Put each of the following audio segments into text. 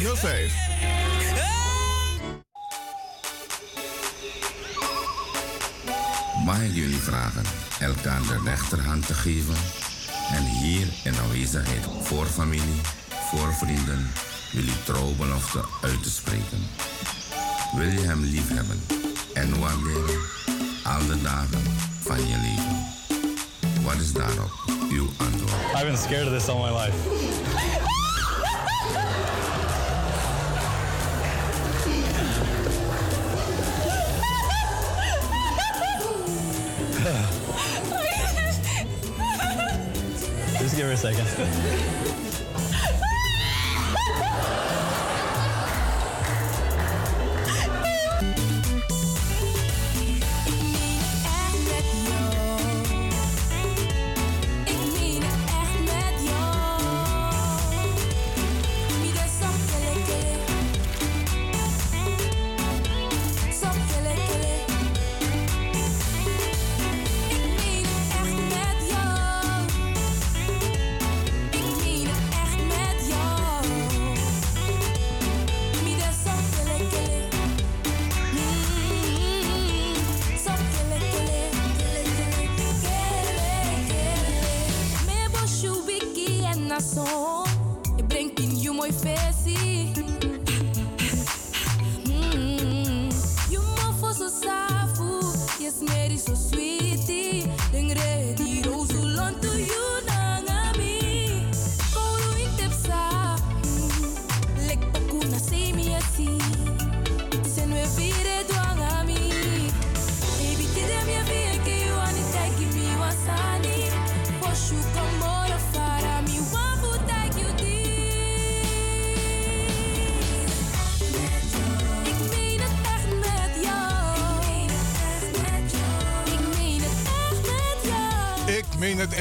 5305. Mag ik jullie vragen elkaar de rechterhand te geven en hier in aanwezigheid voor familie, voor vrienden jullie trouwbelofte uit te spreken. Wil je hem lief hebben en waarderen al de dagen van je leven? Wat is daarop uw antwoord? I've been scared of this all my life. Give her a second.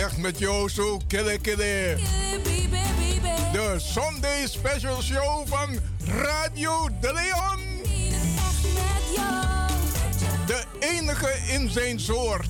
Echt met jou zo, kille kille. De Sunday Special Show van Radio De Leon. De enige in zijn soort.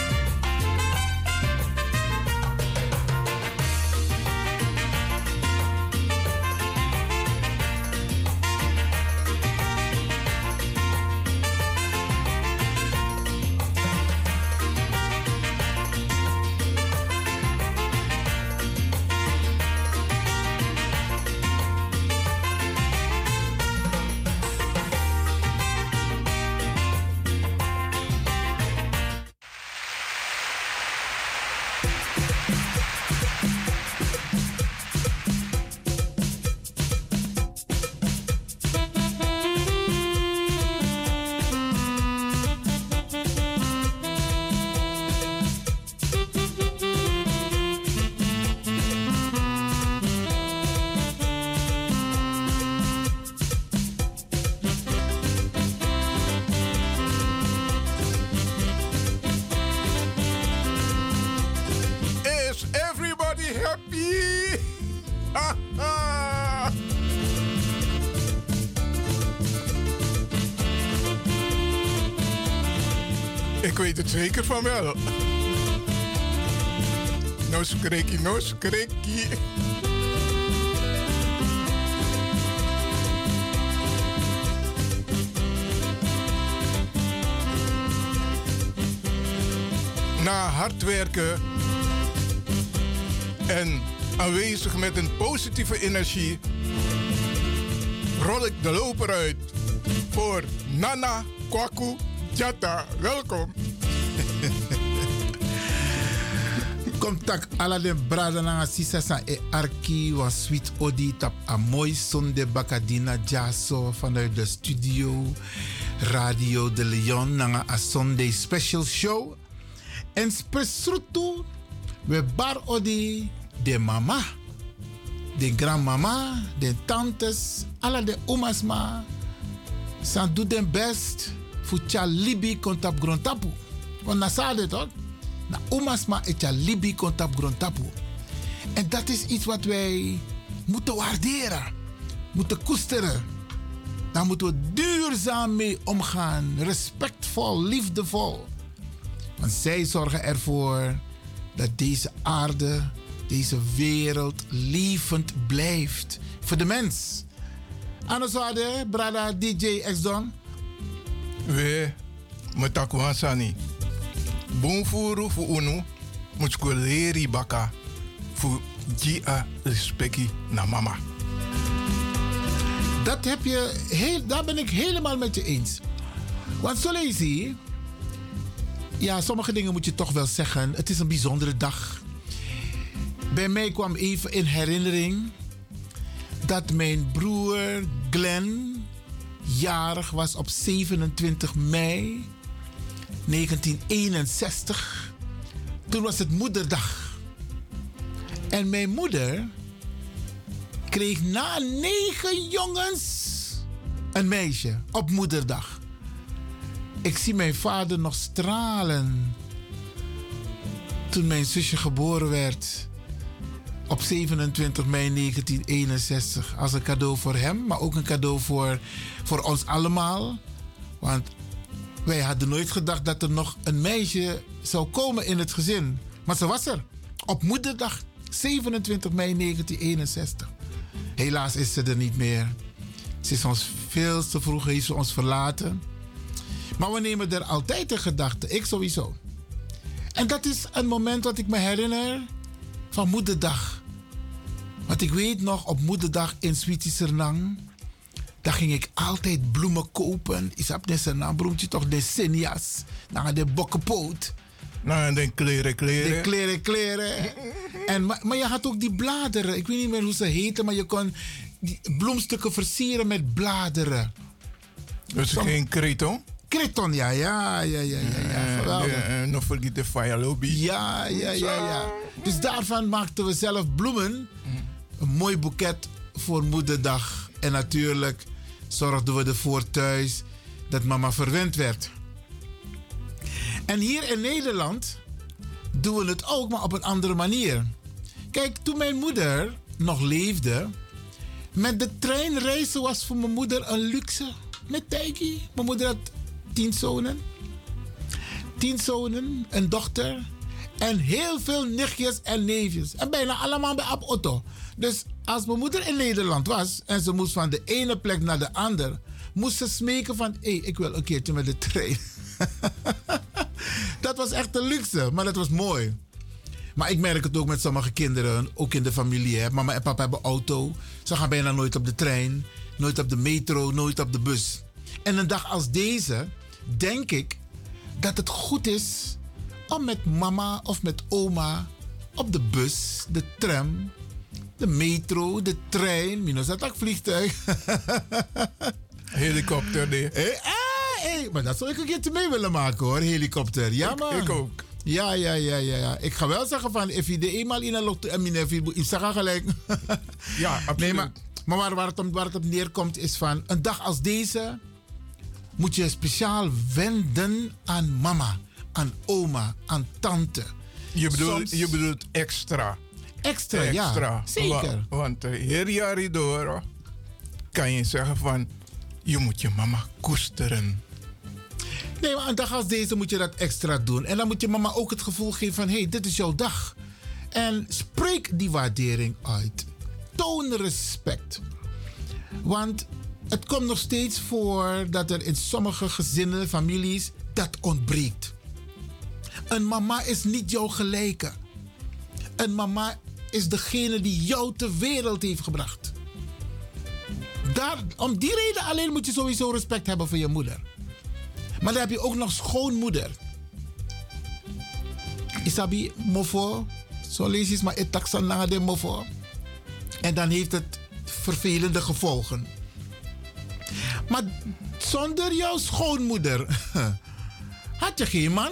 Zeker van wel. No skrekkie, no. Na hard werken en aanwezig met een positieve energie, rol ik de loper uit voor Nana Kwaku Jata. Welkom. Contact ala de brada na sisa sa e arki was sweet odi tap a mooi sonde bakadina jaso vanuit de studio Radio de Leon na a Sunday special show. En spesrutu we bar odi de mama, de grandmama, de tantes, alla de omas ma. San doet den best tja libi kontap grontapu. Want na sade toch? Na omas ma et tja libi kontap grontapu. En dat is iets wat wij moeten waarderen, moeten koesteren. Daar moeten we duurzaam mee omgaan, respectvol, liefdevol. Want zij zorgen ervoor dat deze aarde deze wereld levend blijft. Voor de mens. Anosade, brada DJ X-Don. We, metakwa sani. Bonfuru fu unu, mutsko leri baka. Fu gia respecti na mama. Dat heb je heel, daar ben ik helemaal met je eens. Want zo lees je, ja, sommige dingen moet je toch wel zeggen. Het is een bijzondere dag. Bij mij kwam even in herinnering dat mijn broer Glenn jarig was op 27 mei 1961. Toen was het moederdag. En mijn moeder kreeg na negen jongens een meisje op moederdag. Ik zie mijn vader nog stralen toen mijn zusje geboren werd op 27 mei 1961. Als een cadeau voor hem, maar ook een cadeau voor, voor ons allemaal. Want wij hadden nooit gedacht dat er nog een meisje zou komen in het gezin. Maar ze was er. Op moederdag 27 mei 1961. Helaas is ze er niet meer. Ze is ons veel te vroeg heeft ze ons verlaten. Maar we nemen er altijd in gedachten. Ik sowieso. En dat is een moment wat ik me herinner van moederdag. Want ik weet nog op moederdag in Sweetie. Daar ging ik altijd bloemen kopen. Is op de Sernang bloemtje toch de senias. Naar de bokkenpoot. Nou, de kleren, kleren. De kleren, kleren. En, maar, maar je had ook die bladeren. Ik weet niet meer hoe ze heten, maar je kon die bloemstukken versieren met bladeren. Dus Som- geen kreton? Kreton, ja, ja, ja, ja, ja. ja. Nog vergeet de fire lobby. Ja, ja, ja, ja. Dus daarvan maakten we zelf bloemen. Een mooi boeket voor moederdag. En natuurlijk zorgden we ervoor thuis dat mama verwend werd. En hier in Nederland doen we het ook, maar op een andere manier. Kijk, toen mijn moeder nog leefde, met de trein reizen was voor mijn moeder een luxe. Met Tijkie. Mijn moeder had tien zonen tien zonen, een dochter en heel veel nichtjes en neefjes. En bijna allemaal bij Ab Otto. Dus als mijn moeder in Nederland was en ze moest van de ene plek naar de andere, moest ze smeken van, hé, ik wil een keertje met de trein. dat was echt een luxe, maar dat was mooi. Maar ik merk het ook met sommige kinderen, ook in de familie. Hè. Mama en papa hebben auto. Ze gaan bijna nooit op de trein, nooit op de metro, nooit op de bus. En een dag als deze denk ik dat het goed is om met mama of met oma op de bus, de tram, de metro, de trein, minus dat vliegtuig. Helikopter, nee. Hé, ah, hé, maar dat zou ik een keertje mee willen maken hoor, helikopter. Ja, Ik- man. ik ook. Ja, ja, ja, ja, ja. Ik ga wel zeggen van, if je de eenmaal in een lot en mijn ik zeg gelijk. Ja, absoluut. Nee, maar, maar waar, waar, het om, waar het op neerkomt is van, een dag als deze moet je speciaal wenden aan mama, aan oma, aan tante. Je bedoelt, Soms- je bedoelt extra. Extra, ja. Extra. Zeker. Wa- want uh, heel jaar door kan je zeggen van... Je moet je mama koesteren. Nee, maar een dag als deze moet je dat extra doen. En dan moet je mama ook het gevoel geven van... hé, hey, dit is jouw dag. En spreek die waardering uit. Toon respect. Want het komt nog steeds voor dat er in sommige gezinnen, families, dat ontbreekt. Een mama is niet jouw gelijke. Een mama is degene die jou ter wereld heeft gebracht. Daar, om die reden alleen moet je sowieso respect hebben voor je moeder. Maar dan heb je ook nog schoonmoeder. Isabi mofo. Zo lees je maar etaksan na de mofo. En dan heeft het vervelende gevolgen. Maar zonder jouw schoonmoeder had je geen man.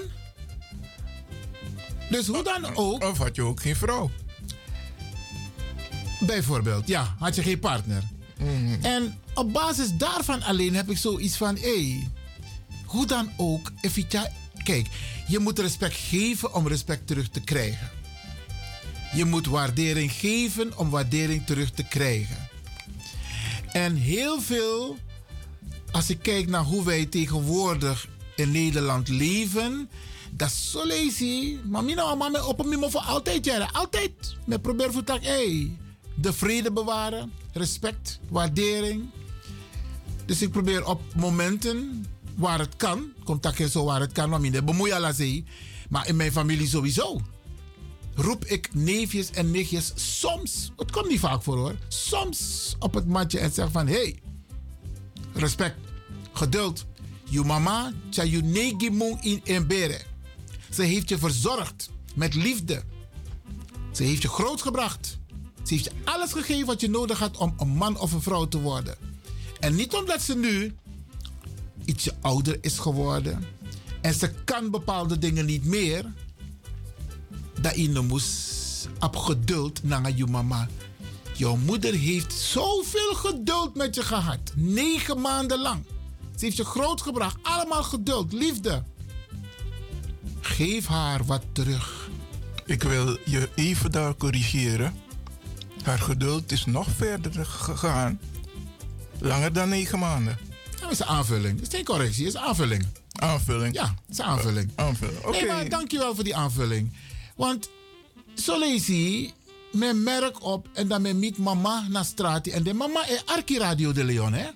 Dus hoe dan ook. Of had je ook geen vrouw. Bijvoorbeeld, ja, had je geen partner. En op basis daarvan alleen heb ik zoiets van: hé, hey, hoe dan ook, Evita, kijk, je moet respect geven om respect terug te krijgen. Je moet waardering geven om waardering terug te krijgen. En heel veel, als ik kijk naar hoe wij tegenwoordig in Nederland leven, Dat is zo lazy. Maar mina mama op me voor altijd jaren. Altijd. Me probeer voor tak, hey, de vrede bewaren. Respect, waardering. Dus ik probeer op momenten waar het kan. Contact zo waar het kan. Maar minder bemoeien zee. Maar in mijn familie sowieso. Roep ik neefjes en nichtjes soms. Het komt niet vaak voor hoor. Soms op het matje en zeg van hey, respect, geduld. Je mama, tja je negi in embere. Ze heeft je verzorgd met liefde. Ze heeft je grootgebracht. Ze heeft je alles gegeven wat je nodig had om een man of een vrouw te worden. En niet omdat ze nu ietsje ouder is geworden en ze kan bepaalde dingen niet meer, dat je nou moest op geduld naar je mama. Jouw moeder heeft zoveel geduld met je gehad. Negen maanden lang. Ze heeft je grootgebracht. Allemaal geduld, liefde. Geef haar wat terug. Ik wil je even daar corrigeren. Haar geduld is nog verder gegaan. Langer dan negen maanden. Dat is een aanvulling. Dat is geen correctie, dat is aanvulling. Aanvulling? Ja, dat is een aanvulling. aanvulling, oké. Nee, maar dankjewel voor die aanvulling. Want zo lees je, men merk op en dan men meet mama naar straat. En de mama is Arki Radio de Leon, hè?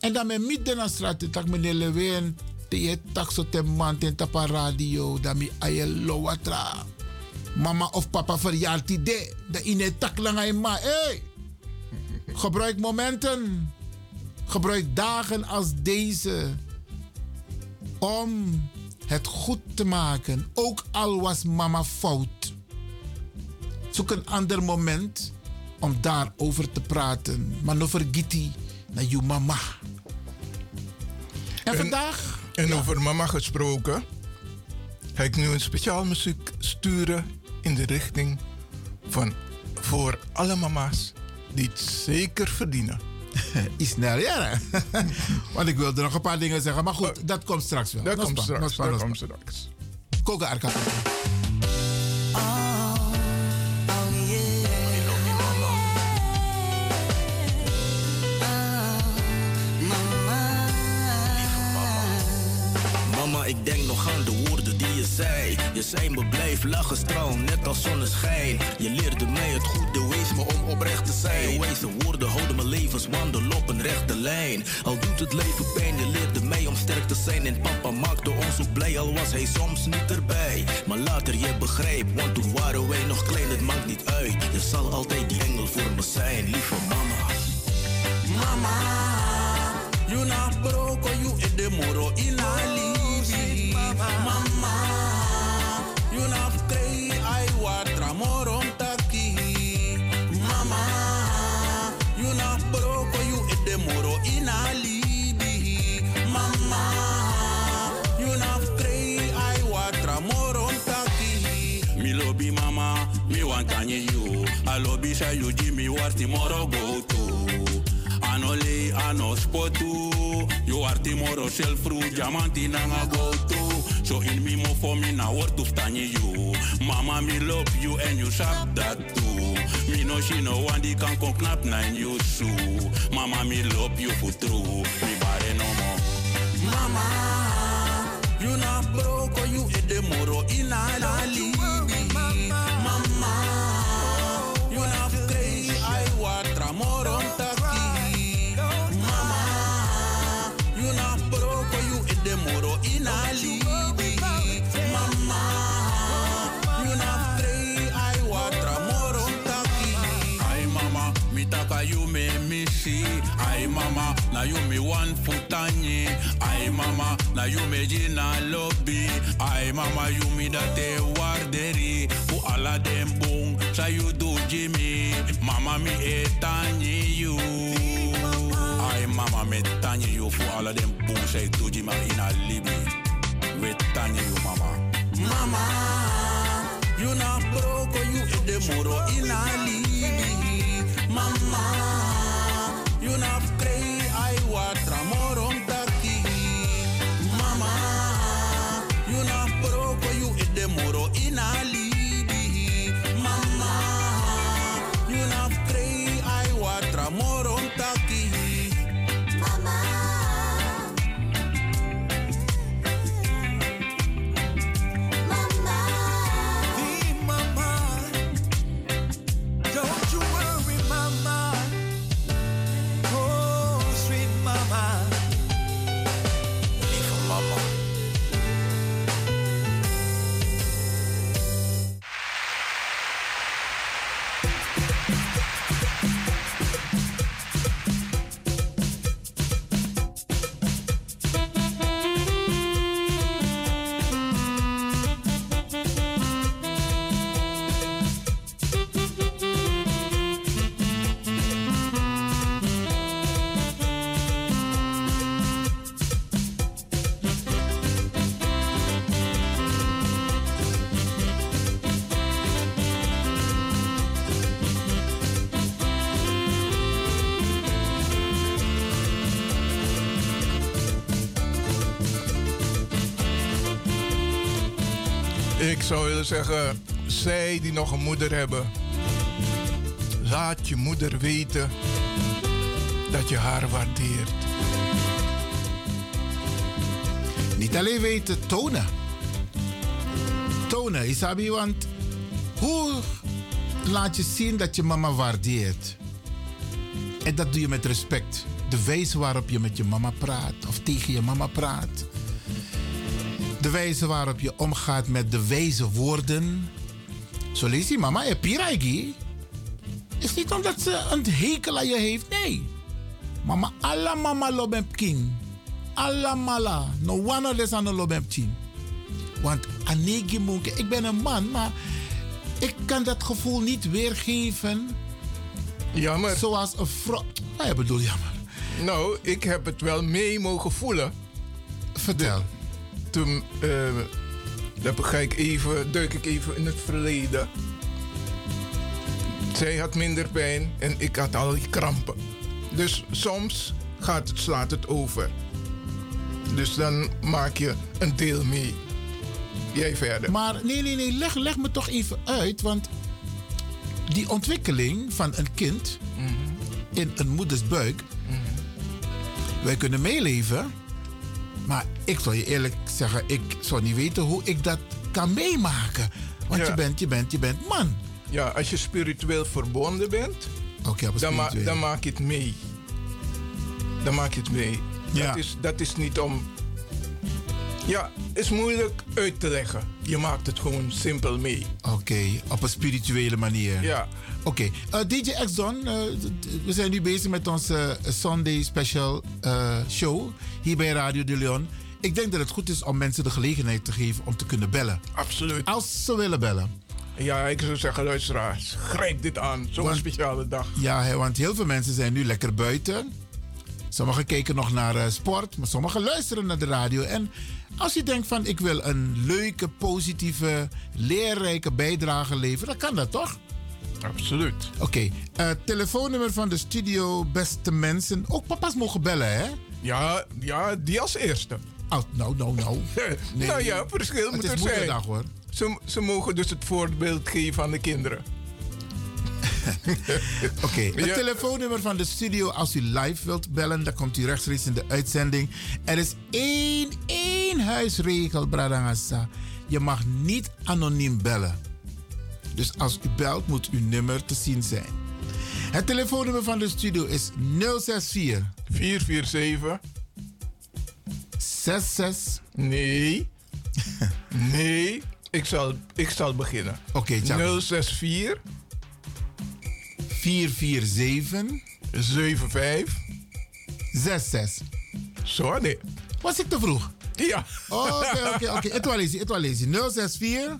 En dan men meet de naar straat, tak meneer Lewin, te je tak zo te man, ten tapa radio, dan mi aye lowatra. Mama of papa verjaart die de, dat in het tak lang ma, hey! Gebruik momenten. Gebruik dagen als deze om het goed te maken, ook al was mama fout. Zoek een ander moment om daarover te praten. Maar no vergiti naar je mama. En, vandaag... En over mama gesproken, ga ik nu een speciaal muziek sturen in de richting van voor alle mama's die het zeker verdienen. Is snel, ja. Want ik wilde nog een paar dingen zeggen. Maar goed, dat komt straks wel. Dat komt straks. Dat komt straks. Koga Arka. Mama, ik denk nog aan de woorden je me blijf lachen, straal, net als zonneschijn. Je leerde mij het goede wees me om oprecht te zijn. Je wijze woorden houden mijn levenswandel op een rechte lijn. Al doet het leven pijn, je leerde mij om sterk te zijn. En papa maakte ons ook blij, al was hij soms niet erbij. Maar later je begrijpt, want toen waren wij nog klein, het maakt niet uit. Je zal altijd die engel voor me zijn, lieve mama. Mama, you na broko you e de moro in alibi. Mama, I lobby say you Jimmy warti moro go to. Anole ano spotu You are timoro shell fruit Diamanti nanga go to So in me mo for me na word to stand you. Mama me love you and you sharp that too. Me no she no one die kan kon knap nine you so Mama me love you for true. Me bare no more. Mama You na broko you e de moro in alibi Mama na me Ai mama na you me jina lobby. Ai mama you me warderi. Fu ala dem bong sa you do Jimmy. Mama mi e tanye you. Ai mama me tanye you. Fu ala dem bong sa you do Jimmy in a libi We tanye you mama. Mama You na broko you e de moro in a libi Mama you e de moro in a libi willen zeggen, zij die nog een moeder hebben, laat je moeder weten dat je haar waardeert. Niet alleen weten, tonen. Tonen, Isabi, want hoe laat je zien dat je mama waardeert? En dat doe je met respect. De wijze waarop je met je mama praat of tegen je mama praat. De wijze waarop je omgaat met de wijze woorden. Zo lees je mama, je. Is niet omdat ze een hekel aan je heeft, nee. Mama, alla mama lobem king. Alla mala. No one des aan lobem. Want anegi ik ben een man, maar ik kan dat gevoel niet weergeven. Jammer. Zoals een vrouw. Nou, je bedoelt jammer. Nou, ik heb het wel mee mogen voelen. Vertel. Toen eh, dan ga ik even, duik ik even in het verleden. Zij had minder pijn en ik had al die krampen. Dus soms gaat het, slaat het over. Dus dan maak je een deel mee. Jij verder. Maar nee, nee, nee, leg, leg me toch even uit. Want die ontwikkeling van een kind in een moeders buik. Wij kunnen meeleven. Maar ik zal je eerlijk zeggen, ik zou niet weten hoe ik dat kan meemaken. Want Ja. je, bent, je, bent, je bent man. Ja, als je spiritueel verbonden bent, dan, ma- dan maak je het mee. Dan maak je het mee. Ja. Dat, is, dat is niet om. Ja, is moeilijk uit te leggen. Je maakt het gewoon simpel mee. Oké, op een spirituele manier. Ja. Oké, Eh, DJ X-Don, eh, we zijn nu bezig met onze eh, Sunday Special show hier bij Radio de Leon. Ik denk dat het goed is om mensen de gelegenheid te geven om te kunnen bellen. Absoluut. Als ze willen bellen. Ja, ik zou zeggen, luisteraars, grijp dit aan. Zo'n speciale dag. Ja, want heel veel mensen zijn nu lekker buiten. Sommigen kijken nog naar sport, maar sommigen luisteren naar de radio. En als je denkt van ik wil een leuke, positieve, leerrijke bijdrage leveren, dan kan dat toch? Absoluut. Oké, eh, telefoonnummer van de studio, beste mensen. Ook papa's mogen bellen, hè? Ja, ja die als eerste. Oh, nou, nou, nou. Nee, nou ja, verschil het moet er zijn. moederdag, hoor. Ze, ze mogen dus het voorbeeld geven aan de kinderen. Oké, het Ja. telefoonnummer van de studio als u live wilt bellen, dan komt u rechtstreeks in de uitzending. Er is één, één huisregel, Bradangasa. Je mag niet anoniem bellen. Dus als u belt, moet uw nummer te zien zijn. Het telefoonnummer van de studio is 064 447 66 Nee. nee. Ik zal, ik zal beginnen. Oké, ciao. 064 447 75 66. Zo, nee. Was ik te vroeg? Ja. Oké, oké, oké. Etualesi, etualesi. 064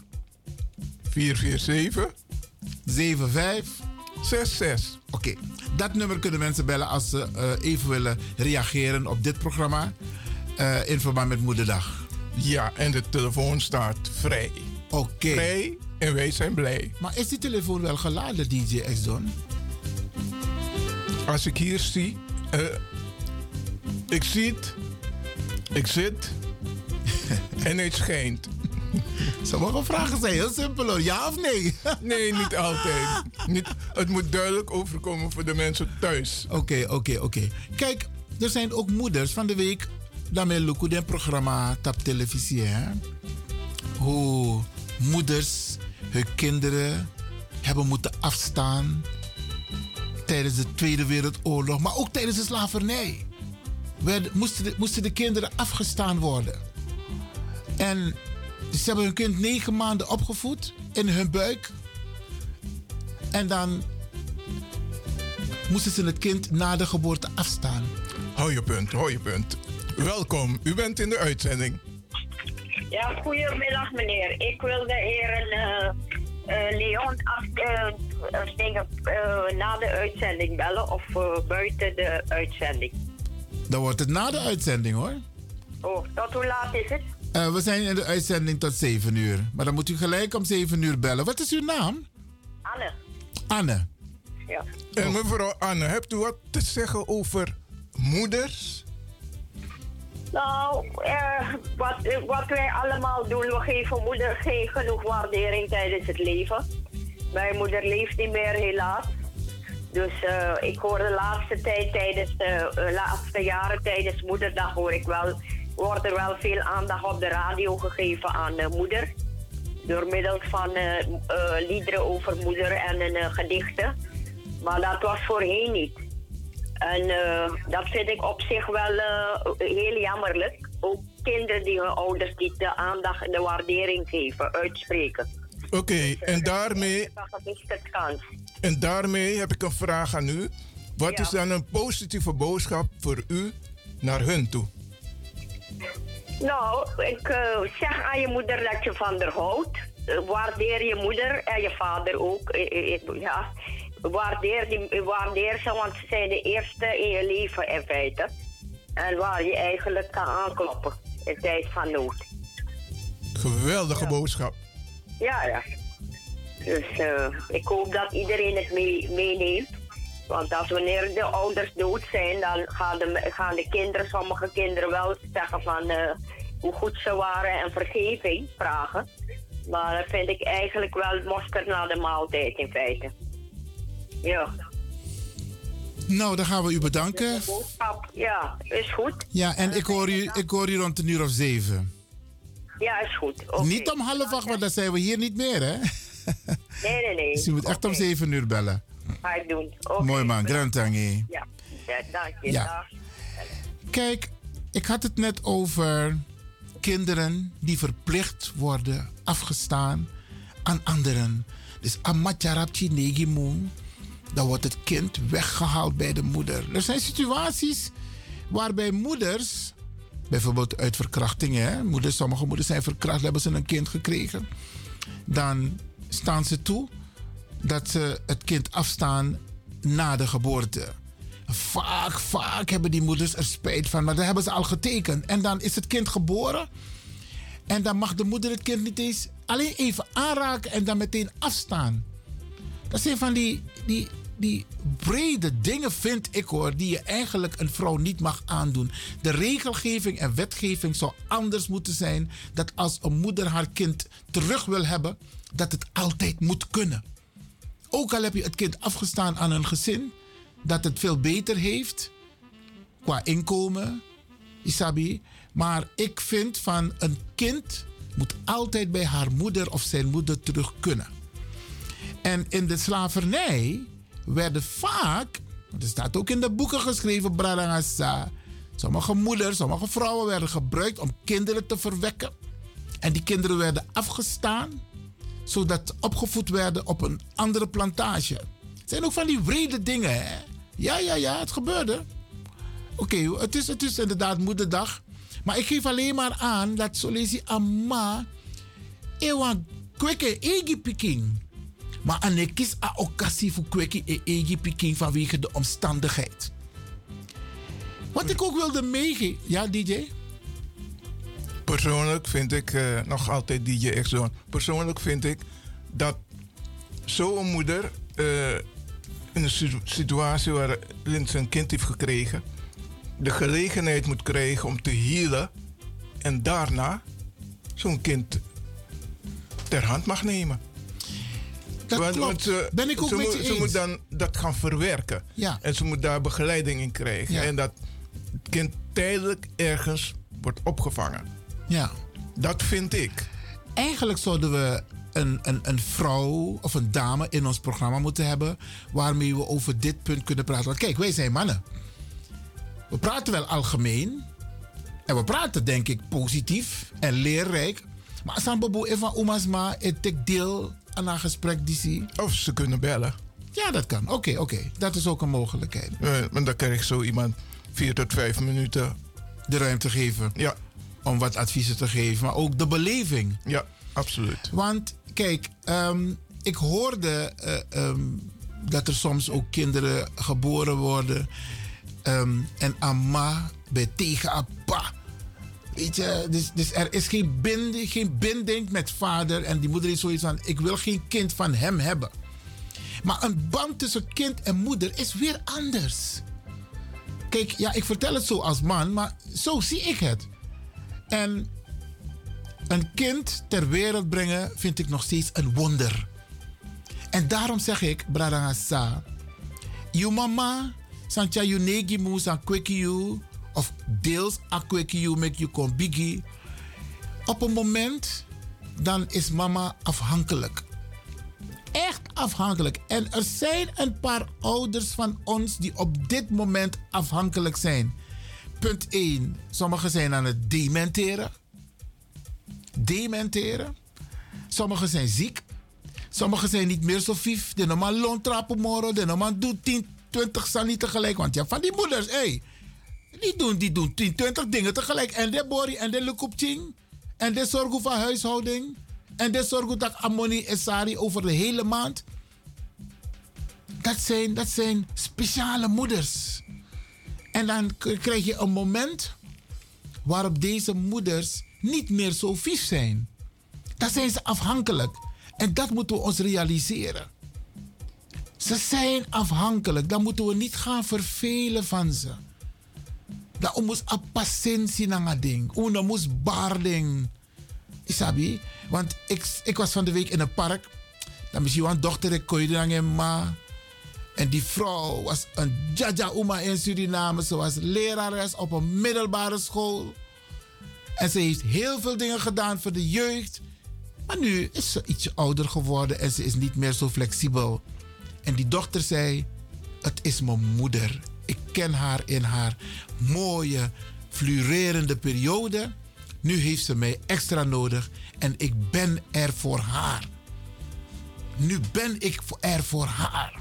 447 75 66. Oké, dat nummer kunnen mensen bellen als ze eh, even willen reageren op dit programma eh, in verband met Moederdag. Ja, en de telefoon staat vrij. Oké. Vrij en wij zijn blij. Maar is die telefoon wel geladen, DJ X-Don? Als ik hier zie, eh, ik zie het, ik zit en het schijnt. Sommige vragen zijn heel simpel hoor, ja of nee? Nee, niet altijd. Niet, het moet duidelijk overkomen voor de mensen thuis. Oké, oké, oké. Kijk, er zijn ook moeders van de week. Daarmee lukken den programma op televisie. Hè? Hoe moeders hun kinderen hebben moeten afstaan tijdens de Tweede Wereldoorlog, maar ook tijdens de slavernij. Werden, moesten, de, moesten de kinderen afgestaan worden. En ze hebben hun kind negen maanden opgevoed in hun buik. En dan moesten ze het kind na de geboorte afstaan. Hou je punt, hou je punt. Welkom, u bent in de uitzending. Ja, goedemiddag meneer. Ik wil de heren eh, eh, Leon af, eh, dingen, na de uitzending bellen of buiten de uitzending. Dan wordt het na de uitzending hoor. Oh, tot hoe laat is het? Eh, we zijn in de uitzending tot 7 uur. Maar dan moet u gelijk om 7 uur bellen. Wat is uw naam? Anne. Anne. Ja. En mevrouw Anne, hebt u wat te zeggen over moeders? Nou, eh, wat, wat wij allemaal doen, we geven moeder geen genoeg waardering tijdens het leven. Mijn moeder leeft niet meer, helaas. Dus eh, ik hoor de laatste tijd, tijdens de laatste jaren tijdens moederdag, hoor ik wel, wordt er wel veel aandacht op de radio gegeven aan de moeder. Door middel van eh, liederen over moeder en eh, gedichten. Maar dat was voorheen niet. En dat vind ik op zich wel heel jammerlijk. Ook kinderen die hun ouders niet de aandacht en de waardering geven, uitspreken. Oké, en daarmee, en daarmee heb ik een vraag aan u. Wat Ja. is dan een positieve boodschap voor u naar hun toe? Nou, ik eh, zeg aan je moeder dat je van haar houdt. Eh, waardeer je moeder en je vader ook. Eh, ja. waardeer, die, waardeer ze, want ze zijn de eerste in je leven in feite. En waar je eigenlijk kan aankloppen in tijd van nood. Geweldige boodschap. Ja, ja. Dus ik hoop dat iedereen het mee, meeneemt. Want als wanneer de ouders dood zijn, dan gaan de, gaan de kinderen, sommige kinderen wel zeggen van eh, hoe goed ze waren en vergeving vragen. Maar dat vind ik eigenlijk wel mosterd na de maaltijd in feite. Ja. Nou, dan gaan we u bedanken. Boodschap, ja, is goed. Ja, en ik hoor u, ik hoor u rond een uur of zeven. Ja, is goed. Niet om half acht, want dan zijn we hier niet meer, hè? Nee, nee, nee. Dus je moet echt om zeven uur bellen. Ga ik doen. Oké. Mooi man, grand tangie. Ja, ja dank je. Ja. Kijk, ik had het net over kinderen die verplicht worden afgestaan aan anderen. Dus amatjarapchi negimoen, dan wordt het kind weggehaald bij de moeder. Er zijn situaties waarbij moeders, bijvoorbeeld uit verkrachtingen, moeders, sommige moeders zijn verkracht, hebben ze een kind gekregen. Dan staan ze toe dat ze het kind afstaan na de geboorte. Vaak, vaak hebben die moeders er spijt van, maar dan hebben ze al getekend. En dan is het kind geboren. En dan mag de moeder het kind niet eens alleen even aanraken en dan meteen afstaan. Dat zijn van die, die, die brede dingen, vind ik hoor, die je eigenlijk een vrouw niet mag aandoen. De regelgeving en wetgeving zou anders moeten zijn. Dat als een moeder haar kind terug wil hebben, dat het altijd moet kunnen. Ook al heb je het kind afgestaan aan een gezin dat het veel beter heeft qua inkomen, Isabi. Maar ik vind van een kind moet altijd bij haar moeder of zijn moeder terug kunnen. En in de slavernij werden vaak, er staat ook in de boeken geschreven, Bradangasa, sommige moeders, sommige vrouwen werden gebruikt om kinderen te verwekken. En die kinderen werden afgestaan, zodat ze opgevoed werden op een andere plantage. Het zijn ook van die wrede dingen, hè? Ja, ja, ja, het gebeurde. Oké, het, is, het is inderdaad moederdag. Maar ik geef alleen maar aan dat Solesi Amma. Ewa kweke egi piking. Maar ane kies a occasie voor kweke e egi piking vanwege de omstandigheid. Wat ik ook wilde meegeven. Ja, DJ? Persoonlijk vind ik, eh, nog altijd DJ X-Zone. Persoonlijk vind ik dat zo'n moeder eh, in een situ- situatie waarin ze een kind heeft gekregen, de gelegenheid moet krijgen om te healen en daarna zo'n kind ter hand mag nemen. Dat klopt. ze, Ben ik ook ze met moet, je ze moet dan dat gaan verwerken. Ja. En ze moet daar begeleiding in krijgen. Ja. En dat het kind tijdelijk ergens wordt opgevangen. Ja. Dat vind ik. Eigenlijk zouden we een, een, een vrouw of een dame in ons programma moeten hebben. waarmee we over dit punt kunnen praten. Want kijk, wij zijn mannen. We praten wel algemeen. En we praten denk ik positief en leerrijk. Maar als Bobo even omasma, ik deel aan een gesprek die zie. Of ze kunnen bellen. Ja, dat kan. Oké, oké. Dat is ook een mogelijkheid. Eh, maar dan krijg ik zo iemand vier tot vijf minuten. De ruimte geven. Ja. Om wat adviezen te geven. Maar ook de beleving. Ja, absoluut. Want kijk, ehm, ik hoorde eh, ehm, dat er soms ook kinderen geboren worden. ehm, en amma bij tegen appa. Weet je, dus, dus er is geen binding, geen binding met vader. En die moeder is zoiets van: ik wil geen kind van hem hebben. Maar een band tussen kind en moeder is weer anders. Kijk, ja, ik vertel het zo als man, maar zo zie ik het. En een kind ter wereld brengen vind ik nog steeds een wonder. En daarom zeg ik, Bradangasa, je mama, santja you negi mu san kweki you, of deels a kweki you make you kon. Op een moment, dan is mama afhankelijk. Echt afhankelijk. En er zijn een paar ouders van ons die op dit moment afhankelijk zijn. Punt 1. Sommigen zijn aan het dementeren. Dementeren. Sommigen zijn ziek. Sommigen zijn niet meer zo vief. De normaal loontrappen morgen. De normaal doet 10, 20 sani tegelijk. Want ja, van die moeders, hé. Hey, die doen, die doen 10, 20 dingen tegelijk. En de bori en de lukupching. En de zorgen van huishouding. En de zorgen dat ammonie en sari over de hele maand. Dat zijn, dat zijn speciale moeders. En dan krijg je een moment waarop deze moeders niet meer zo vief zijn. Dan zijn ze afhankelijk. En dat moeten we ons realiseren. Ze zijn afhankelijk. Dan moeten we niet gaan vervelen van ze. Dat we moeten patiëntie naar ding. We moeten barding. Isabi? Want ik, ik was van de week in een park. Dan misschien een dochter ik kon en ma. En die vrouw was een Jaja Uma in Suriname. Ze was lerares op een middelbare school. En ze heeft heel veel dingen gedaan voor de jeugd. Maar nu is ze ietsje ouder geworden en ze is niet meer zo flexibel. En die dochter zei: Het is mijn moeder. Ik ken haar in haar mooie, florerende periode. Nu heeft ze mij extra nodig en ik ben er voor haar. Nu ben ik er voor haar.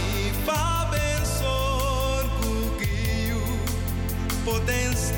potens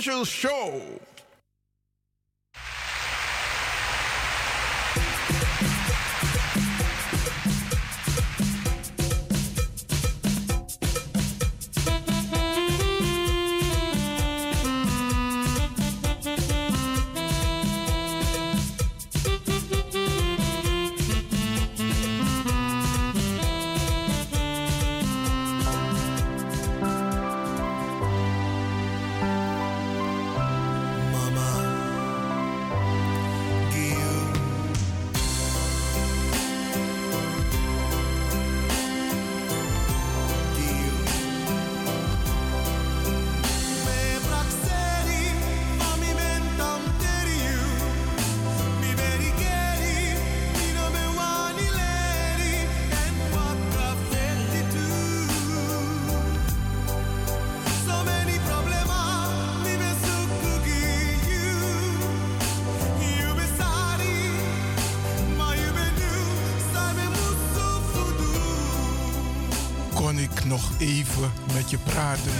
Special Show. Nog even met je praten?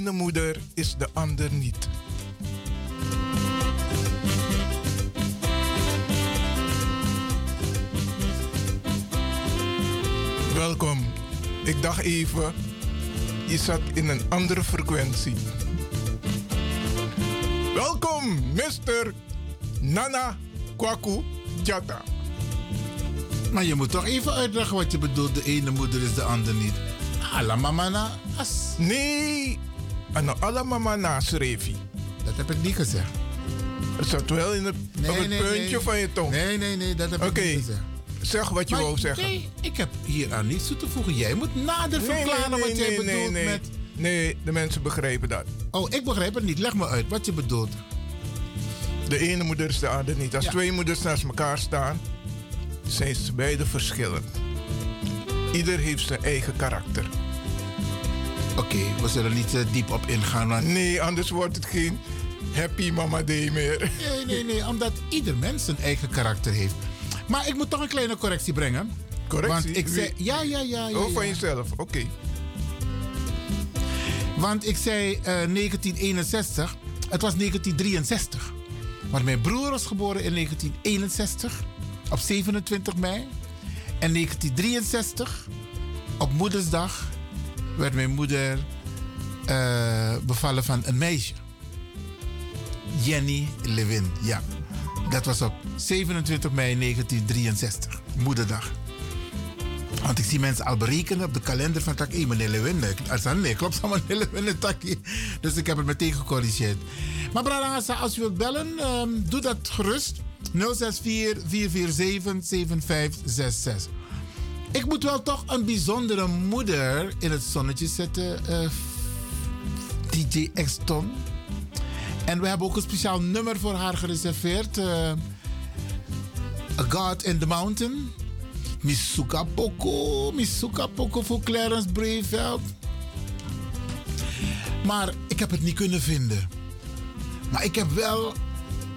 Ene moeder is de ander niet. Welkom. Ik dacht even, je zat in een andere frequentie. Welkom, Mr. Nana Kwaku Jata. Maar je moet toch even uitleggen wat je bedoelt. De ene moeder is de ander niet. Alla mama na as. Nee, ano alla mama na schreefie. Dat heb ik niet gezegd. Het zat wel in het, op het puntje nee. van je tong. Nee, nee, nee, dat heb ik niet gezegd. zeg wat je Maar wou zeggen. Nee, ik heb hier aan niets toe te voegen. Jij moet nader verklaren wat jij bedoelt nee, nee. met... Nee, de mensen begrijpen dat. Oh, ik begrijp het niet. Leg me uit wat je bedoelt. De ene moeder is de ander niet. Als Ja. twee moeders naast elkaar staan, zijn ze beide verschillend. Ieder heeft zijn eigen karakter. Oké, we zullen niet eh, diep op ingaan. Want... Nee, anders wordt het geen happy mama day meer. Nee, nee, nee, omdat ieder mens zijn eigen karakter heeft. Maar ik moet toch een kleine correctie brengen. Correctie? Want ik zei... Ja, ja, ja. ja, Oh, van jezelf, oké. Want ik zei eh, 1961, het was 1963. Maar mijn broer was geboren in 1961, op 27 mei. En 1963, op Moedersdag, werd mijn moeder eh, bevallen van een meisje. Jenny Lewin, ja. Dat was op 27 mei 1963, Moederdag. Want ik zie mensen al berekenen op de kalender van tak, hé, meneer Lewin, er staat- nee, klopt van meneer Lewin takje. Dus ik heb het meteen gecorrigeerd. Maar Brada, als u wilt bellen, ehm, doe dat gerust. 064 447 7566. Ik moet wel toch een bijzondere moeder in het zonnetje zetten, eh, DJ Exton. En we hebben ook een speciaal nummer voor haar gereserveerd. eh, A God in the Mountain. Misuka Poco, Misuka Poco voor Clarence Breveld. Maar ik heb het niet kunnen vinden. Maar ik heb wel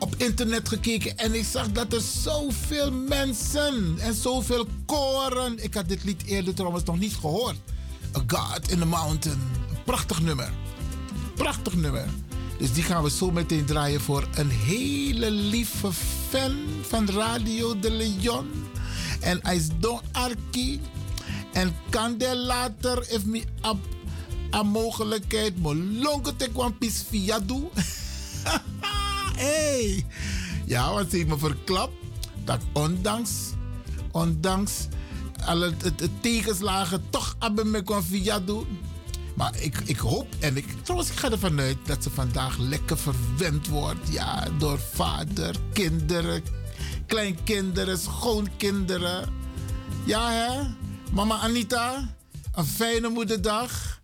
op internet gekeken en ik zag dat er zoveel mensen en zoveel koren. Ik had dit lied eerder trouwens nog niet gehoord. A God in the Mountain. Prachtig nummer. Prachtig nummer. Dus die gaan we zo meteen draaien voor een hele lieve fan van Radio de Leon. En hij is Don Arki. En kan hij later, if me een mogelijkheid, me longen te kwam via. hey. Ja, want ze heeft me verklapt dat ondanks, ondanks alle tegenslagen toch hebben me kwam via doen. Maar ik, ik hoop en ik, trouwens, ik ga ervan uit dat ze vandaag lekker verwend wordt. Ja, door vader, kinderen, kleinkinderen, schoonkinderen. Ja, hè? Mama Anita, een fijne moederdag.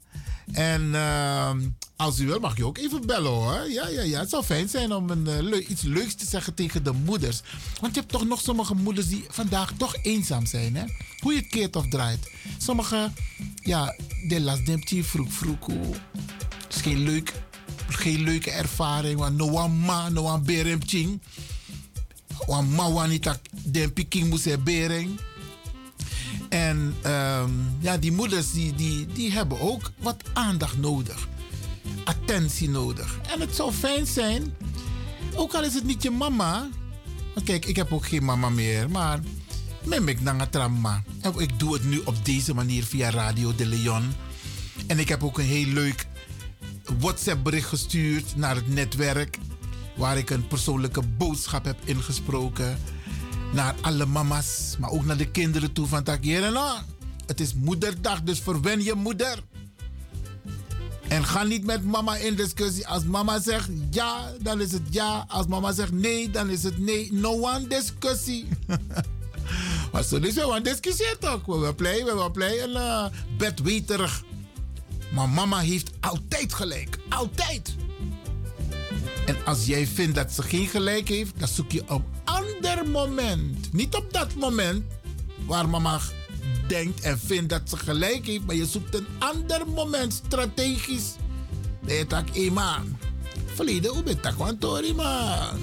En ehm, als u wil, mag je ook even bellen hoor. Ja, ja, ja. Het zou fijn zijn om een, eh, iets leuks te zeggen tegen de moeders. Want je hebt toch nog sommige moeders die vandaag toch eenzaam zijn, hè? Hoe je het keert of draait. Sommige, ja, de last dempje vroeg vroeg. Het is geen, leuk, geen leuke ervaring. Want no one ma, no one berempching. Want ma wanita dempje king moest bering. En ehm, ja, die moeders die, die, die hebben ook wat aandacht nodig. Attentie nodig. En het zou fijn zijn, ook al is het niet je mama. Want kijk, ik heb ook geen mama meer, maar ik nanga tramma. En ik doe het nu op deze manier via Radio de Leon. En ik heb ook een heel leuk WhatsApp bericht gestuurd naar het netwerk. Waar ik een persoonlijke boodschap heb ingesproken naar alle mama's, maar ook naar de kinderen toe van. Nou, het is moederdag, dus verwen je moeder. En ga niet met mama in discussie. Als mama zegt ja, dan is het ja. Als mama zegt nee, dan is het nee. No one discussie. maar zo is wel discussie toch? We zijn blij, we zijn blij en uh, bedweterig. Maar mama heeft altijd gelijk. Altijd. En als jij vindt dat ze geen gelijk heeft, dan zoek je een ander moment. Niet op dat moment waar mama denkt en vindt dat ze gelijk heeft, maar je zoekt een ander moment strategisch. Nee, tak, hé man. Verleden, hoe ben tak, Tori, man.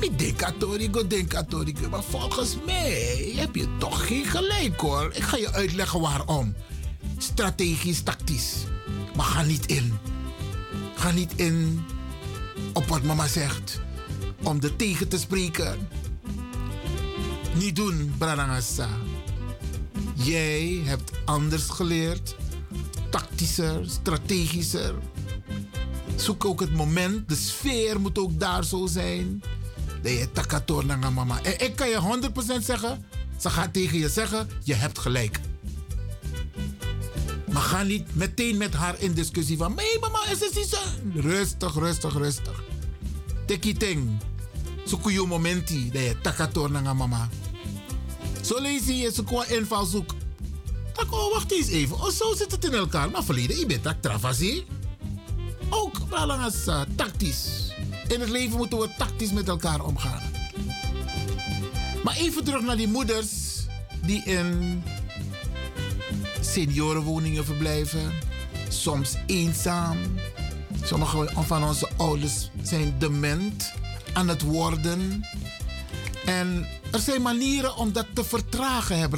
Ik denk aan Tori, ik denk aan Tori. Maar volgens mij heb je toch geen gelijk hoor. Ik ga je uitleggen waarom. Strategisch, tactisch. Maar ga niet in. Ga niet in op wat mama zegt. Om er tegen te spreken. Niet doen, Branagasa. Jij hebt anders geleerd. Tactischer, strategischer. Zoek ook het moment. De sfeer moet ook daar zo zijn. Dat je takator naar mama. En ik kan je 100% zeggen. Ze gaat tegen je zeggen, je hebt gelijk. Maar ga niet meteen met haar in discussie van... Nee mama, is het niet zo? Rustig, rustig, rustig. Teki ting. Zoek je momenti dat je takator naar mama. Zo lees je, zoek een invalshoek. Tak, oh, wacht eens even. Oh, zo zit het in elkaar. Maar verleden, je bent tak travasie. Ook als uh, tactisch. In het leven moeten we tactisch met elkaar omgaan. Maar even terug naar die moeders die in seniorenwoningen verblijven. Soms eenzaam. Sommige van onze ouders zijn dement aan het worden. En er zijn manieren om dat te vertragen, hè.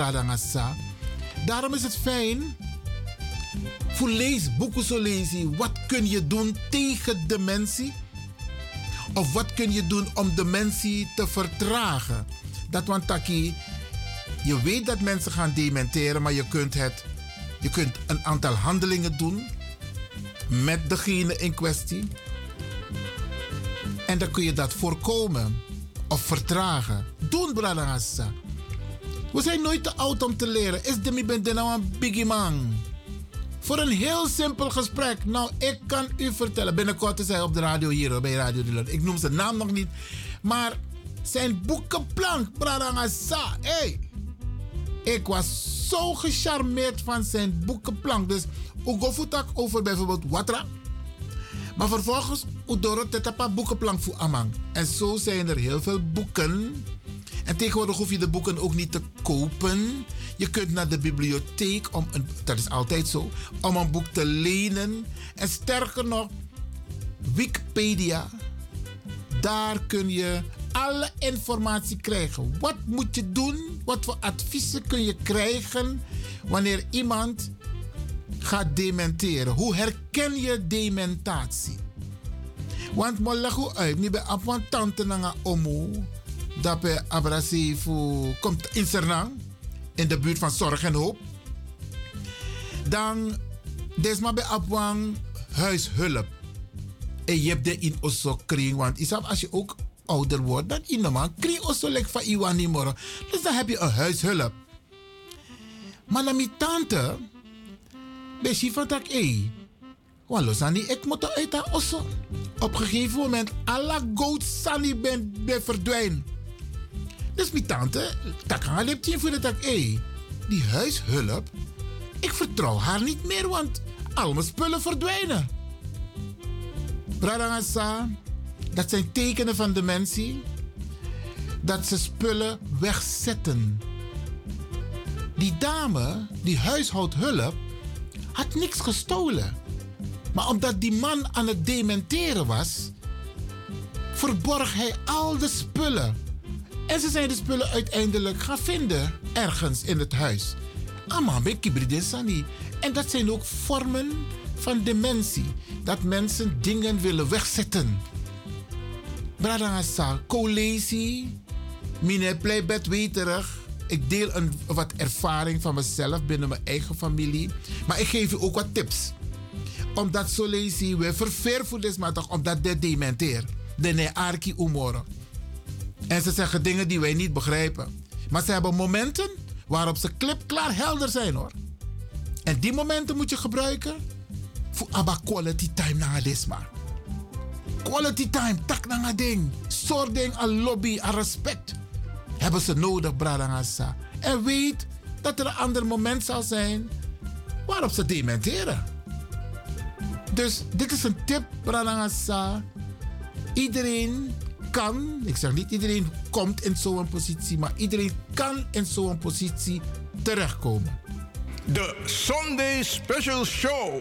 Daarom is het fijn. Voor lees boeken lezen. Wat kun je doen tegen dementie? Of wat kun je doen om dementie te vertragen? Dat want taki, je weet dat mensen gaan dementeren, maar je kunt het, je kunt een aantal handelingen doen met degene in kwestie. En dan kun je dat voorkomen of vertragen. Doen, Bradangasa. We zijn nooit te oud om te leren. Is de mi ben nou een biggie man? Voor een heel simpel gesprek. Nou, ik kan u vertellen. Binnenkort is hij op de radio hier bij Radio de. Ik noem zijn naam nog niet. Maar zijn boekenplank, Bradangasa. Hey, ik was zo gecharmeerd van zijn boekenplank. Dus Ugofutak over bijvoorbeeld Watra. Maar vervolgens Udoro Tetapa boekenplank voor Amang. En zo zijn er heel veel boeken. En tegenwoordig hoef je de boeken ook niet te kopen. Je kunt naar de bibliotheek, om een, dat is altijd zo, om een boek te lenen. En sterker nog, Wikipedia. Daar kun je alle informatie krijgen. Wat moet je doen? Wat voor adviezen kun je krijgen wanneer iemand gaat dementeren? Hoe herken je dementatie? Want mo lagu uit, ni be apwan tante nanga omo, dat be abrasifu komt in in de buurt van Zorg en Hoop. Dan desma be apwan huishulp. En je hebt de in osso kring, want isap als je ook ouder wordt, dan in de man kring osso lek van iwan. Dus dan heb je een huishulp. Maar na mi tante, be si van tak, hey, Wallo ik moet uit dat osso. Op een gegeven moment, alle goat sani ben, ben verdwijnen. Dus mijn tante, tak haar lipje voor de tak, hé, die huishulp, ik vertrouw haar niet meer, want al mijn spullen verdwijnen. Bradangasa, dat zijn tekenen van dementie, dat ze spullen wegzetten. Die dame, die huishoudhulp, had niks gestolen. Maar omdat die man aan het dementeren was, verborg hij al de spullen. En ze zijn de spullen uiteindelijk gaan vinden ergens in het huis. Amambe Sani. En dat zijn ook vormen van dementie. Dat mensen dingen willen wegzetten. Bradangasa, colesi, mine pleibed weterig. Ik deel een, wat ervaring van mezelf binnen mijn eigen familie. Maar ik geef u ook wat tips omdat zo lezen we verveer voor deze toch omdat de dementeer. De ne arki umoren. En ze zeggen dingen die wij niet begrijpen. Maar ze hebben momenten waarop ze klipklaar helder zijn hoor. En die momenten moet je gebruiken voor abba quality time na desma. Quality time, tak na ding. Soort ding aan lobby, aan respect. Hebben ze nodig, bradangasa. En weet dat er een ander moment zal zijn waarop ze dementeren. Dus dit is een tip, Pranangasa. Iedereen kan, ik zeg niet iedereen komt in zo'n positie, maar iedereen kan in zo'n positie terechtkomen. De Sunday Special Show.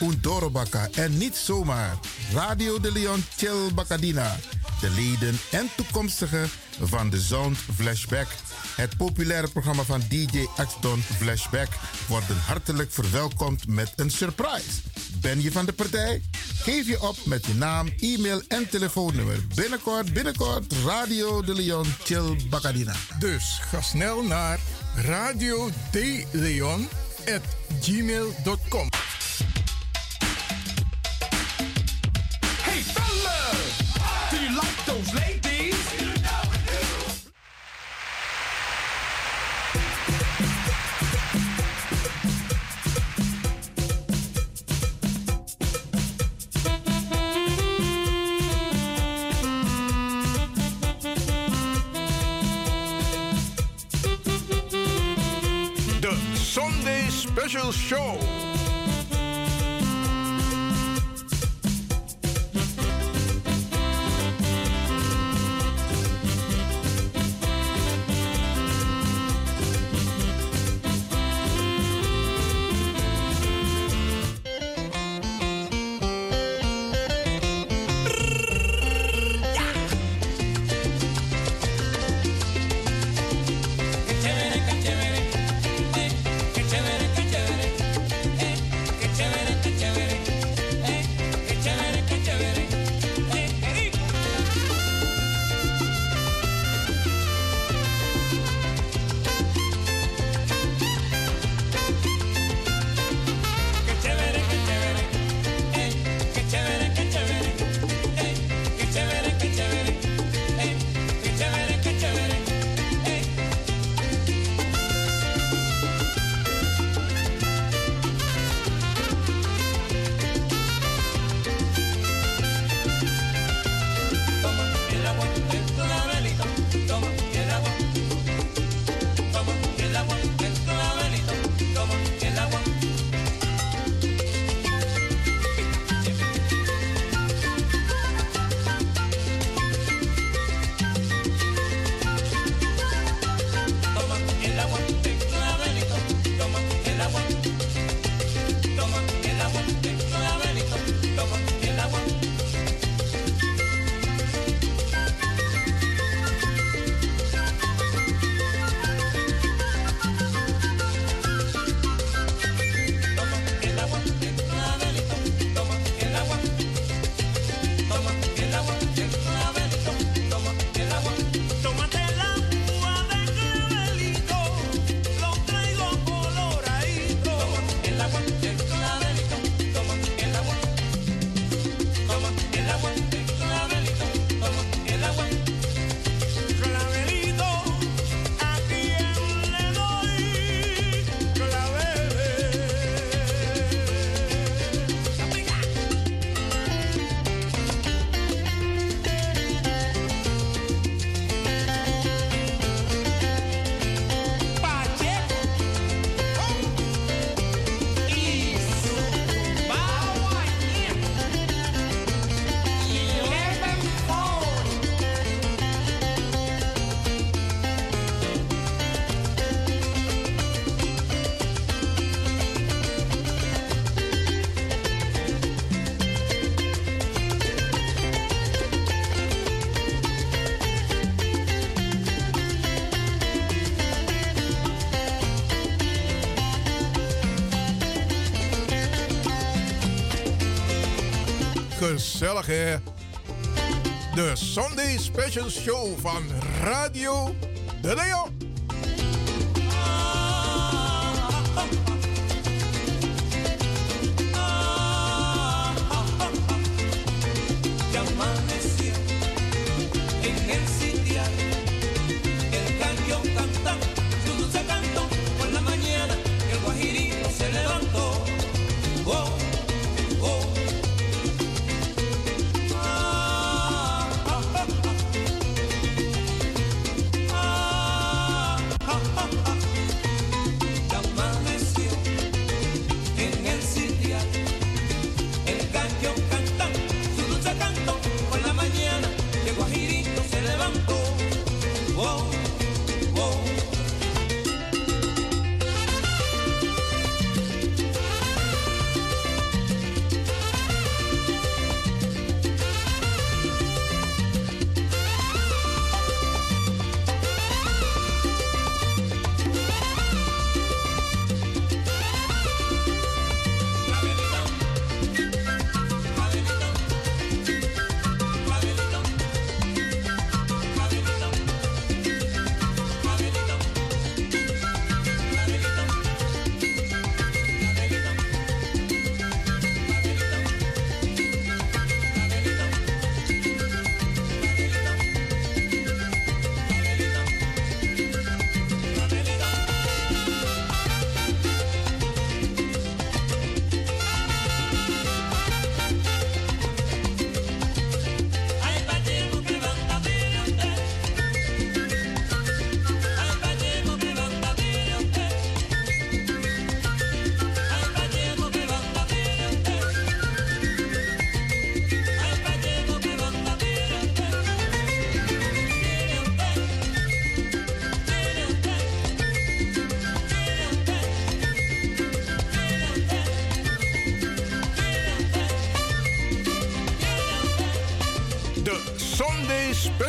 Undorobaka. En niet zomaar. Radio de Leon Chill Bacadina. De leden en toekomstigen van de Sound Flashback. Het populaire programma van DJ Axton Flashback worden hartelijk verwelkomd met een surprise. Ben je van de partij? Geef je op met je naam, e-mail en telefoonnummer. Binnenkort, binnenkort, Radio de Leon Chill Bacadina. Dus ga snel naar radio de Leon at gmail.com. gezellig hè. De Sunday Special Show van Radio De Leon.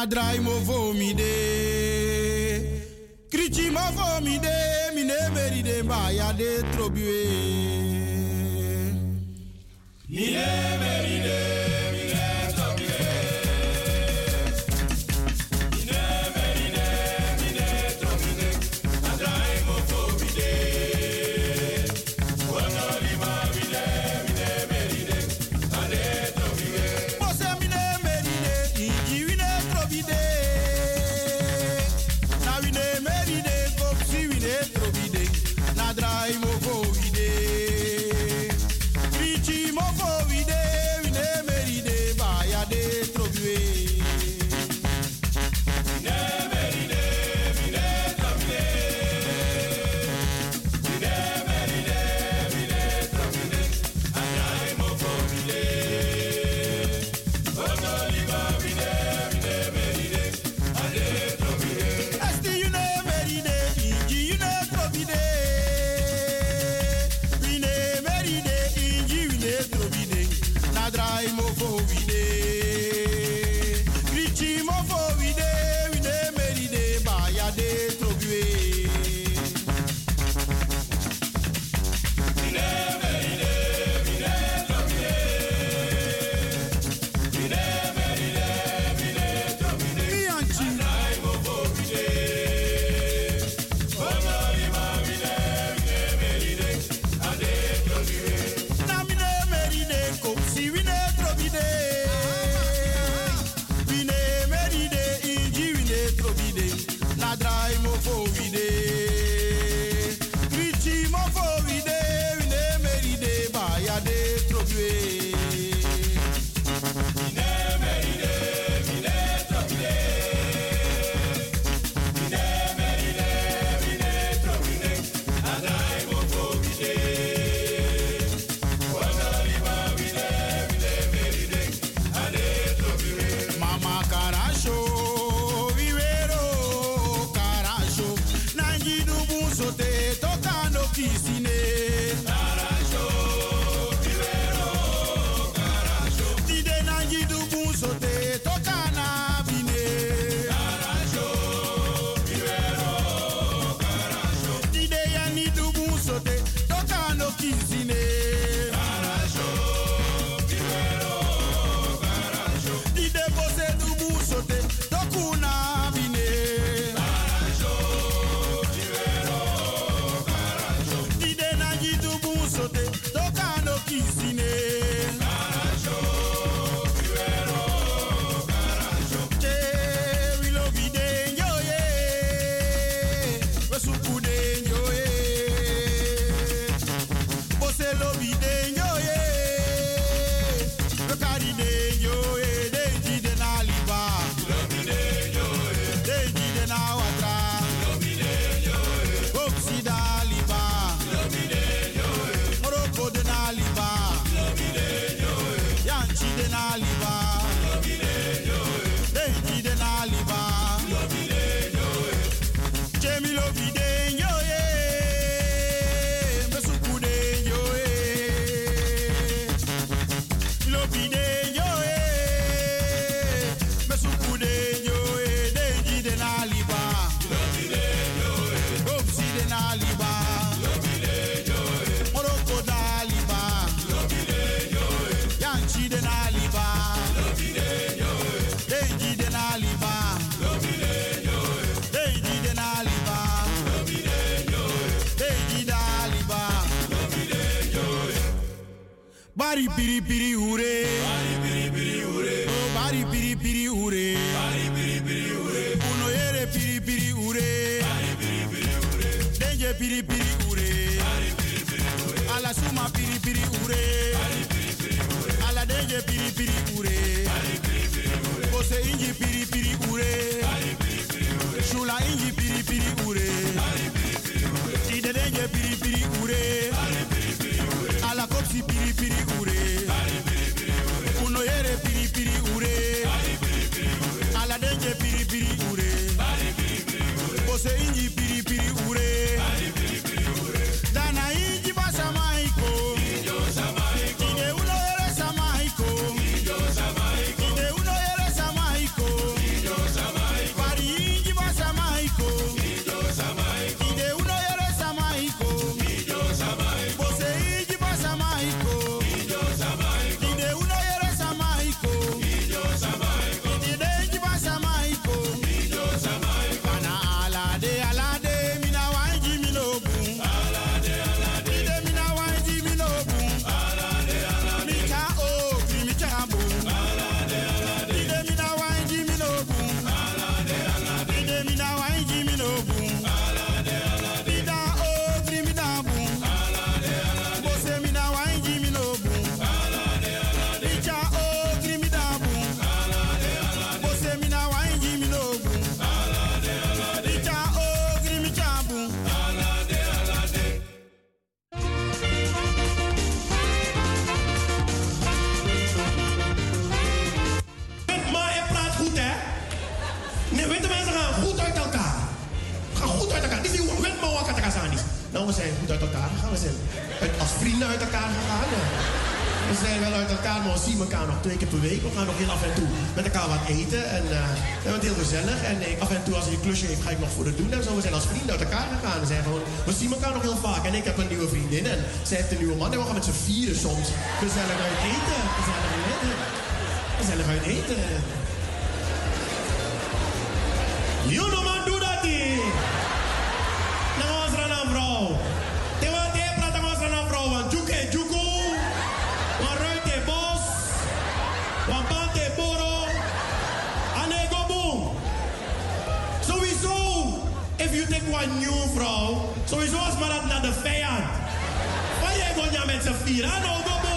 na draai Bari piri piri ure. Bari piri piri ure. Oh, bari piri piri ure. Bari piri piri ure. Uno yere piri piri ure. Bari piri piri ure. Deje piri piri ure. Bari piri piri ure. Ala suma piri piri ure. Bari piri piri ure. Ala deje piri piri ure. Bari piri piri ure. Kose inji piri piri ure. Bari piri piri ure. Shula inji piri piri ure. Bari piri piri ure. Ide deje piri zien elkaar nog twee keer per week. We gaan nog heel af en toe met elkaar wat eten. En uh, we hebben heel gezellig. En ik, af en toe als hij een klusje heeft, ga ik nog voor het doen. En zo, we zijn als vrienden uit elkaar gegaan. We, zijn gewoon, we zien elkaar nog heel vaak. En ik heb een nieuwe vriendin en zij heeft een nieuwe man. En we gaan met z'n vieren soms gezellig uit eten. Gezellig uit eten. Gezellig uit eten. Tirano Bobo.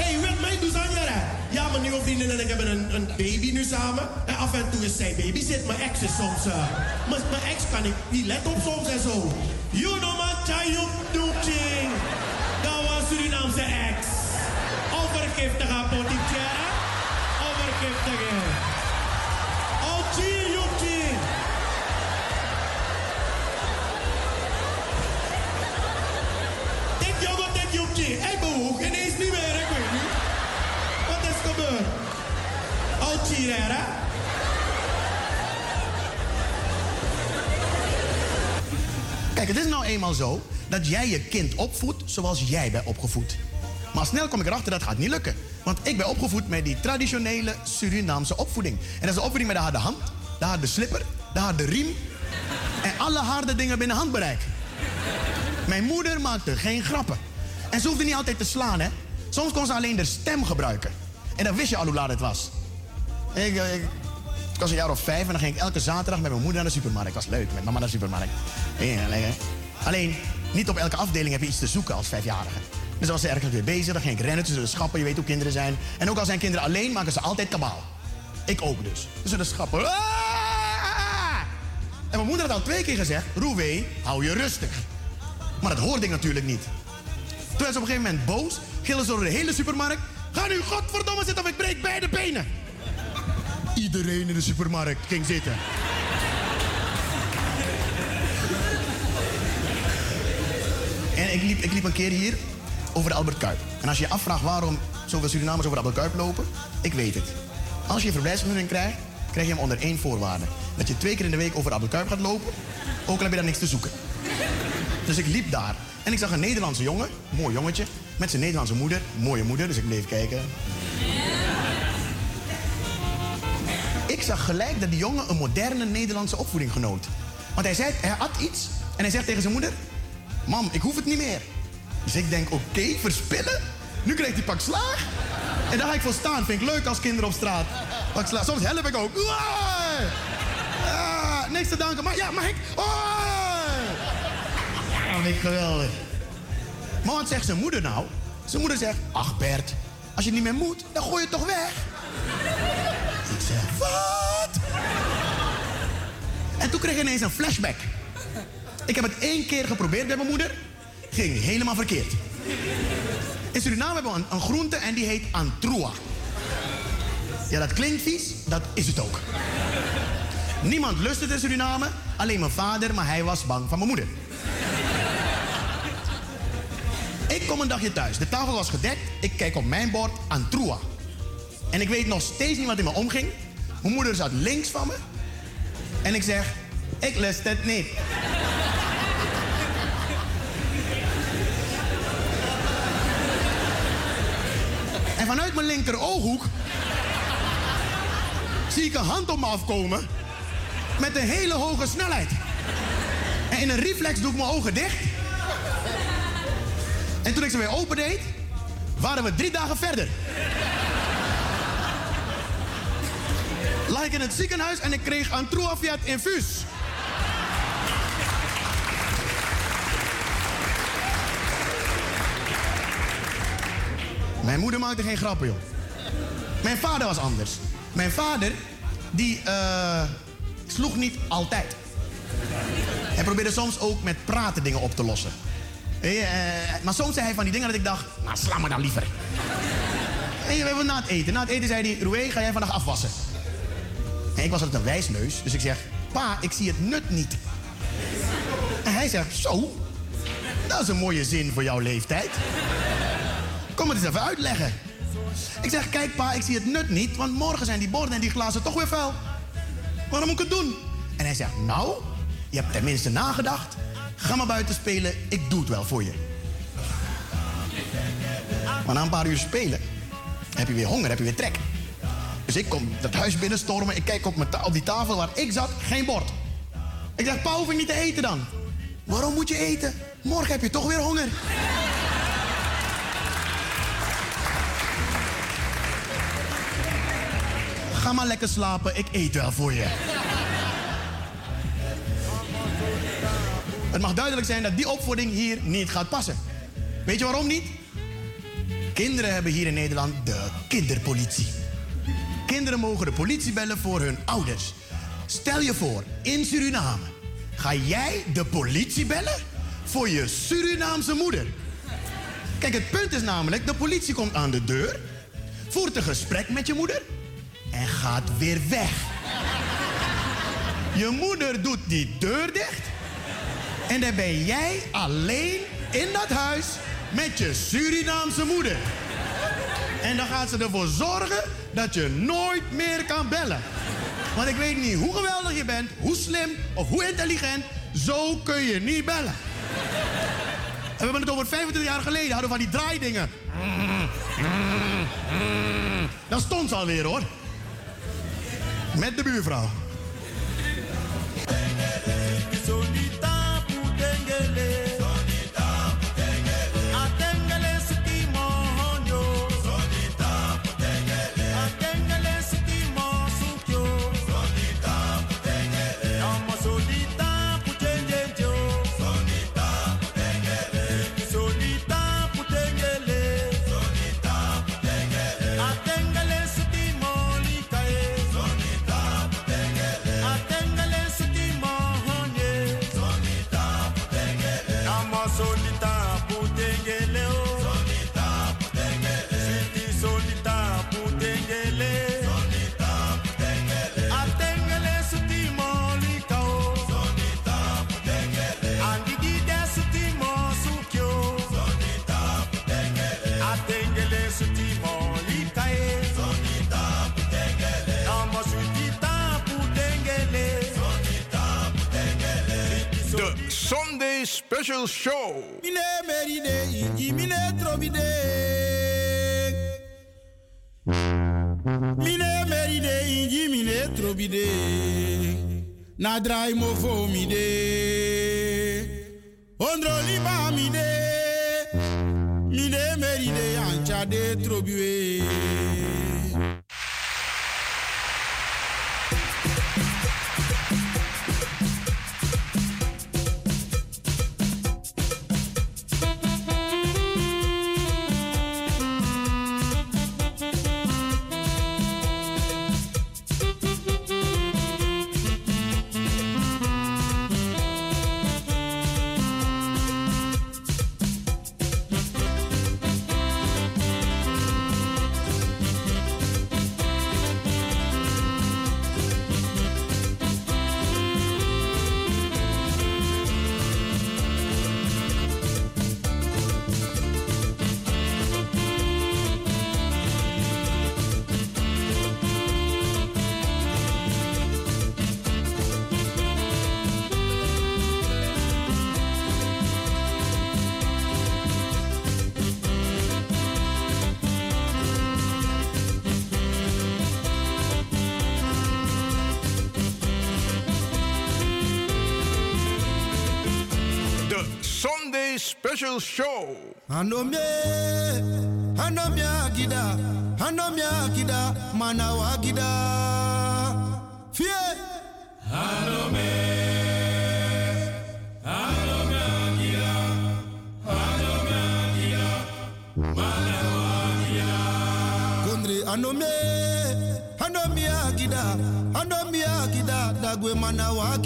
hey, wat mij dus aan Ja, mijn nieuwe vriendin en ik hebben een, baby nu samen. En af en toe is zij babysit. Mijn ex is soms... Eh, uh, mijn, ex kan ik niet let op soms en zo. You know my child doing. Dat was Surinaamse ex. Overgiftige politiek, Overgiftige. Hè? Kijk, het is nou eenmaal zo dat jij je kind opvoedt zoals jij bent opgevoed. Maar snel kom ik erachter dat gaat niet lukken. Want ik ben opgevoed met die traditionele Surinaamse opvoeding. En dat is de opvoeding met de harde hand, de harde slipper, de harde riem. En alle harde dingen binnen handbereik. Mijn moeder maakte geen grappen. En ze hoefde niet altijd te slaan, hè. Soms kon ze alleen de stem gebruiken. En dan wist je al hoe laat het was. Ik, eh, was een jaar of vijf en dan ging ik elke zaterdag met mijn moeder naar de supermarkt. Dat was leuk, met mama naar de supermarkt. Alleen, niet op elke afdeling heb je iets te zoeken als vijfjarige. Dus dan was ze ergens weer bezig, dan ging ik rennen tussen de schappen. Je weet hoe kinderen zijn. En ook al zijn kinderen alleen, maken ze altijd kabaal. Ik ook dus. Tussen de schappen. Ah! En mijn moeder had al twee keer gezegd, Roewee, hou je rustig. Maar dat hoorde ik natuurlijk niet. Toen werd ze op een gegeven moment boos, gillen ze door de hele supermarkt. Ga nu godverdomme zitten of ik breek beide benen. Iedereen in de supermarkt ging zitten. En ik liep, ik liep een keer hier over de Albert Kuip. En als je je afvraagt waarom zoveel Surinamers over de Albert Kuip lopen, ik weet het. Als je een verblijfsvergunning krijgt, krijg je hem onder één voorwaarde. Dat je twee keer in de week over de Albert Kuip gaat lopen, ook al heb je daar niks te zoeken. Dus ik liep daar en ik zag een Nederlandse jongen, mooi jongetje, met zijn Nederlandse moeder, mooie moeder, dus ik bleef kijken. Zag gelijk dat die jongen een moderne Nederlandse opvoeding genoot. Want hij zei, hij had iets en hij zegt tegen zijn moeder: Mam, ik hoef het niet meer. Dus ik denk, oké, verspillen? Nu krijgt hij pak slaag. En daar ga ik voor staan. Vind ik leuk als kinderen op straat. Pak slaag. Soms help ik ook. Ah, niks te danken. Maar ja, mag ik? Ja, vind ik geweldig. Maar wat zegt zijn moeder nou? Zijn moeder zegt, ach Bert, als je niet meer moet, dan gooi je het toch weg. Wat? En toen kreeg ik ineens een flashback. Ik heb het één keer geprobeerd bij mijn moeder. Ging helemaal verkeerd. In Suriname hebben we een, een groente en die heet antroa. Ja, dat klinkt vies, dat is het ook. Niemand lust het in Suriname, alleen mijn vader, maar hij was bang van mijn moeder. Ik kom een dagje thuis. De tafel was gedekt. Ik kijk op mijn bord antroa. En ik weet nog steeds niet wat in me omging. Mijn moeder zat links van me. En ik zeg, ik lust het niet. En vanuit mijn linker ooghoek zie ik een hand op me afkomen met een hele hoge snelheid. En in een reflex doe ik mijn ogen dicht. En toen ik ze weer opendeed, waren we drie dagen verder. Lag ik in het ziekenhuis en ik kreeg een Truafiat infuus. Mijn moeder maakte geen grappen, joh. Mijn vader was anders. Mijn vader, die eh, sloeg niet altijd. Hij probeerde soms ook met praten dingen op te lossen. Eh, maar soms zei hij van die dingen dat ik dacht, nou sla me dan liever. En hebben na het eten. Na het eten zei hij, Roué, ga jij vandaag afwassen? En ik was altijd een wijsneus, dus ik zeg, pa, ik zie het nut niet. En hij zegt, zo, dat is een mooie zin voor jouw leeftijd. Kom het eens even uitleggen. Ik zeg, kijk pa, ik zie het nut niet, want morgen zijn die borden en die glazen toch weer vuil. Waarom moet ik het doen? En hij zegt, nou, je hebt tenminste nagedacht. Ga maar buiten spelen, ik doe het wel voor je. Maar na een paar uur spelen heb je weer honger, heb je weer trek. Dus ik kom dat huis binnenstormen, ik kijk op, die tafel waar ik zat, geen bord. Ik zeg, pa, hoef niet te eten dan? Waarom moet je eten? Morgen heb je toch weer honger. Ga maar lekker slapen, ik eet wel voor je. Het mag duidelijk zijn dat die opvoeding hier niet gaat passen. Weet je waarom niet? Kinderen hebben hier in Nederland de kinderpolitie. Kinderen mogen de politie bellen voor hun ouders. Stel je voor, in Suriname ga jij de politie bellen voor je Surinaamse moeder. Kijk, het punt is namelijk, de politie komt aan de deur, voert een gesprek met je moeder en gaat weer weg. Je moeder doet die deur dicht. En dan ben jij alleen in dat huis met je Surinaamse moeder. En dan gaat ze ervoor zorgen dat je nooit meer kan bellen. Want ik weet niet hoe geweldig je bent, hoe slim of hoe intelligent. Zo kun je niet bellen. En we hebben het over 25 jaar geleden. Hadden we van die draaidingen. Dan stond ze alweer hoor. Met de buurvrouw. Special Show. Mine meride inji mine trobide. Mine meride inji mine trobide. Na drai mo fo mi de. Ondro liba mi de. Mine meride ancha de trobiwe. special show. Anomye, anomye agida, anomye agida, manawagida. Fie. Anomye. anome agida, gida anomia gida dagwe mana wa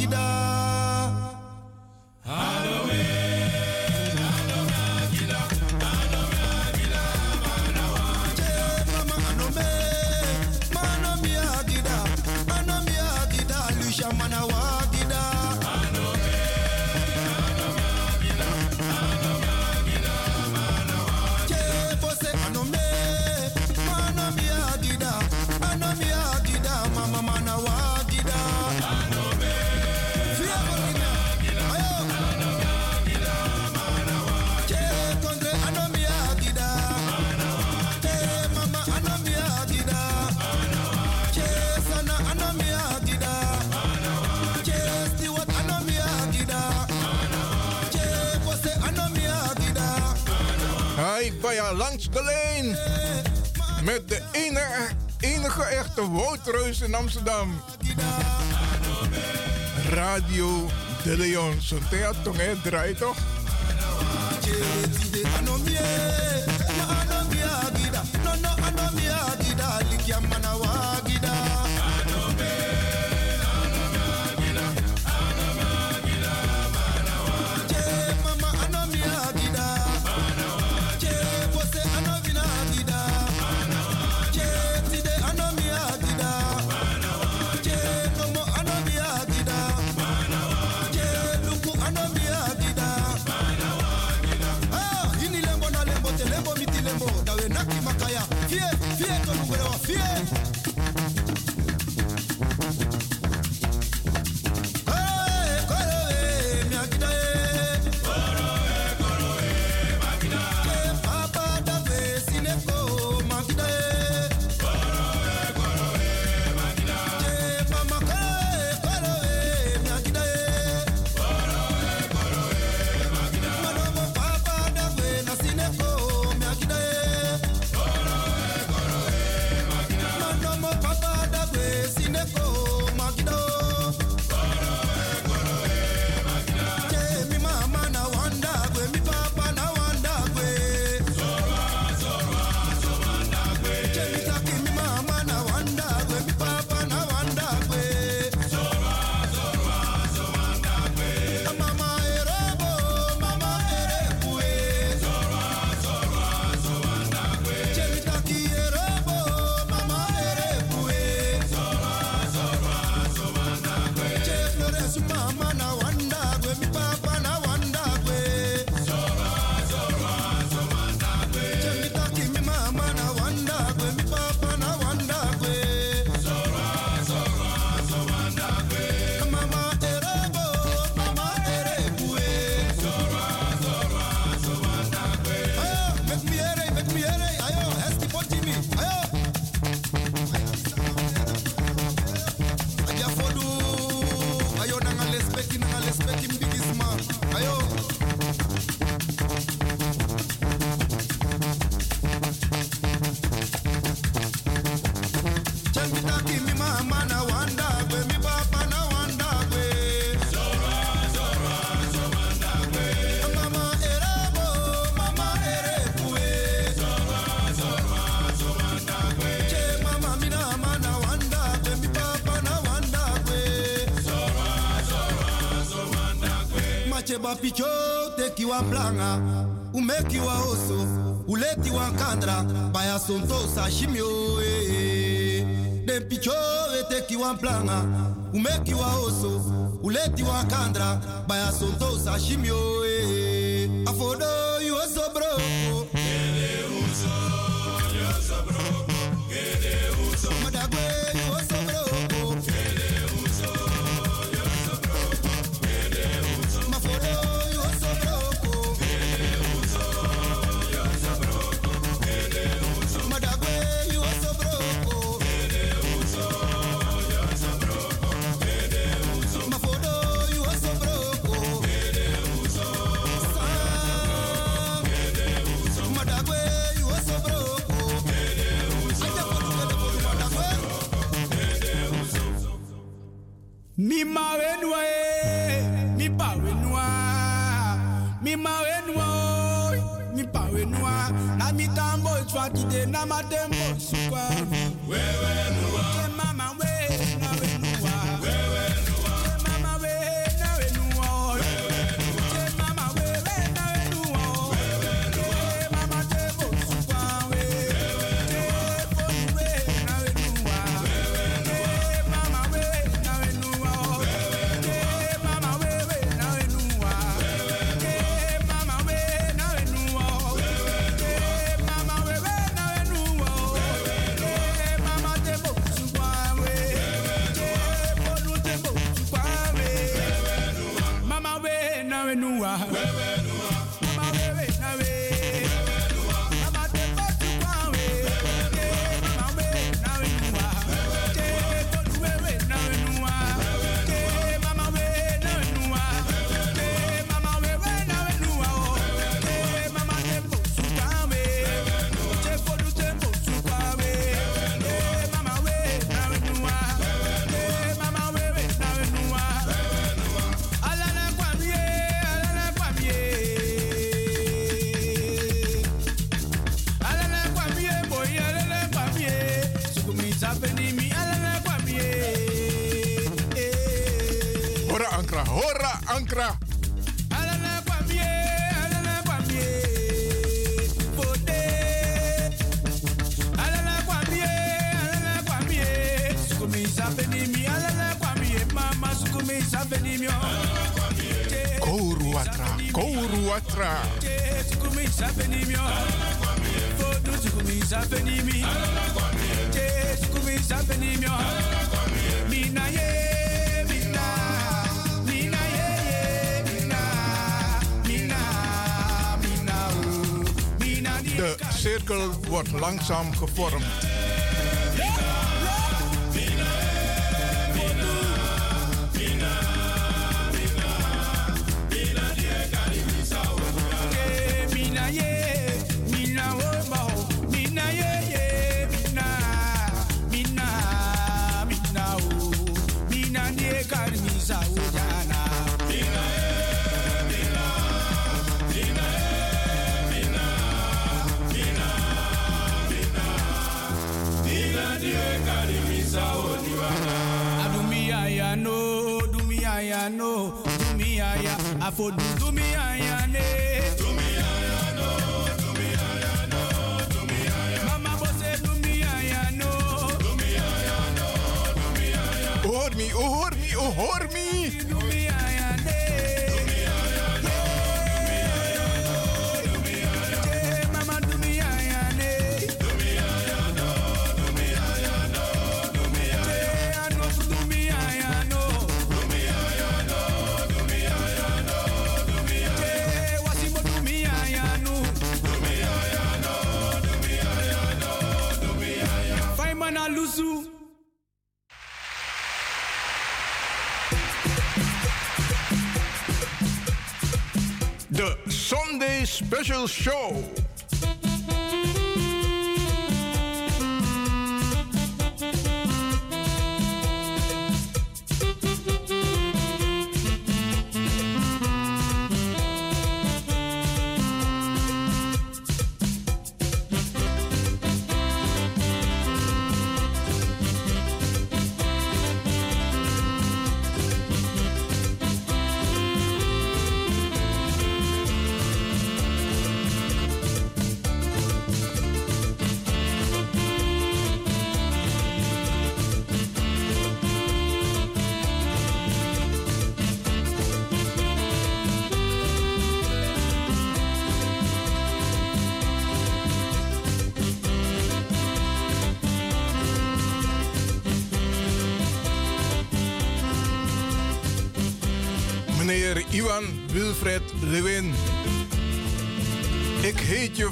Amsterdam. Radio De Leon. Zo'n theater? Draait toch? blanga umekiwa oso uletiwa nkandra baya sontosa shimio eh, eh. den picho wetekiwa mplanga umekiwa oso uletiwa nkandra baya sontosa eh, afodo langzaam gevormd. special show.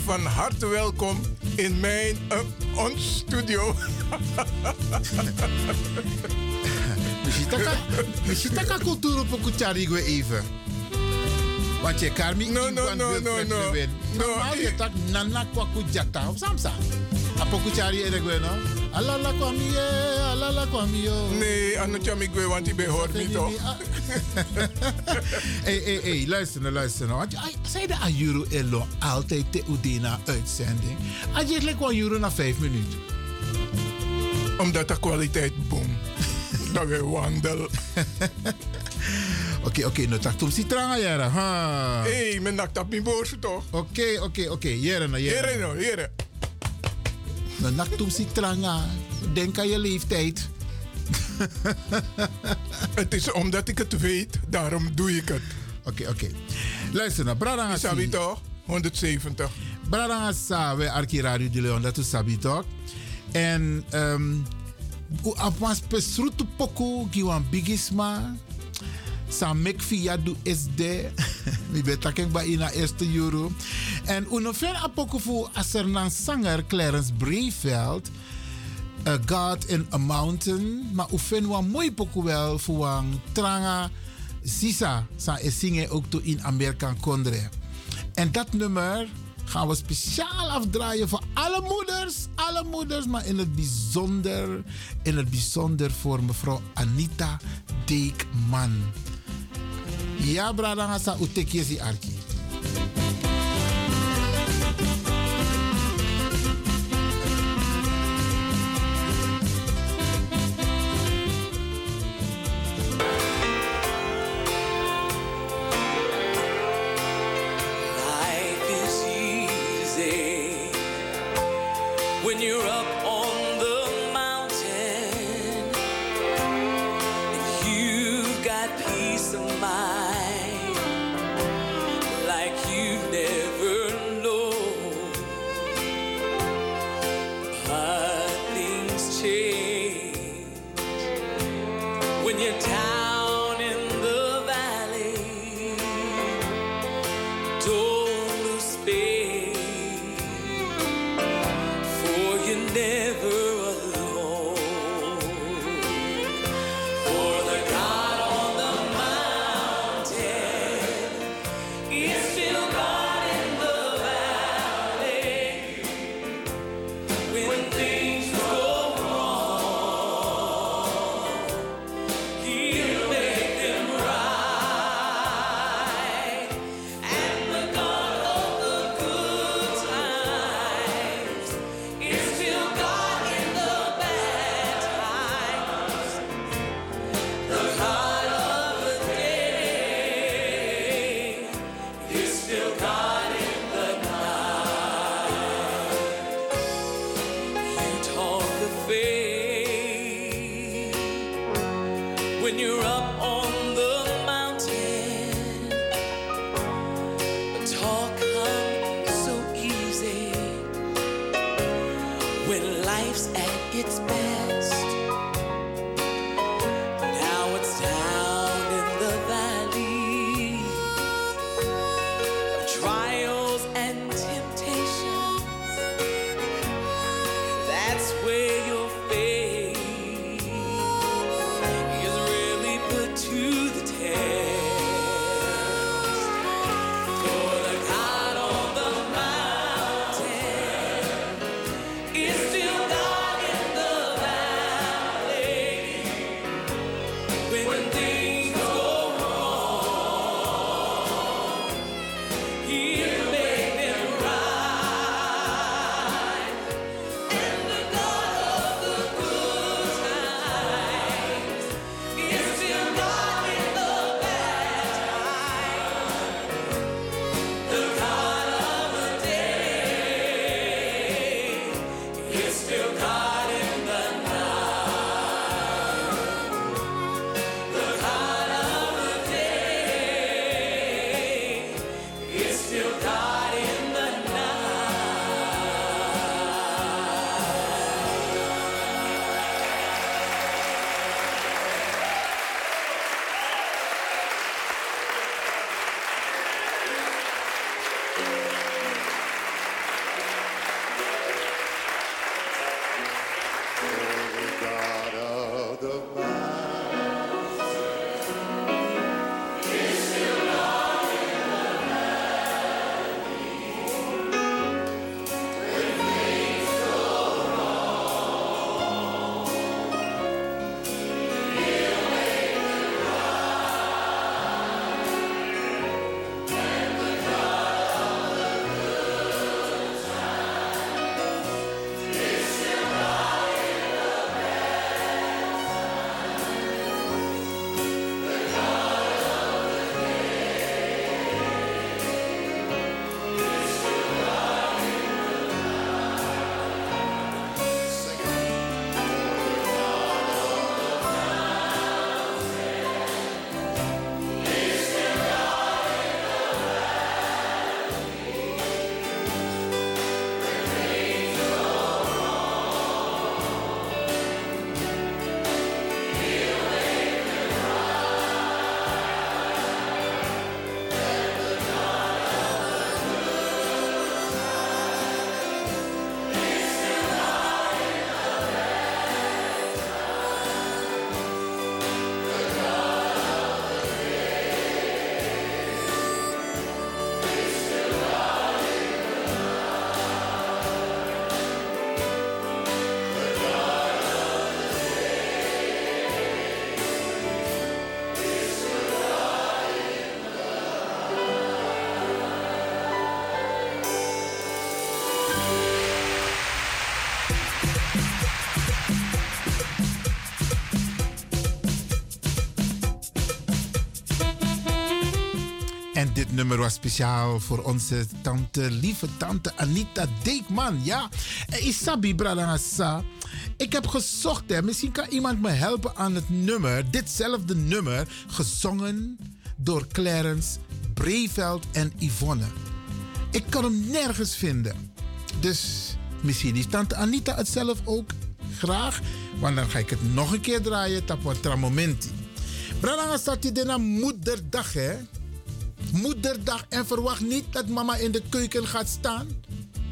Van harte welkom in mijn, uh, ons studio. Misschien taka cultuur op een go even. Want je kan niet No, no, no, no, no. Normaal je tak nana kwa kujata samsa. Apo kuchari ere go no. Alala kwa miye, alala kwa miyo. Nee, anu chami gwe want ik ben hoort niet toch? Hé, hé, hé, luister nou, luister nou. Zei de Ayuro Elo altijd te Udena uitzending? Lekker een euro na vijf minuten. Omdat de kwaliteit boom. Dat we wandelen. Oké, oké, nou tak tum si tranga jara. Ha. Hé, hey, men nak tap mi boos toch? Oké, oké, oké. Jere nou, jere. Jere nou. Nou, nak tum si tranga. Denk aan je leeftijd. Het is omdat ik het weet, daarom doe ik het. Oké, oké. Luister nou, Bradanga sabi toch? 170. Bradanga sa we Arki Radio de Leon, dat is sabi toch? En um, apans pesrutu poku giwan bigisma. Sa mek via du SD. Mi betakeng ba ina eerste euro. En uno fen apoku fu asernan zanger Clarence Breveld. A God in a Mountain. Maar u fen wa mooi poku wel wang tranga sisa. Sa e singen ook to in Amerikan kondre. En dat nummer gaan we speciaal afdraaien voor alle moeders. Alle moeders, maar in het bijzonder, in het bijzonder voor mevrouw Anita Deekman. Ja, brada, ngasa utekesi arki. Nummer was speciaal voor onze tante, lieve tante Anita Deekman. Ja, Eh, Isabi Bradangasa. Ik heb gezocht, hè. misschien kan iemand me helpen aan het nummer. Ditzelfde nummer, gezongen door Clarence Breveld en Yvonne. Ik kan hem nergens vinden. Dus misschien is tante Anita het zelf ook graag. Want dan ga ik het nog een keer draaien. Tapwa momenti. Bradanga staat hier naar moederdag, hè? Moederdag. En verwacht niet dat mama in de keuken gaat staan.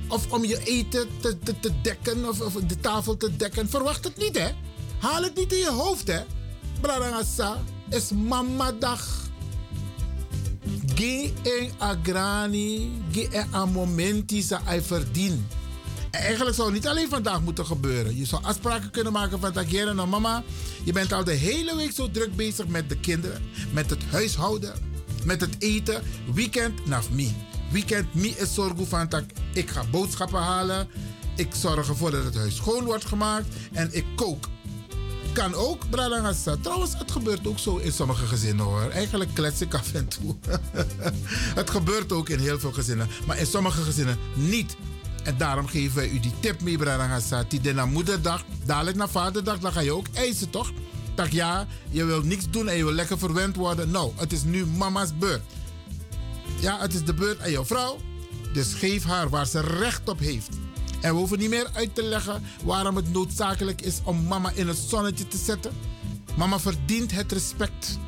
Of om je eten te, te, te dekken. Of, of de tafel te dekken. Verwacht het niet, hè? Haal het niet in je hoofd, hè? Bradanga sa. Is mama dag. Ge en agrani. Ge en a momenti sa ai. En eigenlijk zou het niet alleen vandaag moeten gebeuren. Je zou afspraken kunnen maken van Tagere naar mama. Je bent al de hele week zo druk bezig met de kinderen, met het huishouden, met het eten. Weekend naar me. Weekend me is zorgen van dat ik ga boodschappen halen. Ik zorg ervoor dat het huis schoon wordt gemaakt en ik kook. Kan ook, Bradangasa. Trouwens, het gebeurt ook zo in sommige gezinnen hoor. Eigenlijk klets ik af en toe. het gebeurt ook in heel veel gezinnen. Maar in sommige gezinnen niet. En daarom geven wij u die tip mee, Bradangasa. Die na moederdag, dadelijk na vaderdag, dan ga je ook eisen toch? Dat ja, je wil niks doen en je wil lekker verwend worden. Nou, het is nu mama's beurt. Ja, het is de beurt aan jouw vrouw. Dus geef haar waar ze recht op heeft. En we hoeven niet meer uit te leggen waarom het noodzakelijk is om mama in het zonnetje te zetten. Mama verdient het respect.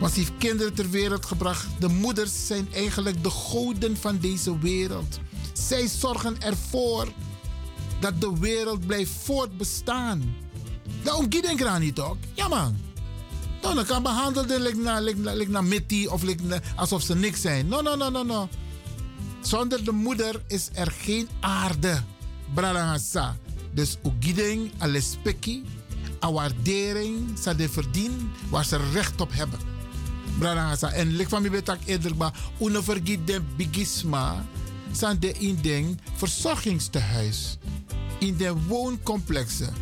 Want ze heeft kinderen ter wereld gebracht. De moeders zijn eigenlijk de goden van deze wereld. Zij zorgen ervoor dat de wereld blijft voortbestaan. Dat omgiet ik niet toch? Ja man. Dan kan behandeld like na, like, na, like na mittie of like alsof ze niks zijn. No, no, no, no, no. Zonder de moeder is er geen aarde. Bralangasa. Dus ugiding, alespeki, a waardering, ze de verdien waar ze recht op hebben. Bralangasa. En lik van mij betak eerder, maar de bigisma, zijn de in den verzorgingstehuis. In de wooncomplexen.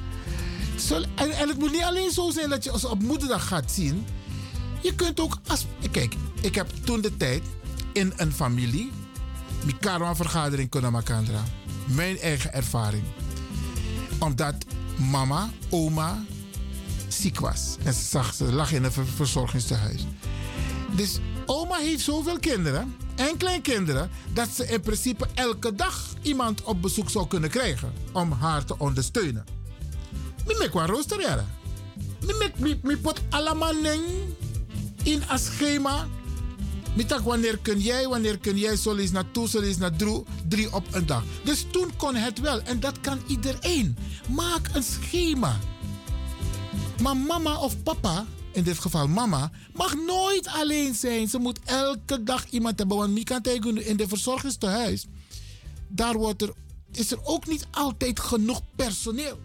En, en het moet niet alleen zo zijn dat je als op moederdag gaat zien. Je kunt ook als. Kijk, ik heb toen de tijd in een familie. Die karma-vergadering kunnen maken. Mijn eigen ervaring. Omdat mama, oma ziek was. En ze, lag in een ver- verzorgingstehuis. Dus oma heeft zoveel kinderen en kleinkinderen dat ze in principe elke dag iemand op bezoek zou kunnen krijgen om haar te ondersteunen. Mi mek wa rooster jara. Mi mek pot allemaal in een schema. Mi tak wanneer kun jij, wanneer kun jij, zo is naar toe, zo naar drie, drie op een dag. Dus toen kon het wel en dat kan iedereen. Maak een schema. Maar mama of papa, in dit geval mama, mag nooit alleen zijn. Ze moet elke dag iemand hebben. Want Mika tegen in de verzorgingstehuis, daar wordt er, is er ook niet altijd genoeg personeel.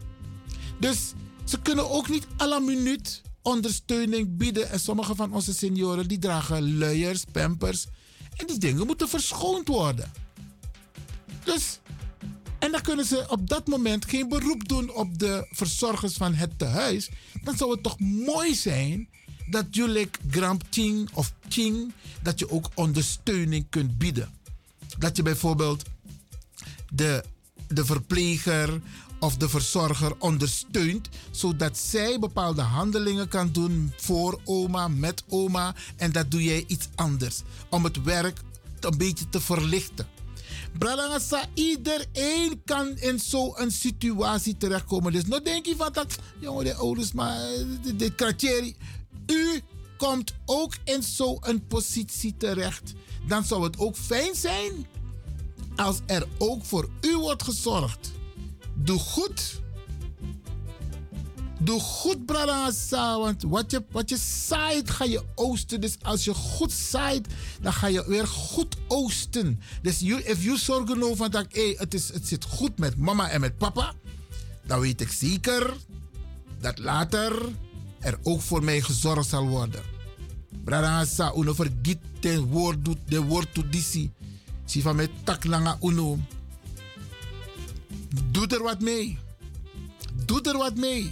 Dus ze kunnen ook niet à la minuut ondersteuning bieden. En sommige van onze senioren die dragen luiers, pampers. En die dingen moeten verschoond worden. Dus, en dan kunnen ze op dat moment geen beroep doen op de verzorgers van het tehuis. Dan zou het toch mooi zijn dat jullie Gramp Ching of Ching, dat je ook ondersteuning kunt bieden. Dat je bijvoorbeeld de, de verpleger of de verzorger ondersteunt, zodat zij bepaalde handelingen kan doen voor oma, met oma. En dat doe jij iets anders. Om het werk een beetje te verlichten. Bralangasa, iedereen kan in zo'n situatie terechtkomen. Dus nou denk je van dat, jongen, de ouders, maar dit kratjeri. U komt ook in zo'n positie terecht. Dan zou het ook fijn zijn als er ook voor u wordt gezorgd. Doe goed. Doe goed, Bralangasa, want wat je, wat je zaait, ga je oosten. Dus als je goed zaait, dan ga je weer goed oosten. Dus you, if you zorgen over dat hey, het, is, het zit goed met mama en met papa, dan weet ik zeker dat later er ook voor mij gezorgd zal worden. Bralangasa, uno vergiet de woord, de woord to disi. Si van mij tak langa uno. Doe er wat mee. Doe er wat mee.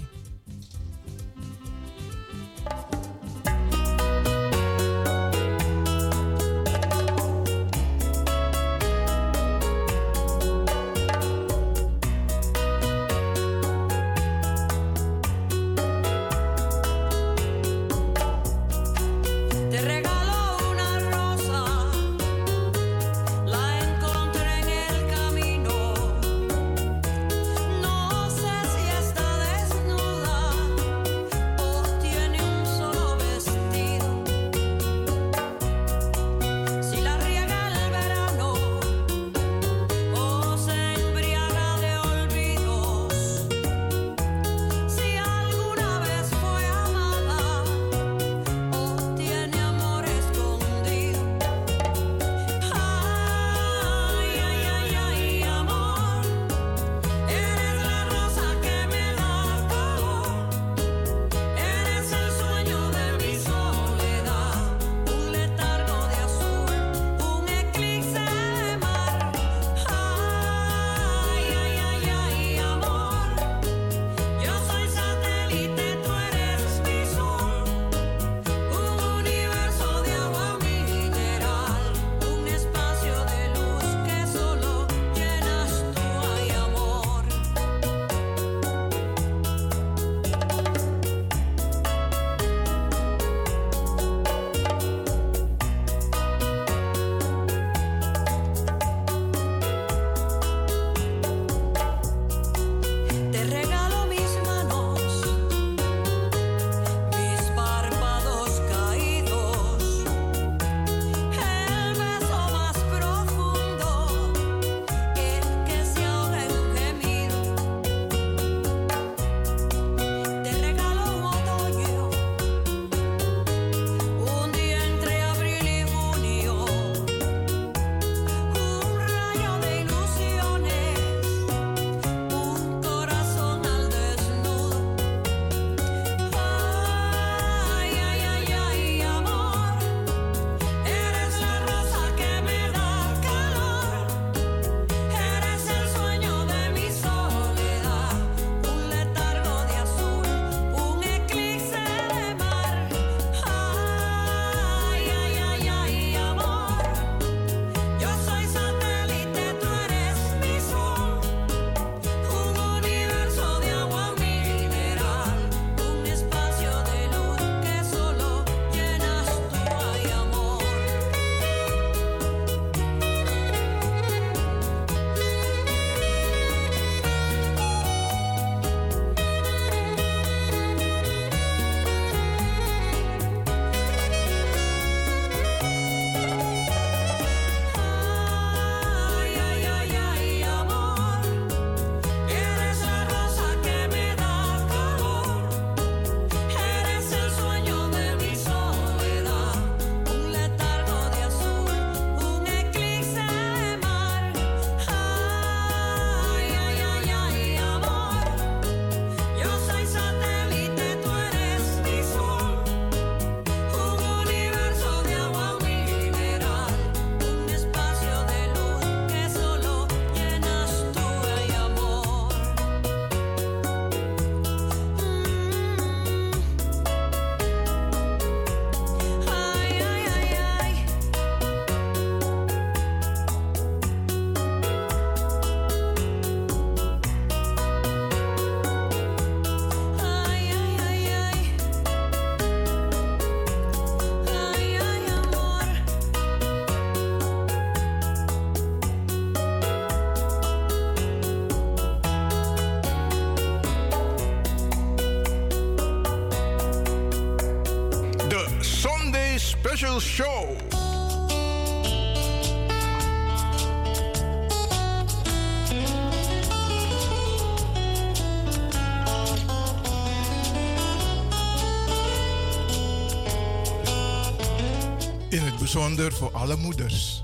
In het bijzonder voor alle moeders.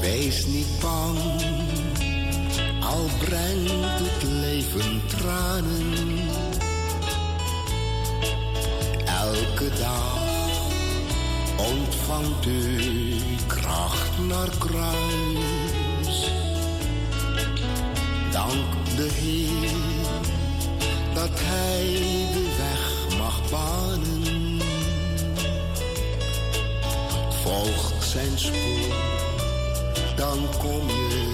Wees niet bang, al brengt het leven tranen. Elke dag ontvangt u kracht naar kruis. Dank de Heer dat Hij de weg mag banen. Volg zijn spoor, dan kom je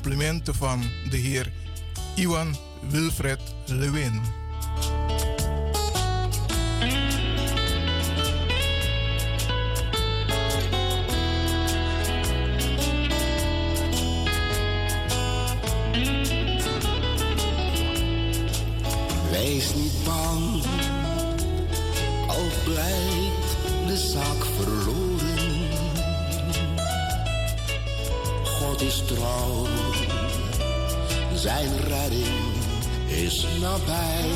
complimenten van de heer Iwan Wilfred Lewin. is nabij.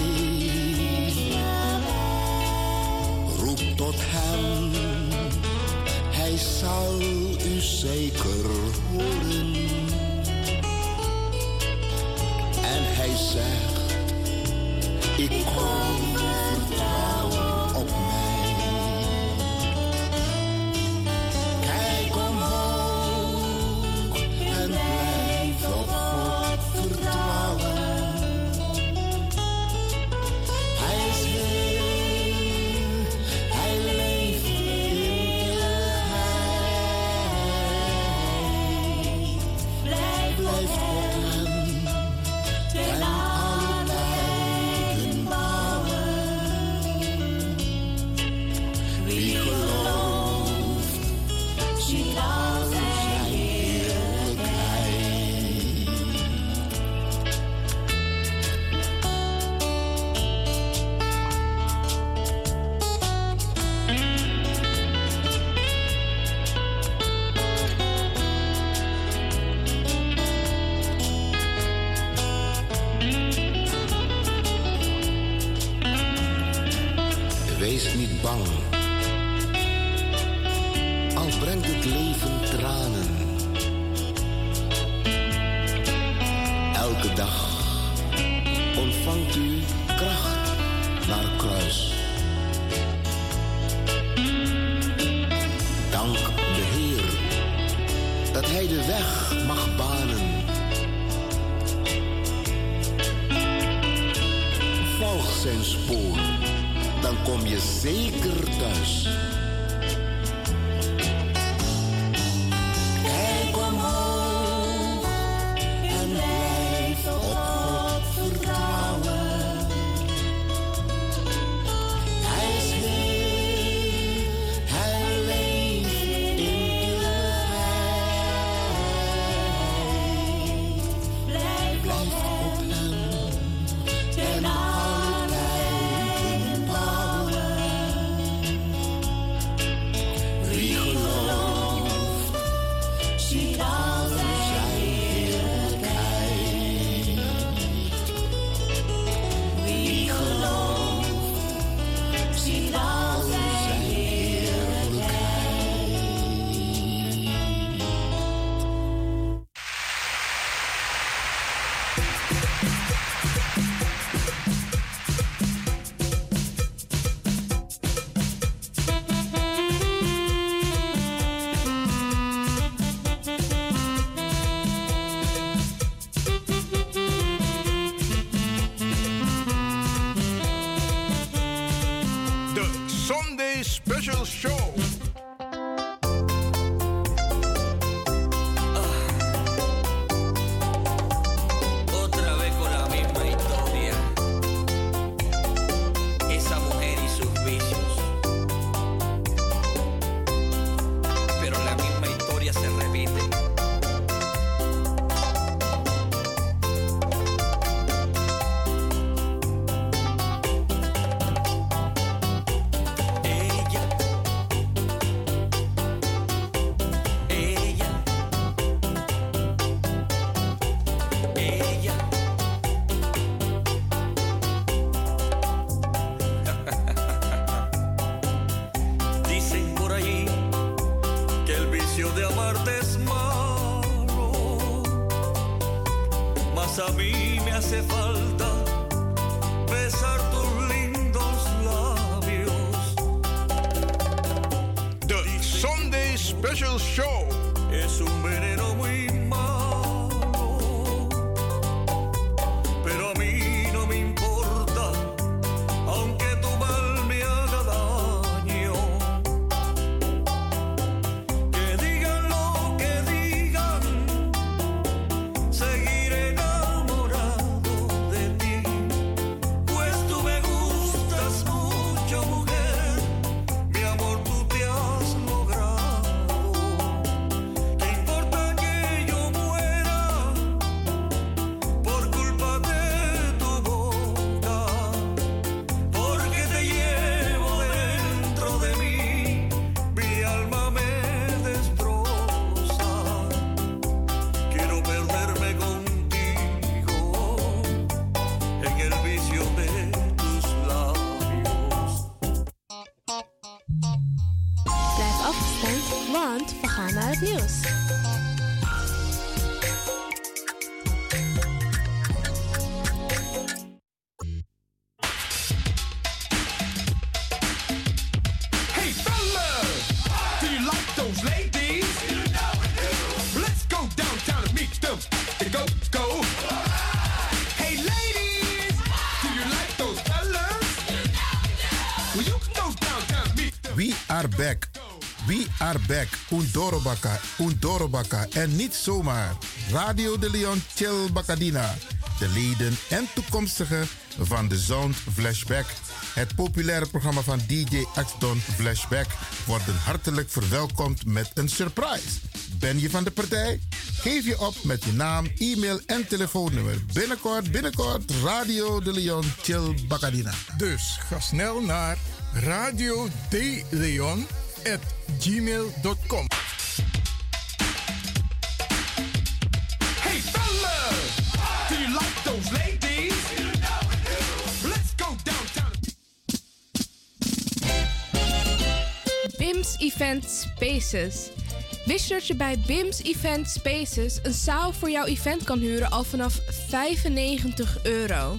Roep tot hem, hij zal u zeker horen. En hij zegt, ik kom. We are back. Undorobaka. En niet zomaar. Radio de Leon Chill Bacadina. De leden en toekomstigen van de Sound Flashback. Het populaire programma van DJ X-Don Flashback worden hartelijk verwelkomd met een surprise. Ben je van de partij? Geef je op met je naam, e-mail en telefoonnummer. Binnenkort, binnenkort, Radio de Leon Chill Bacadina. Dus ga snel naar radio de Leon at gmail.com. Hey fellas, do you like those ladies? Let's go downtown. BIMS Event Spaces. Wist je dat je bij BIMS Event Spaces een zaal voor jouw event kan huren al vanaf 95 euro?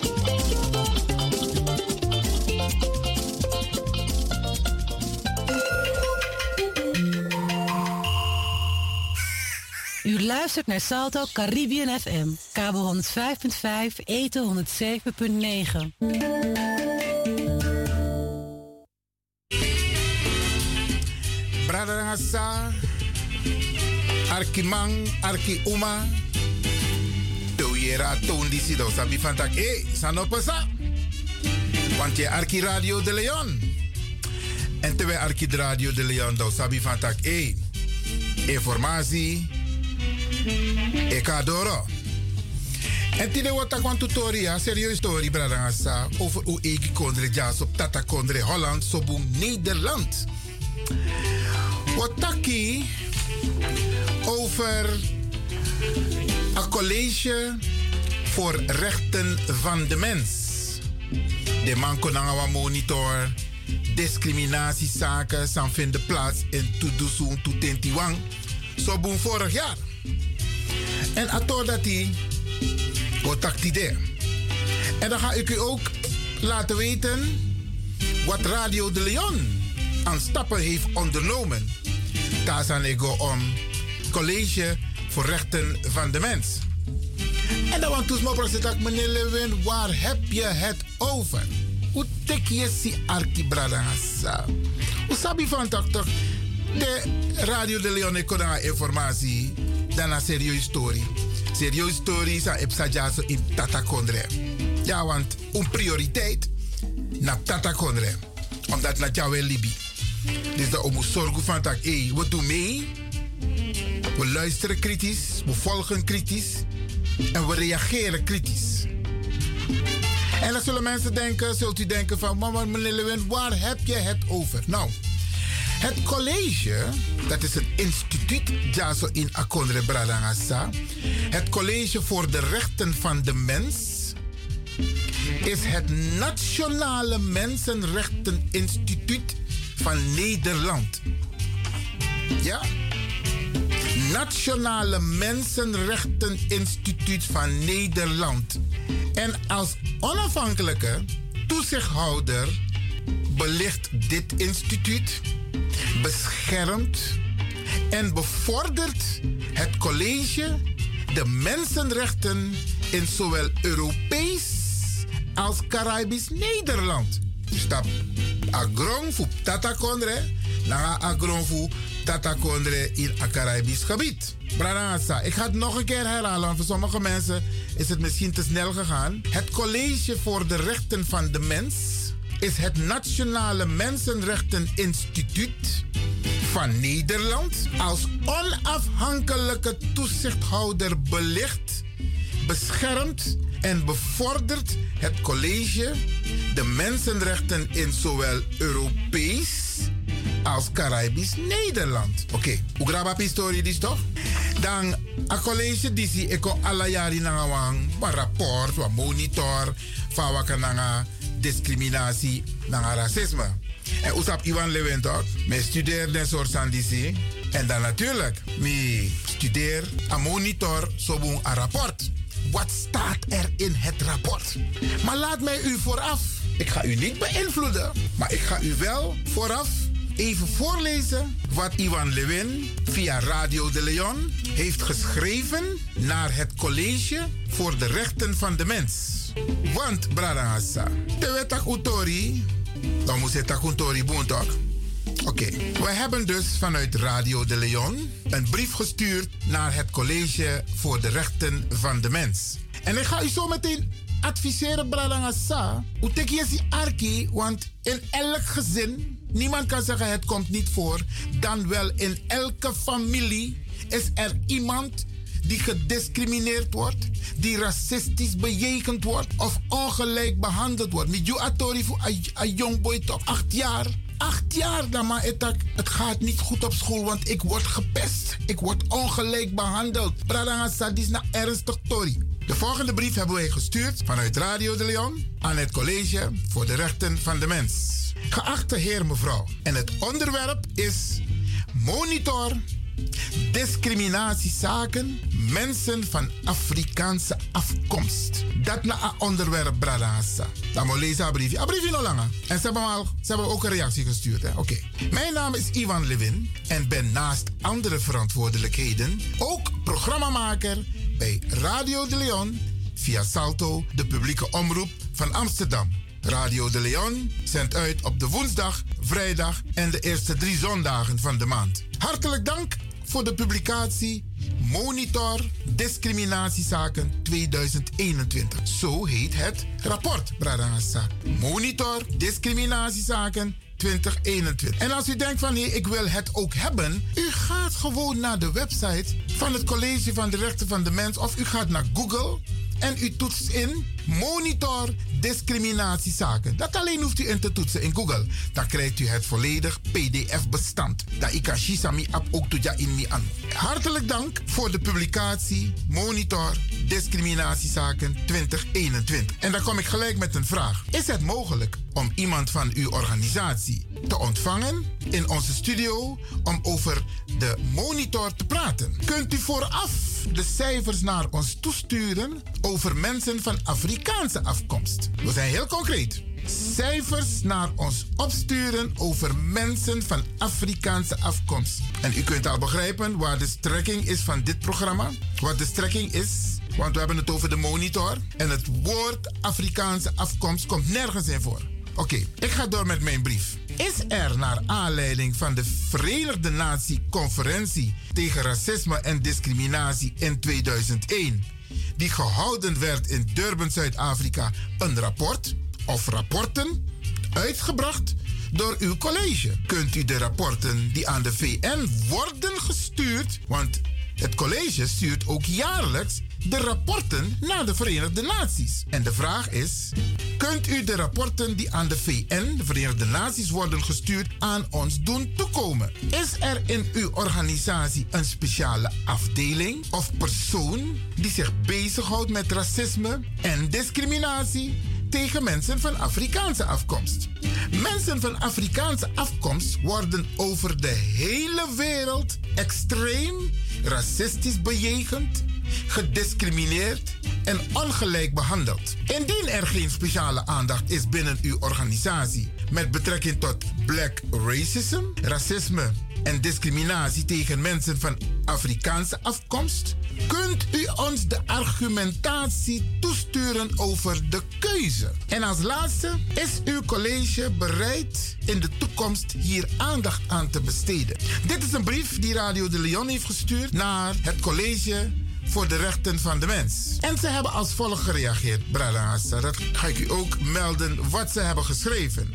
U luistert naar Salto Caribbean FM, kabel 105.5, eten 107.9. Brother Hassa, Arkimang, Arki Uma, Toyera Tondisi do Sabi Fantak, eh, Sanopesa. Want je Arki Radio de Leon. En terwijl Arki Radio de Leon do Sabi Fantak, eh, informatie, ik adoro. En tine wat ik tutorial, serieus story, Hassa, over hoe ik kondre jas op Tata kondre Holland, sobung Nederland. Wat taki over een college voor rechten van de mens. De man kon aan monitor. Discriminatiezaken zijn vinden plaats in Tudusun Tutentiwang. Zo boem vorig jaar. En ator dat hij wat idee. En dan ga ik u ook laten weten wat Radio de Leon aan stappen heeft ondernomen. Daar zijn ik om college voor rechten van de mens. En dan want me dat meneer Lewin, waar heb je het over? Hoe tik je si arki bradangasa? Usabi van. De Radio de Leon kon informatie. Dan een serieus story. Serieus story is een in Tata Kondre. Ja, want een prioriteit naar Tata Kondre. Omdat na jou Libi. Dus dat moet zorgen van dat, hé, we doen mee. We luisteren kritisch, we volgen kritisch en we reageren kritisch. En dan zullen mensen denken, zult u denken van, mama meneer Lewin, waar heb je het over? Nou, het college, dat is het instituut Jaso in Akondre Bradangasa. Het college voor de rechten van de mens is het Nationale Mensenrechteninstituut van Nederland. Ja? Nationale Mensenrechteninstituut van Nederland. En als onafhankelijke toezichthouder belicht dit instituut, beschermt en bevordert het college de mensenrechten in zowel Europees als Caribisch Nederland. Stap Kondre, na agrong voor Tata Kondre in het Caribisch gebied. Branasa, ik ga het nog een keer herhalen. Voor sommige mensen is het misschien te snel gegaan. Het College voor de Rechten van de Mens is het Nationale Mensenrechteninstituut van Nederland als onafhankelijke toezichthouder belicht, beschermt en bevordert het college de mensenrechten in zowel Europees als Caribisch Nederland. Oké, okay. hoe graba historie is toch? Dan a college disi eko alla jari nanga wang wa rapport, wa monitor, van wakananga discriminatie, nanga racisme. En usap Ivan Lewin toch? Me studeer den soort van disi. En dan natuurlijk, me studeer a monitor sobun a rapport. Wat staat er in het rapport? Maar laat mij u vooraf. Ik ga u niet beïnvloeden, maar ik ga u wel vooraf even voorlezen wat Ivan Lewin via Radio de Leon heeft geschreven naar het College voor de Rechten van de Mens. Want, Bradangasa, de wet Utori, dan moet het Utori toch? Oké, we hebben dus vanuit Radio de Leon een brief gestuurd naar het College voor de Rechten van de Mens. En ik ga u zo meteen adviseren, Bradangasa, hoe tek je die arki, want in elk gezin, niemand kan zeggen het komt niet voor, dan wel in elke familie is er iemand die gediscrimineerd wordt, die racistisch bejegend wordt of ongelijk behandeld wordt. Jou atori voor een jong boy top, acht jaar. Acht jaar dan maar etak, het gaat niet goed op school, want ik word gepest. Ik word ongelijk behandeld. Pradanga is naar ernstig tori. De volgende brief hebben wij gestuurd vanuit Radio de Leon aan het College voor de Rechten van de Mens. Geachte heer mevrouw, en het onderwerp is monitor discriminatiezaken mensen van Afrikaanse afkomst. Dat na een onderwerp bradasa. Dan moet lezen een briefje. Een briefje nog langer. En ze hebben, ook een reactie gestuurd. Oké. Mijn naam is Ivan Levin en ben naast andere verantwoordelijkheden ook programmamaker bij Radio de Leon via Salto, de publieke omroep van Amsterdam. Radio de Leon zendt uit op de woensdag, vrijdag en de eerste drie zondagen van de maand. Hartelijk dank voor de publicatie Monitor Discriminatiezaken 2021. Zo heet het rapport, Bradangasa. Monitor Discriminatiezaken 2021. En als u denkt van nee, ik wil het ook hebben, u gaat gewoon naar de website van het College van de Rechten van de Mens of u gaat naar Google en u toetst in monitor discriminatiezaken. Dat alleen hoeft u in te toetsen in Google. Dan krijgt u het volledig PDF-bestand. Dat ik sami app ook toja in mi aan. Hartelijk dank voor de publicatie Monitor Discriminatiezaken 2021. En dan kom ik gelijk met een vraag. Is het mogelijk om iemand van uw organisatie te ontvangen in onze studio om over de monitor te praten? Kunt u vooraf de cijfers naar ons toesturen over mensen van Afrikaanse afkomst? We zijn heel concreet. Cijfers naar ons opsturen over mensen van Afrikaanse afkomst. En u kunt al begrijpen waar de strekking is van dit programma. Wat de strekking is want we hebben het over de monitor. En het woord Afrikaanse afkomst komt nergens in voor. Oké, ik ga door met mijn brief. Is er naar aanleiding van de Verenigde Natie Conferentie tegen Racisme en Discriminatie in 2001, die gehouden werd in Durban, Zuid-Afrika, een rapport of rapporten uitgebracht door uw college. Kunt u de rapporten die aan de VN worden gestuurd, want het college stuurt ook jaarlijks de rapporten naar de Verenigde Naties. En de vraag is: kunt u de rapporten die aan de VN, de Verenigde Naties, worden gestuurd, aan ons doen toekomen? Is er in uw organisatie een speciale afdeling of persoon die zich bezighoudt met racisme en discriminatie? tegen mensen van Afrikaanse afkomst. Mensen van Afrikaanse afkomst worden over de hele wereld extreem racistisch bejegend, gediscrimineerd en ongelijk behandeld. Indien er geen speciale aandacht is binnen uw organisatie met betrekking tot black racism, racisme en discriminatie tegen mensen van Afrikaanse afkomst, kunt u ons de argumentatie toesturen over de keuze. En als laatste is uw college bereid in de toekomst hier aandacht aan te besteden. Dit is een brief die Radio de Leon heeft gestuurd naar het college voor de rechten van de mens. En ze hebben als volgt gereageerd, Brada. Dat ga ik u ook melden wat ze hebben geschreven.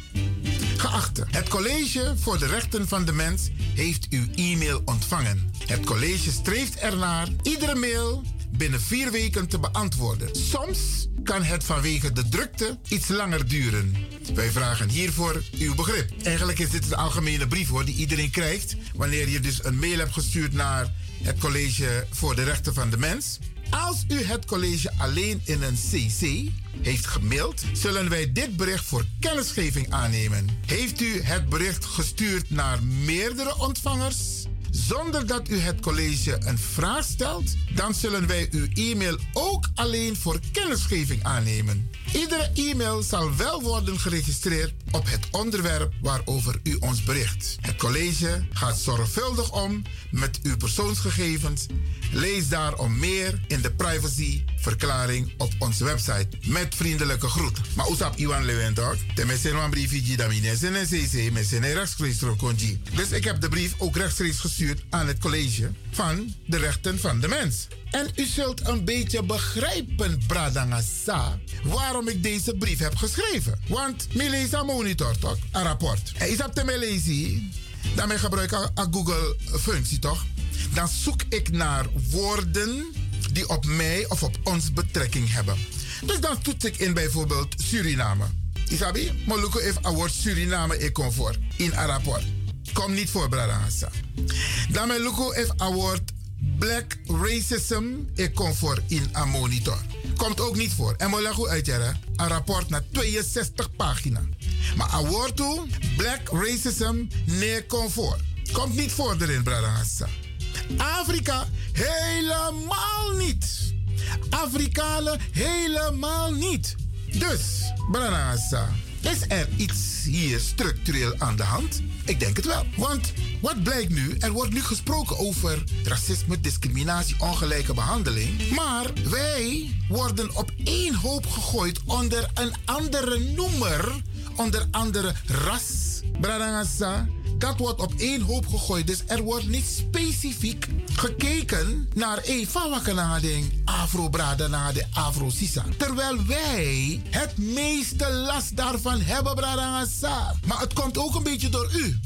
Geachte, het College voor de Rechten van de Mens heeft uw e-mail ontvangen. Het college streeft ernaar iedere mail binnen vier weken te beantwoorden. Soms kan het vanwege de drukte iets langer duren. Wij vragen hiervoor uw begrip. Eigenlijk is dit een algemene brief hoor, die iedereen krijgt wanneer je dus een mail hebt gestuurd naar het College voor de Rechten van de Mens. Als u het college alleen in een CC heeft gemaild, zullen wij dit bericht voor kennisgeving aannemen. Heeft u het bericht gestuurd naar meerdere ontvangers? Zonder dat u het college een vraag stelt, dan zullen wij uw e-mail ook alleen voor kennisgeving aannemen. Iedere e-mail zal wel worden geregistreerd op het onderwerp waarover u ons bericht. Het college gaat zorgvuldig om met uw persoonsgegevens. Lees daarom meer in de privacyverklaring op onze website. Met vriendelijke groet. Maar usap Iwan Lewentok. Tenminste, een briefje mijn en CC zijn rechtstreeks konji. Dus ik heb de brief ook rechtstreeks gestuurd aan het college van de rechten van de mens. En u zult een beetje begrijpen, Bradangasa, waarom ik deze brief heb geschreven. Want een monitor toch, een rapport. En is dat te me lezen, dan ik gebruik ik een Google-functie toch? Dan zoek ik naar woorden die op mij of op ons betrekking hebben. Dus dan toets ik in bijvoorbeeld Suriname. Isabi, Moluko heeft woord Suriname kom voor in een rapport. Kom niet voor, Bradangasa. Dan mijn Luko heeft woord Black Racism kom voor in een monitor. Komt ook niet voor. En moet uit een rapport naar 62 pagina. Maar woord toe, Black Racism nee voor. Komt niet voor erin, Bradangasa. Afrika helemaal niet. Afrikanen helemaal niet. Dus, Bradangasa, is er iets hier structureel aan de hand? Ik denk het wel. Want wat blijkt nu? Er wordt nu gesproken over racisme, discriminatie, ongelijke behandeling. Maar wij worden op één hoop gegooid onder een andere noemer. Onder andere ras. Bradangasa. Dat wordt op één hoop gegooid. Dus er wordt niet specifiek gekeken naar Eva Wakkenading, Afro Bradanade, Afro Sisa. Terwijl wij het meeste last daarvan hebben, Bradangasa. Maar het komt ook een beetje door u.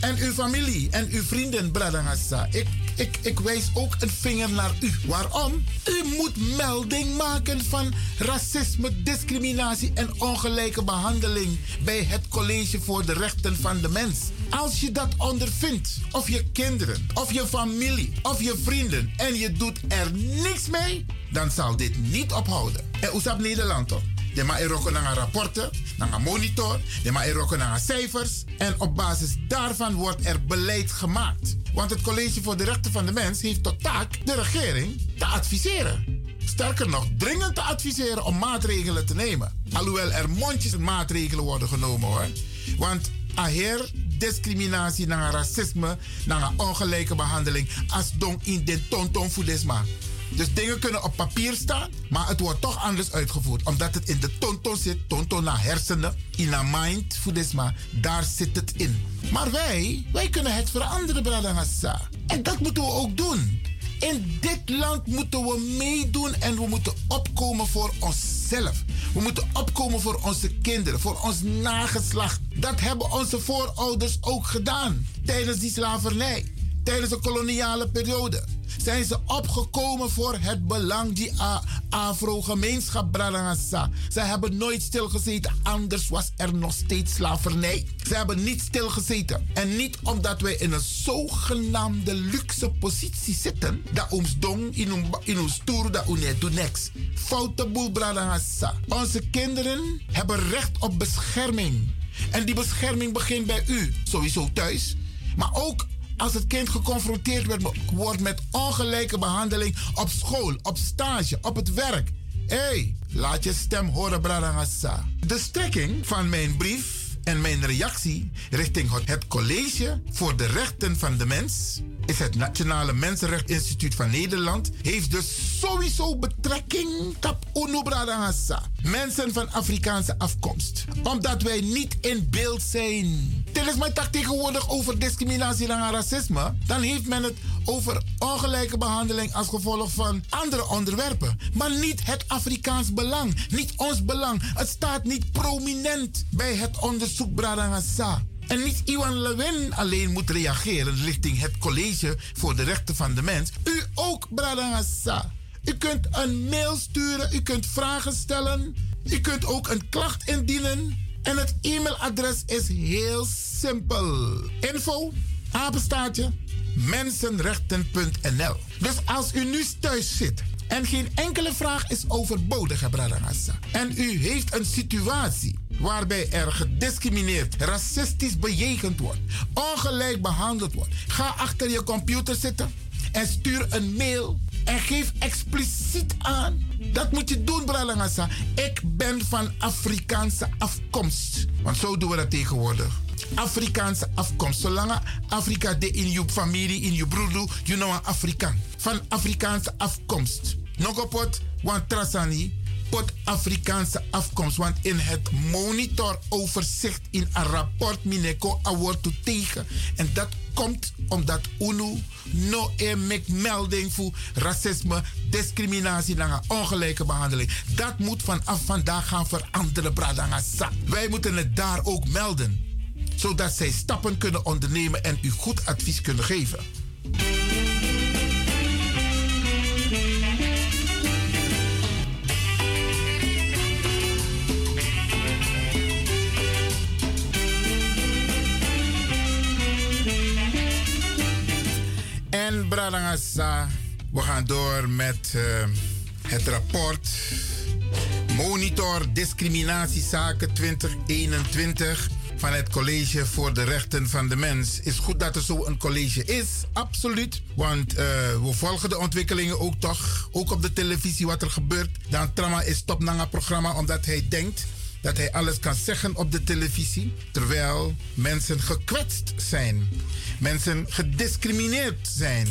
En uw familie en uw vrienden, Bradangasa. Ik, ik, ik wijs ook een vinger naar u. Waarom? U moet melding maken van racisme, discriminatie en ongelijke behandeling bij het College voor de Rechten van de Mens. Als je dat ondervindt, of je kinderen, of je familie, of je vrienden, en je doet er niks mee, dan zal dit niet ophouden. En hoe staat Nederland toch? De ma eroko naar rapporten, naar een monitor, de ma eroko naar cijfers. En op basis daarvan wordt er beleid gemaakt. Want het College voor de Rechten van de Mens heeft tot taak de regering te adviseren. Sterker nog, dringend te adviseren om maatregelen te nemen. Alhoewel er mondjes maatregelen worden genomen hoor. Want aher discriminatie, naar racisme, naar ongelijke behandeling, als don in de tonton voedesma. Dus dingen kunnen op papier staan, maar het wordt toch anders uitgevoerd. Omdat het in de tonton zit, tonton naar hersenen, in naar mind, voedesma, daar zit het in. Maar wij, wij kunnen het veranderen, Bradangasa. En dat moeten we ook doen. In dit land moeten we meedoen en we moeten opkomen voor onszelf. We moeten opkomen voor onze kinderen, voor ons nageslacht. Dat hebben onze voorouders ook gedaan tijdens die slavernij, tijdens de koloniale periode. Zijn ze opgekomen voor het belang die Afro-gemeenschap Bradangasa. Ze hebben nooit stilgezeten, anders was er nog steeds slavernij. Ze hebben niet stilgezeten. En niet omdat wij in een zogenaamde luxe positie zitten, dat ons dong in ons stoer dat ons niet doet niks. Foute boel Bradangasa. Onze kinderen hebben recht op bescherming. En die bescherming begint bij u, sowieso thuis. Maar ook als het kind geconfronteerd wordt met ongelijke behandeling op school, op stage, op het werk. Hé, hey, laat je stem horen, Bradangasa. De strekking van mijn brief en mijn reactie richting het- College voor de Rechten van de Mens is het Nationale Mensenrechteninstituut van Nederland, heeft dus sowieso betrekking op UNO Bradangasa. Mensen van Afrikaanse afkomst. Omdat wij niet in beeld zijn. Dit is mijn tegenwoordig over discriminatie en racisme. Dan heeft men het over ongelijke behandeling als gevolg van andere onderwerpen. Maar niet het Afrikaans belang. Niet ons belang. Het staat niet prominent bij het onderzoek Bradangasa. En niet Iwan Lewin alleen moet reageren richting het College voor de Rechten van de Mens. U ook, Bradangasa. U kunt een mail sturen, u kunt vragen stellen, u kunt ook een klacht indienen. En het e-mailadres is heel simpel. Info, apenstaartje, mensenrechten.nl. Dus als u nu thuis zit en geen enkele vraag is overbodig, hè, Bradangasa. En u heeft een situatie waarbij er gediscrimineerd, racistisch bejegend wordt, ongelijk behandeld wordt. Ga achter je computer zitten en stuur een mail en geef expliciet aan. Dat moet je doen, Bralangasa. Ik ben van Afrikaanse afkomst. Want zo doen we dat tegenwoordig. Afrikaanse afkomst. Zolang Afrika de in je familie, in je broeder, you know een Afrikaan. Van Afrikaanse afkomst. Nog op wat, want Trasani, pot Afrikaanse afkomst. Want in het monitoroverzicht in een rapport Mineco wordt toe tegen. En dat komt omdat UNO no een melding voor racisme, discriminatie en ongelijke behandeling. Dat moet vanaf vandaag gaan veranderen, Bradangasa. Wij moeten het daar ook melden. Zodat zij stappen kunnen ondernemen en u goed advies kunnen geven. En Bradangasa, we gaan door met eh, het rapport Monitor Discriminatiezaken 2021 van het College voor de Rechten van de Mens. Is goed dat er zo een college is, absoluut. Want eh, we volgen de ontwikkelingen ook toch. Ook op de televisie wat er gebeurt. Dan Trama is top naar programma omdat hij denkt dat hij alles kan zeggen op de televisie. Terwijl mensen gekwetst zijn. Mensen gediscrimineerd zijn.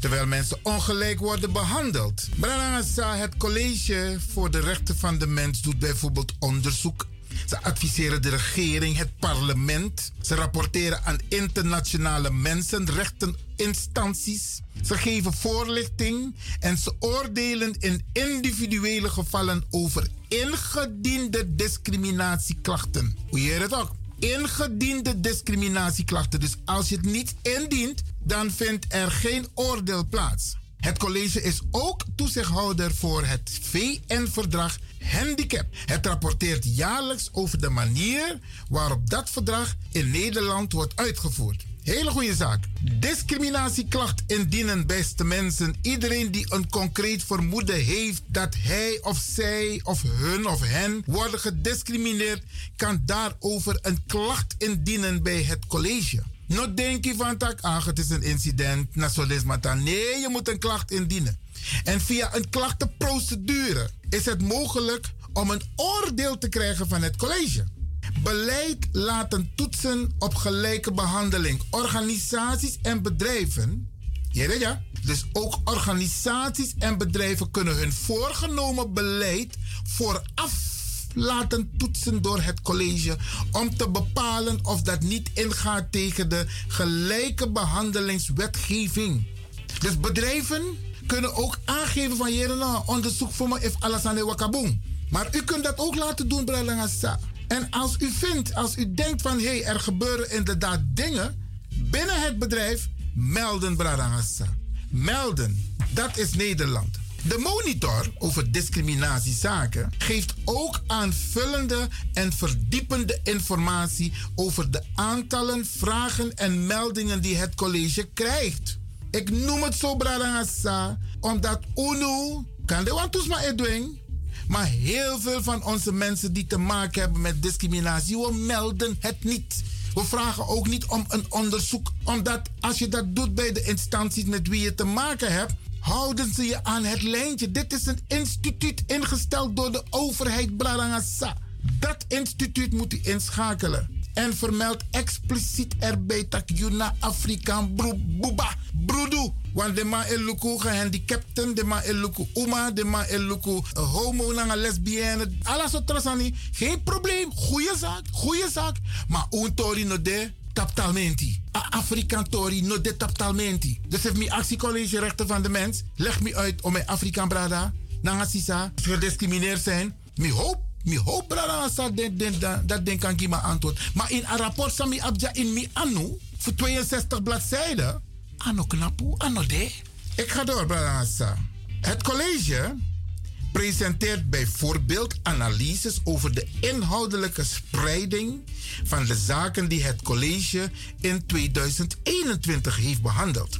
Terwijl mensen ongelijk worden behandeld. Branagasa, het College voor de Rechten van de Mens, doet bijvoorbeeld onderzoek. Ze adviseren de regering, het parlement. Ze rapporteren aan internationale mensenrechteninstanties. Ze geven voorlichting en ze oordelen in individuele gevallen over ingediende discriminatieklachten. Hoe je het ook? Ingediende discriminatieklachten. Dus als je het niet indient, dan vindt er geen oordeel plaats. Het college is ook toezichthouder voor het VN-verdrag Handicap. Het rapporteert jaarlijks over de manier waarop dat verdrag in Nederland wordt uitgevoerd. Hele goede zaak. Discriminatieklacht indienen, beste mensen. Iedereen die een concreet vermoeden heeft dat hij of zij of hun of hen worden gediscrimineerd, kan daarover een klacht indienen bij het college. Nou denk je van tak, het is een incident, nasolismata. Nee, je moet een klacht indienen. En via een klachtenprocedure is het mogelijk om een oordeel te krijgen van het college. Beleid laten toetsen op gelijke behandeling. Organisaties en bedrijven Ja. Dus ook organisaties en bedrijven kunnen hun voorgenomen beleid vooraf laten toetsen door het college om te bepalen of dat niet ingaat tegen de gelijke behandelingswetgeving. Dus bedrijven kunnen ook aangeven van hier nou, onderzoek voor me if alles aan de wakaboom. Maar u kunt dat ook laten doen, Bralangasa. En als u vindt, als u denkt van hé, hey, er gebeuren inderdaad dingen binnen het bedrijf, melden, Bralangasa. Melden. Dat is Nederland. De monitor over discriminatiezaken geeft ook aanvullende en verdiepende informatie over de aantallen vragen en meldingen die het college krijgt. Ik noem het zo Brarangasa, omdat UNO kan de wantoesma edwing. Maar heel veel van onze mensen die te maken hebben met discriminatie, we melden het niet. We vragen ook niet om een onderzoek, omdat als je dat doet bij de instanties met wie je te maken hebt, houden ze je aan het lijntje. Dit is een instituut ingesteld door de overheid Brarangasa. Dat instituut moet u inschakelen. En vermeld expliciet erbij dat je naar Afrikaan buba broedu. Want de man eluku gehandicapten, de man eluku uma, de man eluku homo, nanga lesbienne. Alles wat. Geen probleem. Goeie zaak, goeie zaak. Maar un tori no de taptalmenti. A Afrikaan tori no de taptalmenti. Dus heeft mijn actiecollege Rechten van de Mens. Leg me uit om mijn Afrikaan brada, nanga sisa, gediscrimineerd zijn. Mi hoop Mi hoop brada sa den, den, dat den kan geven antwoord. Maar in een rapport sami abja in mi anu, voor 62 bladzijden, ano knapu, ano de. Ik ga door, brada sa. Het college presenteert bijvoorbeeld analyses over de inhoudelijke spreiding van de zaken die het college in 2021 heeft behandeld.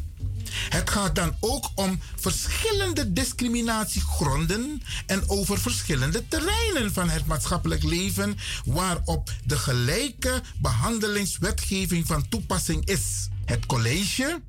Het gaat dan ook om verschillende discriminatiegronden en over verschillende terreinen van het maatschappelijk leven waarop de gelijke behandelingswetgeving van toepassing is. Het college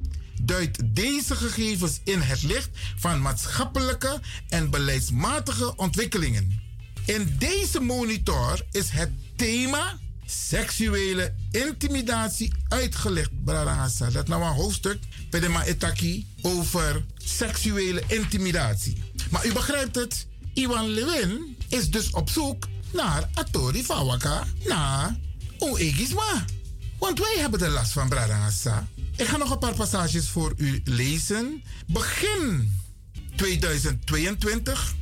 duidt deze gegevens in het licht van maatschappelijke en beleidsmatige ontwikkelingen. In deze monitor is het thema seksuele intimidatie uitgelegd, Brarangasa. Dat nou een hoofdstuk Pedema Etaki over seksuele intimidatie. Maar u begrijpt het, Iwan Lewin is dus op zoek naar Atori Fawaka, naar Oegisma. Want wij hebben de last van Brarangasa. Ik ga nog een paar passages voor u lezen. Begin 2022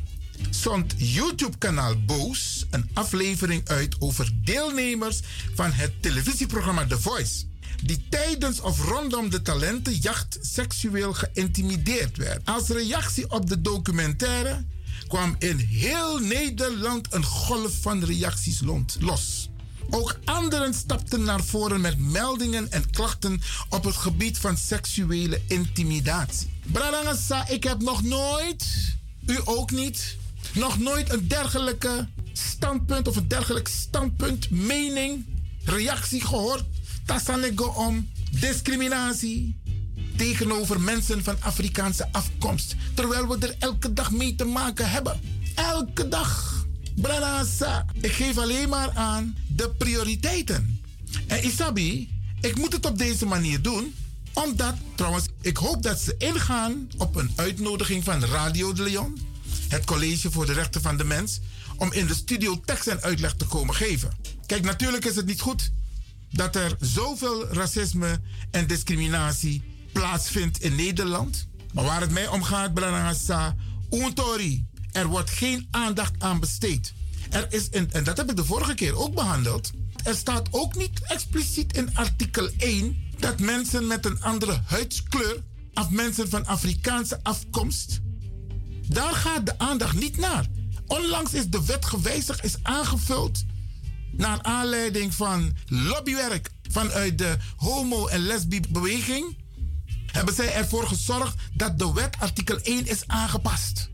zond YouTube-kanaal Boos een aflevering uit over deelnemers van het televisieprogramma The Voice. Die tijdens of rondom de talentenjacht seksueel geïntimideerd werd. Als reactie op de documentaire kwam in heel Nederland een golf van reacties los. Ook anderen stapten naar voren met meldingen en klachten op het gebied van seksuele intimidatie. Brarangasa, ik heb nog nooit, u ook niet, nog nooit een dergelijke standpunt of een dergelijk standpunt, mening, reactie gehoord. Tassanego om discriminatie tegenover mensen van Afrikaanse afkomst. Terwijl we er elke dag mee te maken hebben. Elke dag. Branasa. Ik geef alleen maar aan de prioriteiten. En Isabi, ik moet het op deze manier doen. Omdat, trouwens, ik hoop dat ze ingaan op een uitnodiging van Radio de Leon. Het College voor de Rechten van de Mens. Om in de studio tekst en uitleg te komen geven. Kijk, natuurlijk is het niet goed dat er zoveel racisme en discriminatie plaatsvindt in Nederland. Maar waar het mij om gaat, Branagasa, Untori, er wordt geen aandacht aan besteed. Er is, en dat heb ik de vorige keer ook behandeld. Er staat ook niet expliciet in artikel 1 dat mensen met een andere huidskleur, of mensen van Afrikaanse afkomst, daar gaat de aandacht niet naar. Onlangs is de wet gewijzigd, is aangevuld naar aanleiding van lobbywerk vanuit de homo- en lesbi-beweging. Hebben zij ervoor gezorgd dat de wet artikel 1 is aangepast.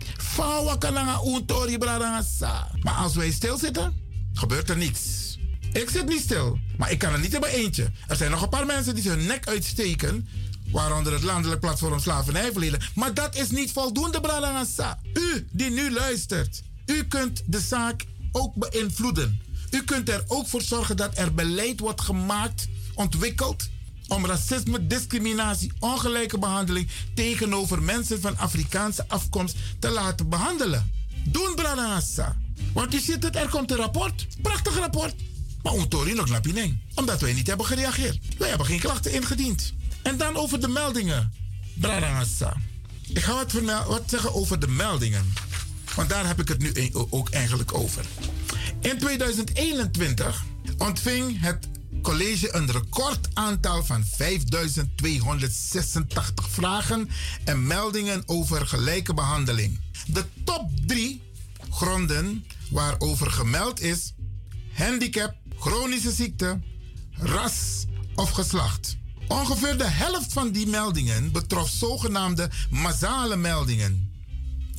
Maar als wij stilzitten, gebeurt er niets. Ik zit niet stil, maar ik kan er niet in mijn eentje. Er zijn nog een paar mensen die hun nek uitsteken. Waaronder het landelijk platform Slavernijverleden. Maar dat is niet voldoende, Bradangasa. U die nu luistert, u kunt de zaak ook beïnvloeden. U kunt er ook voor zorgen dat er beleid wordt gemaakt, ontwikkeld om racisme, discriminatie, ongelijke behandeling tegenover mensen van Afrikaanse afkomst te laten behandelen. Doen, Branagasa. Want u ziet het, er komt een rapport. Prachtig rapport. Maar Untori nog lapineng. Omdat wij niet hebben gereageerd. Wij hebben geen klachten ingediend. En dan over de meldingen. Branagasa. Ik ga wat, wat zeggen over de meldingen. Want daar heb ik het nu e- ook eigenlijk over. In 2021 ontving het college een recordaantal van 5286 vragen en meldingen over gelijke behandeling. De top drie gronden waarover gemeld is: handicap, chronische ziekte, ras of geslacht. Ongeveer de helft van die meldingen betrof zogenaamde massale meldingen.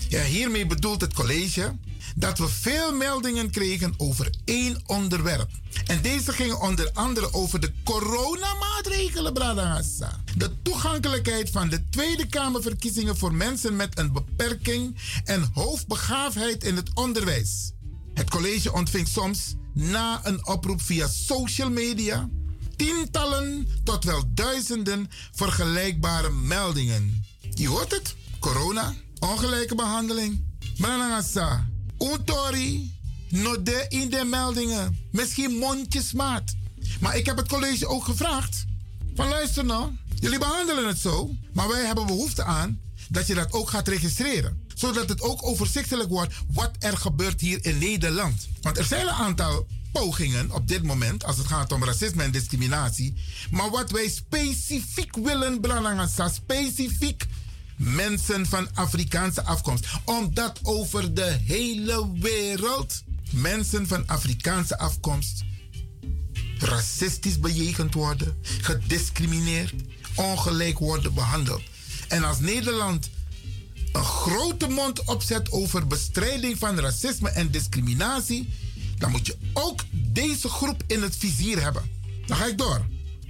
Ja, hiermee bedoelt het college dat we veel meldingen kregen over één onderwerp. En deze gingen onder andere over de coronamaatregelen, Bradagassa. De toegankelijkheid van de Tweede Kamerverkiezingen voor mensen met een beperking en hoofdbegaafdheid in het onderwijs. Het college ontving soms na een oproep via social media tientallen tot wel duizenden vergelijkbare meldingen. Je hoort het? Corona, ongelijke behandeling. Branagasa, Untori, node in de meldingen. Misschien mondjesmaat. Maar ik heb het college ook gevraagd. Van luister nou, jullie behandelen het zo, maar wij hebben behoefte aan dat je dat ook gaat registreren. Zodat het ook overzichtelijk wordt wat er gebeurt hier in Nederland. Want er zijn een aantal pogingen op dit moment als het gaat om racisme en discriminatie. Maar wat wij specifiek willen, Branagasa, specifiek mensen van Afrikaanse afkomst. Omdat over de hele wereld mensen van Afrikaanse afkomst racistisch bejegend worden, gediscrimineerd, ongelijk worden behandeld. En als Nederland een grote mond opzet over bestrijding van racisme en discriminatie, dan moet je ook deze groep in het vizier hebben. Dan ga ik door.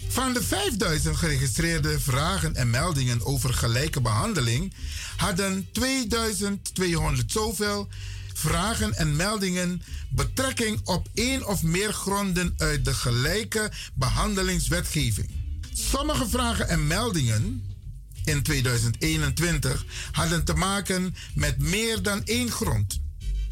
Van de 5000 geregistreerde vragen en meldingen over gelijke behandeling hadden 2200 zoveel vragen en meldingen betrekking op één of meer gronden uit de gelijke behandelingswetgeving. Sommige vragen en meldingen in 2021 hadden te maken met meer dan één grond.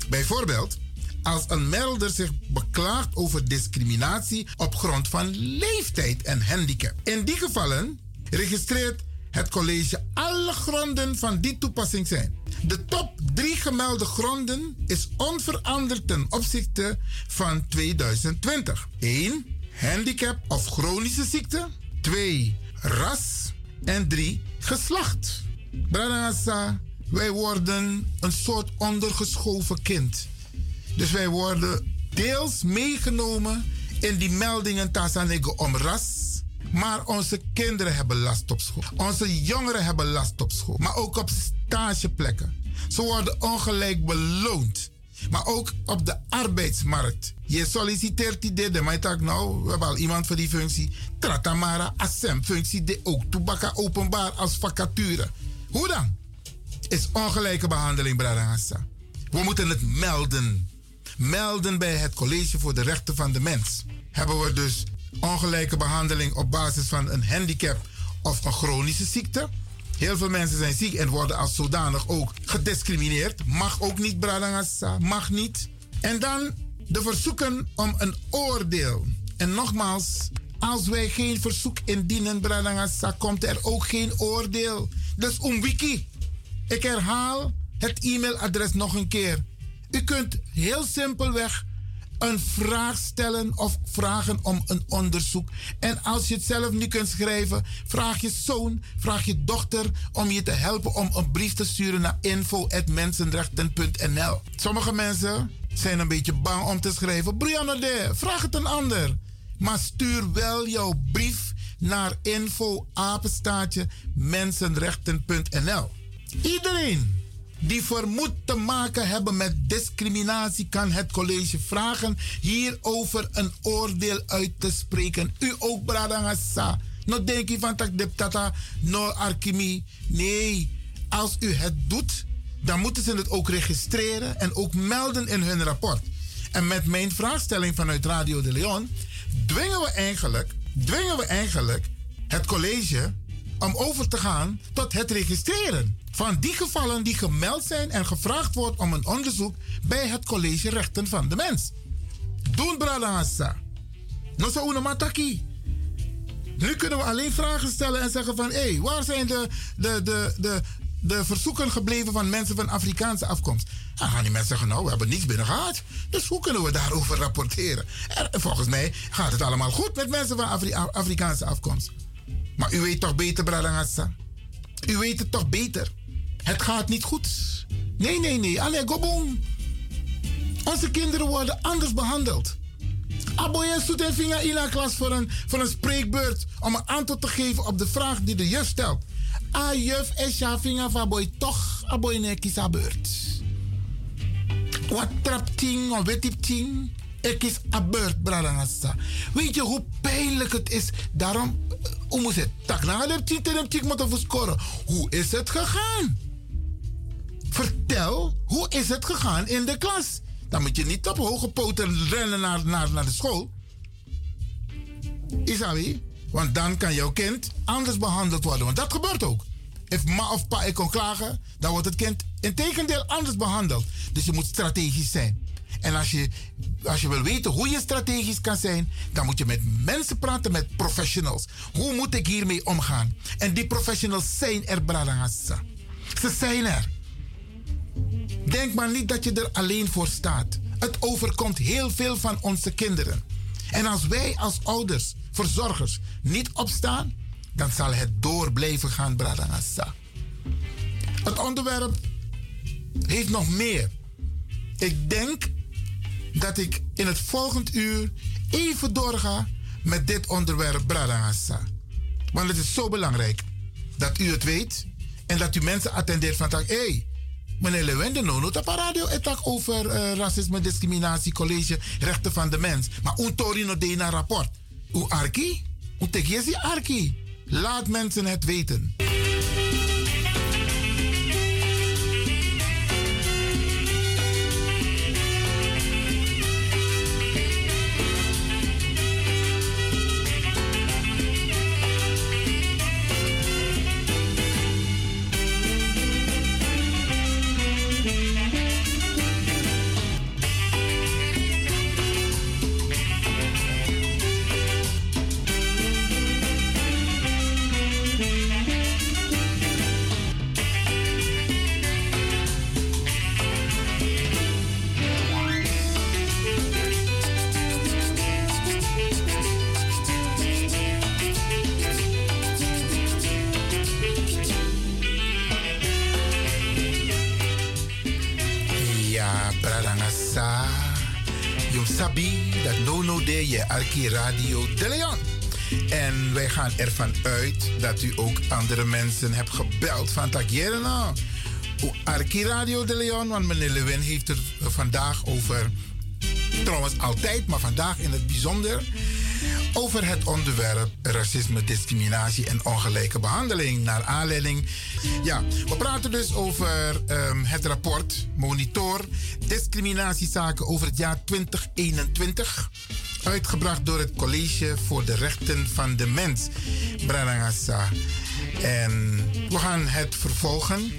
Bijvoorbeeld, als een melder zich beklaagt over discriminatie op grond van leeftijd en handicap. In die gevallen registreert het college alle gronden van die toepassing zijn. De top drie gemelde gronden is onveranderd ten opzichte van 2020. 1. Handicap of chronische ziekte. 2. Ras. En 3. Geslacht. Branagasa, wij worden een soort ondergeschoven kind. Dus wij worden deels meegenomen in die meldingen Tasanego om ras. Maar onze kinderen hebben last op school. Onze jongeren hebben last op school. Maar ook op stageplekken. Ze worden ongelijk beloond. Maar ook op de arbeidsmarkt. Je solliciteert die dit, maar nou, we hebben al iemand voor die functie. Tratamara, ASEM functie, de ook toebakka openbaar als vacature. Hoe dan? Is ongelijke behandeling, Bradangasa. We moeten het melden. Melden bij het College voor de Rechten van de Mens. Hebben we dus ongelijke behandeling op basis van een handicap of een chronische ziekte? Heel veel mensen zijn ziek en worden als zodanig ook gediscrimineerd. Mag ook niet, Bradangasa. Mag niet. En dan de verzoeken om een oordeel. En nogmaals, als wij geen verzoek indienen, Bradangasa, komt er ook geen oordeel. Dus om wiki. Ik herhaal het e-mailadres nog een keer. U kunt heel simpelweg een vraag stellen of vragen om een onderzoek. En als je het zelf niet kunt schrijven, vraag je zoon, vraag je dochter om je te helpen om een brief te sturen naar info.mensenrechten.nl. Sommige mensen zijn een beetje bang om te schrijven. Brianna de, vraag het een ander. Maar stuur wel jouw brief naar info-apenstaatje mensenrechten.nl. Iedereen die vermoed te maken hebben met discriminatie, kan het college vragen hierover een oordeel uit te spreken. U ook, Bradangasa. No denk je van tak de tata, no arkimi. Nee, als u het doet, dan moeten ze het ook registreren en ook melden in hun rapport. En met mijn vraagstelling vanuit Radio de Leon dwingen we eigenlijk, dwingen we eigenlijk het college om over te gaan tot het registreren van die gevallen die gemeld zijn en gevraagd wordt om een onderzoek bij het college Rechten van de Mens. Doen Bradangasa. No so una mataki. Nu kunnen we alleen vragen stellen en zeggen van... hé, hey, waar zijn de, de, de, de, de verzoeken gebleven van mensen van Afrikaanse afkomst? Dan gaan die mensen zeggen, nou, we hebben niets binnen gehad. Dus hoe kunnen we daarover rapporteren? En volgens mij gaat het allemaal goed met mensen van Afri- Afrikaanse afkomst. Maar u weet toch beter, Bradangassa? U weet het toch beter? Het gaat niet goed. Nee, nee, nee. Allee, gobong. Onze kinderen worden anders behandeld. Aboye stoet en vinger in een klas voor een, voor een spreekbeurt om een antwoord te geven op de vraag die de juf stelt. A juf is ja vinger van boy toch aboy ne kisa beurt. Wat trap ting of weet ik is a beurt, bradangassa. Weet je hoe pijnlijk het is? Daarom, eh, hoe moet het? Tak na de tien ten we scoren. Hoe is het gegaan? Vertel, hoe is het gegaan in de klas? Dan moet je niet op hoge poten rennen naar, naar, naar de school. Isabi, want dan kan jouw kind anders behandeld worden. Want dat gebeurt ook. If ma of pa ik kon klagen, dan wordt het kind in tegendeel anders behandeld. Dus je moet strategisch zijn. En als je, als je wil weten hoe je strategisch kan zijn, dan moet je met mensen praten, met professionals. Hoe moet ik hiermee omgaan? En die professionals zijn er, Bradangassa. Ze zijn er. Denk maar niet dat je er alleen voor staat. Het overkomt heel veel van onze kinderen. En als wij als ouders, verzorgers, niet opstaan, dan zal het door blijven gaan, Bradangassa. Het onderwerp heeft nog meer. Ik denk dat ik in het volgend uur even doorga met dit onderwerp, Bradangassa. Want het is zo belangrijk dat u het weet en dat u mensen attendeert van hé, Meneer Lewende, no, no, op radio het ook over eh, racisme, discriminatie, college, rechten van de mens. Maar hoe Torino deed een rapport? Hoe Arki? Hoe Tegiesi Arki? Laat mensen het weten. Andere mensen hebt gebeld van Tagieren. nou. Arki Radio de Leon, want meneer Lewin heeft het vandaag over, trouwens altijd, maar vandaag in het bijzonder, over het onderwerp racisme, discriminatie en ongelijke behandeling. Naar aanleiding, ja, we praten dus over ehm, het rapport Monitor Discriminatiezaken over het jaar 2021. Uitgebracht door het College voor de Rechten van de Mens, Branagasa. En we gaan het vervolgen.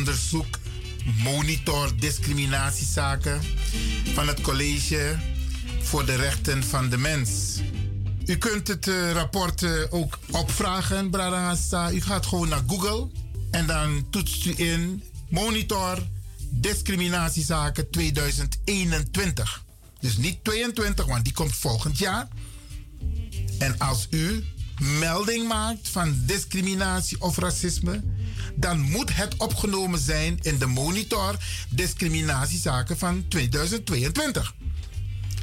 Onderzoek monitor discriminatiezaken van het College voor de Rechten van de Mens. U kunt het eh, rapport eh, ook opvragen, Bradangasa. U gaat gewoon naar Google en dan toetst u in monitor discriminatiezaken 2021. Dus niet 22, want die komt volgend jaar. En als u melding maakt van discriminatie of racisme, dan moet het opgenomen zijn in de monitor discriminatiezaken van 2022.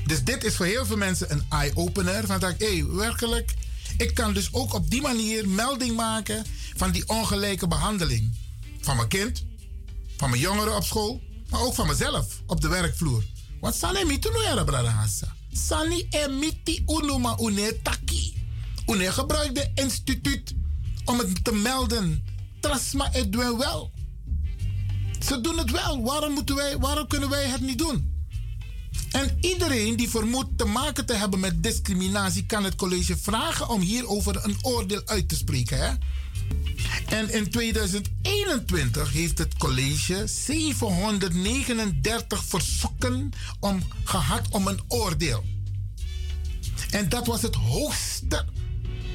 Dus dit is voor heel veel mensen een eye-opener. Van dat, hé, hey, werkelijk, ik kan dus ook op die manier melding maken van die ongelijke behandeling. Van mijn kind, van mijn jongeren op school, maar ook van mezelf op de werkvloer. Tu no yara brada hassa. Sani emiti unuma une taki. Une gebruikt de instituut om het te melden. Trasma het doen wel. Ze doen het wel. Waarom, moeten wij, waarom kunnen wij het niet doen? En iedereen die vermoedt te maken te hebben met discriminatie, kan het college vragen om hierover een oordeel uit te spreken. Hè? En in 2021 heeft het college 739 verzoeken om, gehad om een oordeel. En dat was het hoogste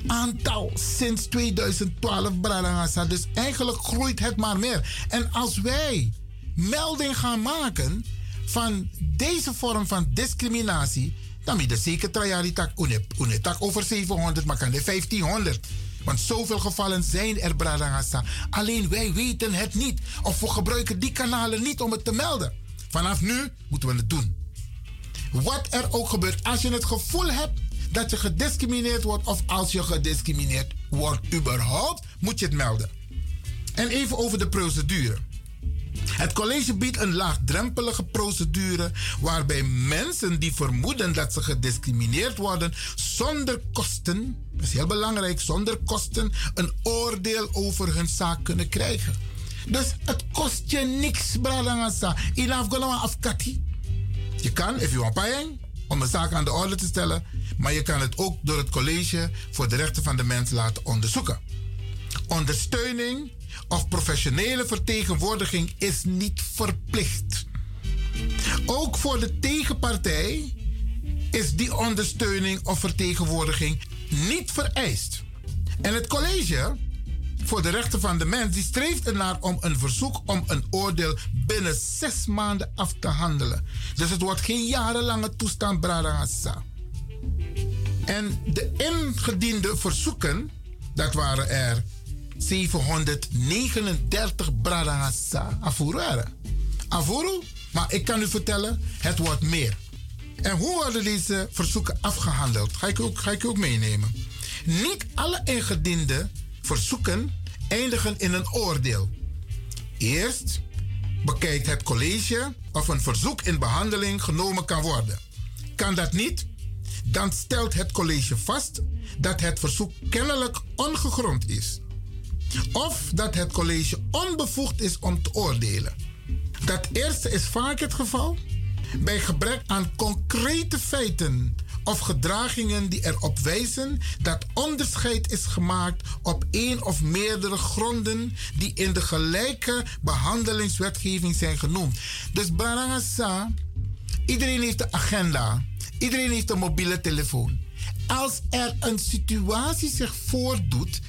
aantal sinds 2012, Bradangasa. Dus eigenlijk groeit het maar meer. En als wij melding gaan maken van deze vorm van discriminatie, dan moet je zeker trajari tak tak over 700, maar kan de 1500. Want zoveel gevallen zijn er, Bradangasa. Alleen wij weten het niet. Of we gebruiken die kanalen niet om het te melden. Vanaf nu moeten we het doen. Wat er ook gebeurt, als je het gevoel hebt dat je gediscrimineerd wordt, of als je gediscrimineerd wordt überhaupt, moet je het melden. En even over de procedure. Het college biedt een laagdrempelige procedure waarbij mensen die vermoeden dat ze gediscrimineerd worden zonder kosten, dat is heel belangrijk, zonder kosten een oordeel over hun zaak kunnen krijgen. Dus het kost je niks, bradangasa. Inaf golama afkati. Je kan, if you want paying, om een zaak aan de orde te stellen, maar je kan het ook door het college voor de rechten van de mens laten onderzoeken. Ondersteuning of professionele vertegenwoordiging is niet verplicht. Ook voor de tegenpartij is die ondersteuning of vertegenwoordiging niet vereist. En het college voor de rechten van de mens die streeft ernaar om een verzoek om een oordeel binnen zes maanden af te handelen. Dus het wordt geen jarenlange toestand, Bradangassa. En de ingediende verzoeken, dat waren er 739 Bradangassa Afuru. Afuru, maar ik kan u vertellen, het wordt meer. En hoe worden deze verzoeken afgehandeld? Ga ik ook, ga ik ook meenemen. Niet alle ingediende verzoeken eindigen in een oordeel. Eerst bekijkt het college of een verzoek in behandeling genomen kan worden. Kan dat niet? Dan stelt het college vast dat het verzoek kennelijk ongegrond is. Of dat het college onbevoegd is om te oordelen. Dat eerste is vaak het geval bij gebrek aan concrete feiten of gedragingen die erop wijzen dat onderscheid is gemaakt op één of meerdere gronden die in de gelijke behandelingswetgeving zijn genoemd. Dus Barangasa, iedereen heeft een agenda, iedereen heeft een mobiele telefoon. Als er een situatie zich voordoet,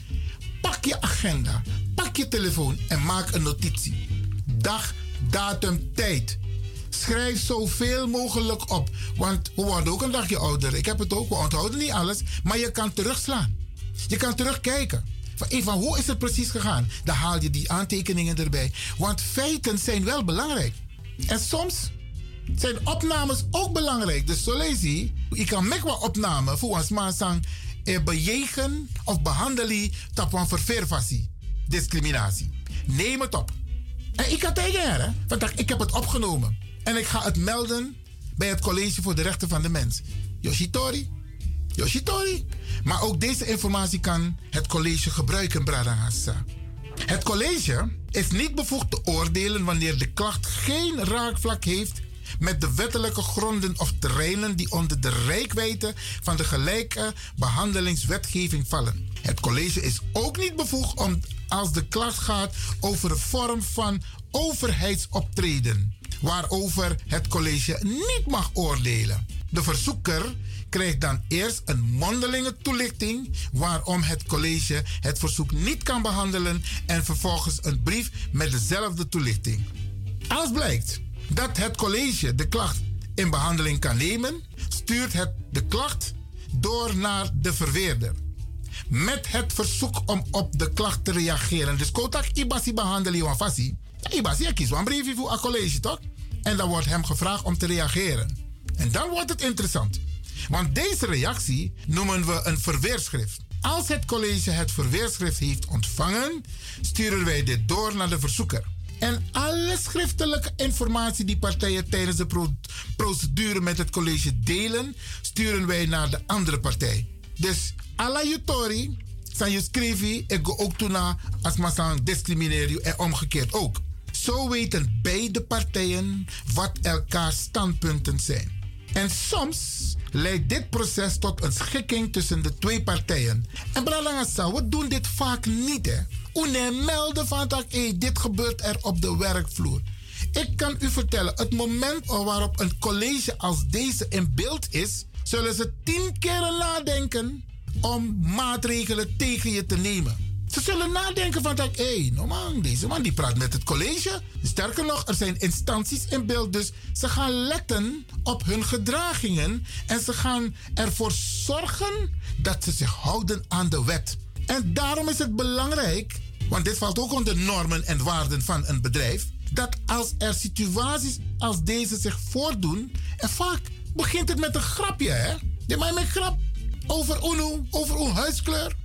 pak je agenda, pak je telefoon en maak een notitie. Dag, datum, tijd. Schrijf zoveel mogelijk op. Want we worden ook een dagje ouder. Ik heb het ook, we onthouden niet alles. Maar je kan terugslaan. Je kan terugkijken. Van, hoe is het precies gegaan? Dan haal je die aantekeningen erbij. Want feiten zijn wel belangrijk. En soms zijn opnames ook belangrijk. Dus je, ik kan wat opname voor ons maar sang eh, bejegen of behandelen dat van ververfasie, discriminatie. Neem het op. En ik kan tegen haar? Want ik heb het opgenomen. En ik ga het melden bij het College voor de Rechten van de Mens. Yoshitori. Yoshitori. Maar ook deze informatie kan het college gebruiken, Bradangasa. Het college is niet bevoegd te oordelen wanneer de klacht geen raakvlak heeft met de wettelijke gronden of terreinen die onder de rijkwijde van de gelijke behandelingswetgeving vallen. Het college is ook niet bevoegd om als de klacht gaat over een vorm van overheidsoptreden, waarover het college niet mag oordelen. De verzoeker krijgt dan eerst een mondelinge toelichting waarom het college het verzoek niet kan behandelen en vervolgens een brief met dezelfde toelichting. Als blijkt dat het college de klacht in behandeling kan nemen, stuurt het de klacht door naar de verweerder. Met het verzoek om op de klacht te reageren. Dus kotak ibasi behandelen van fasi. Ibasi kies een briefje voor een college toch? En dan wordt hem gevraagd om te reageren. En dan wordt het interessant. Want deze reactie noemen we een verweerschrift. Als het college het verweerschrift heeft ontvangen, sturen wij dit door naar de verzoeker. En alle schriftelijke informatie die partijen tijdens de pro- procedure met het college delen, sturen wij naar de andere partij. Dus alla jutori, zijn je schrijven, ik go ook toe als maar discrimineren en omgekeerd ook. Zo weten beide partijen wat elkaars standpunten zijn. En soms leidt dit proces tot een schikking tussen de twee partijen. En Bralangasa, we doen dit vaak niet. Une melden van dat dit gebeurt er op de werkvloer. Ik kan u vertellen, het moment waarop een college als deze in beeld is, zullen ze tien keer nadenken om maatregelen tegen je te nemen. Ze zullen nadenken van dat, hé, hey, no man, deze man die praat met het college. Sterker nog, er zijn instanties in beeld, dus ze gaan letten op hun gedragingen en ze gaan ervoor zorgen dat ze zich houden aan de wet. En daarom is het belangrijk, want dit valt ook onder normen en waarden van een bedrijf, dat als er situaties als deze zich voordoen, en vaak begint het met een grapje, hè? Je maakt met grap over UNO, over uw huiskleur.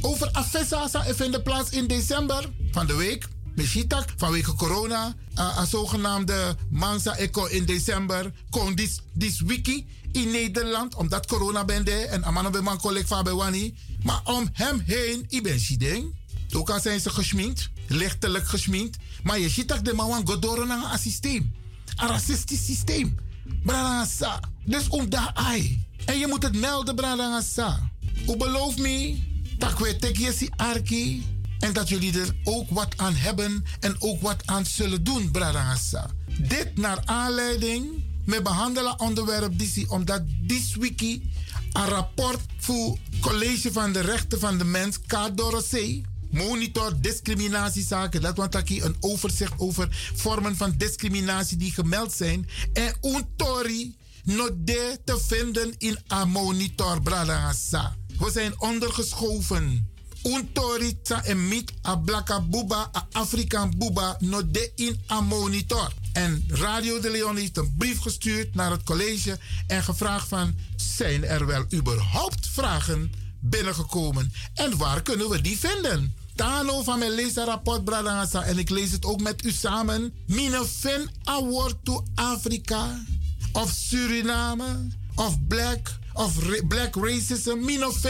Over Afessa vindt plaats in december van de week. Meshitak vanwege corona. Uh, een zogenaamde Mansa Eco in december. Kon dis wiki in Nederland. Omdat corona bende. En amano be man collega van Bewani. Maar om hem heen, ik ben Shideng. Ook al zijn ze gesminkt. Lichtelijk gesminkt. Maar je ziet dat de man godoro naar een systeem. Een racistisch systeem. Bralangasa. Dus om daar ai. En je moet het melden, Bralangasa. U beloof me dat we tekjes arki en dat jullie er ook wat aan hebben en ook wat aan zullen doen, Brarangasa. Dit naar aanleiding met behandelen onderwerp die omdat dit wiki een rapport voor College van de Rechten van de Mens, KDORC, monitor discriminatiezaken. Dat want ik een overzicht over vormen van discriminatie die gemeld zijn. En untori not de te vinden in een monitor, Brarangasa. We zijn ondergeschoven. Untori tsa en mit a blaka buba a Afrikaan buba no de in a monitor. En Radio de Leon heeft een brief gestuurd naar het college en gevraagd van... zijn er wel überhaupt vragen binnengekomen? En waar kunnen we die vinden? Tano van mijn leesrapport, Bradangasa, en ik lees het ook met u samen. Mine fin award to Afrika, of Suriname, of Black of black racism, min of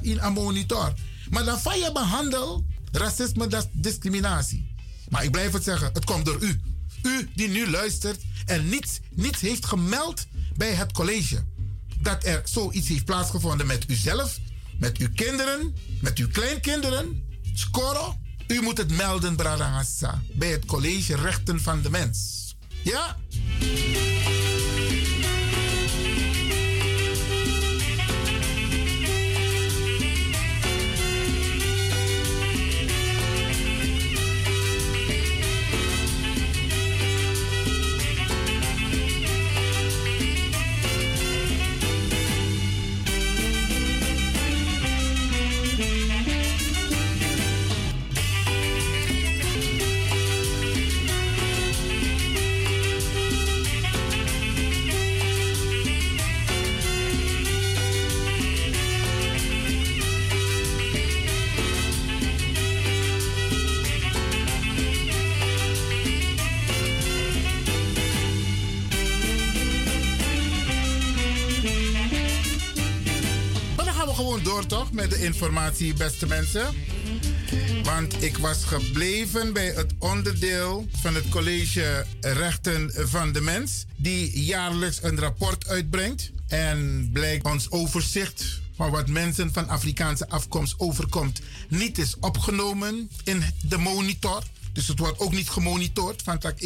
in een monitor. Maar dan van je behandel racisme, dat is discriminatie. Maar ik blijf het zeggen, het komt door u. U die nu luistert en niets, niets heeft gemeld bij het college. Dat er zoiets heeft plaatsgevonden met uzelf, met uw kinderen, met uw kleinkinderen. Skoro, u moet het melden, Bradangasa, bij het college Rechten van de Mens. Ja? Informatie, beste mensen. Want ik was gebleven bij het onderdeel van het College Rechten van de Mens, die jaarlijks een rapport uitbrengt. En blijkt ons overzicht van wat mensen van Afrikaanse afkomst overkomt niet is opgenomen in de monitor. Dus het wordt ook niet gemonitord. Van tak,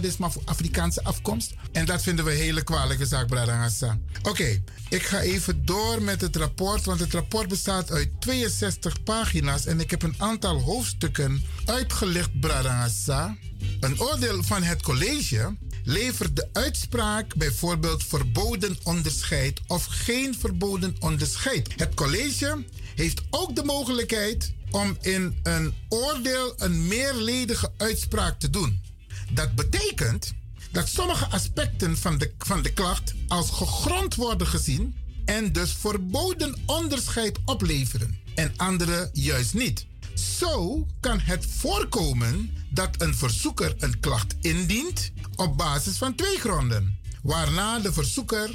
dit maar voor Afrikaanse afkomst. En dat vinden we een hele kwalijke zaak, Bradangasa. Oké, ik ga even door met het rapport. Want het rapport bestaat uit 62 pagina's. En ik heb een aantal hoofdstukken uitgelicht, Bradangasa. Een oordeel van het college levert de uitspraak bijvoorbeeld verboden onderscheid of geen verboden onderscheid. Het college heeft ook de mogelijkheid om in een oordeel een meerledige uitspraak te doen. Dat betekent dat sommige aspecten van de, van de klacht als gegrond worden gezien en dus verboden onderscheid opleveren en andere juist niet. Zo kan het voorkomen dat een verzoeker een klacht indient op basis van twee gronden, waarna de verzoeker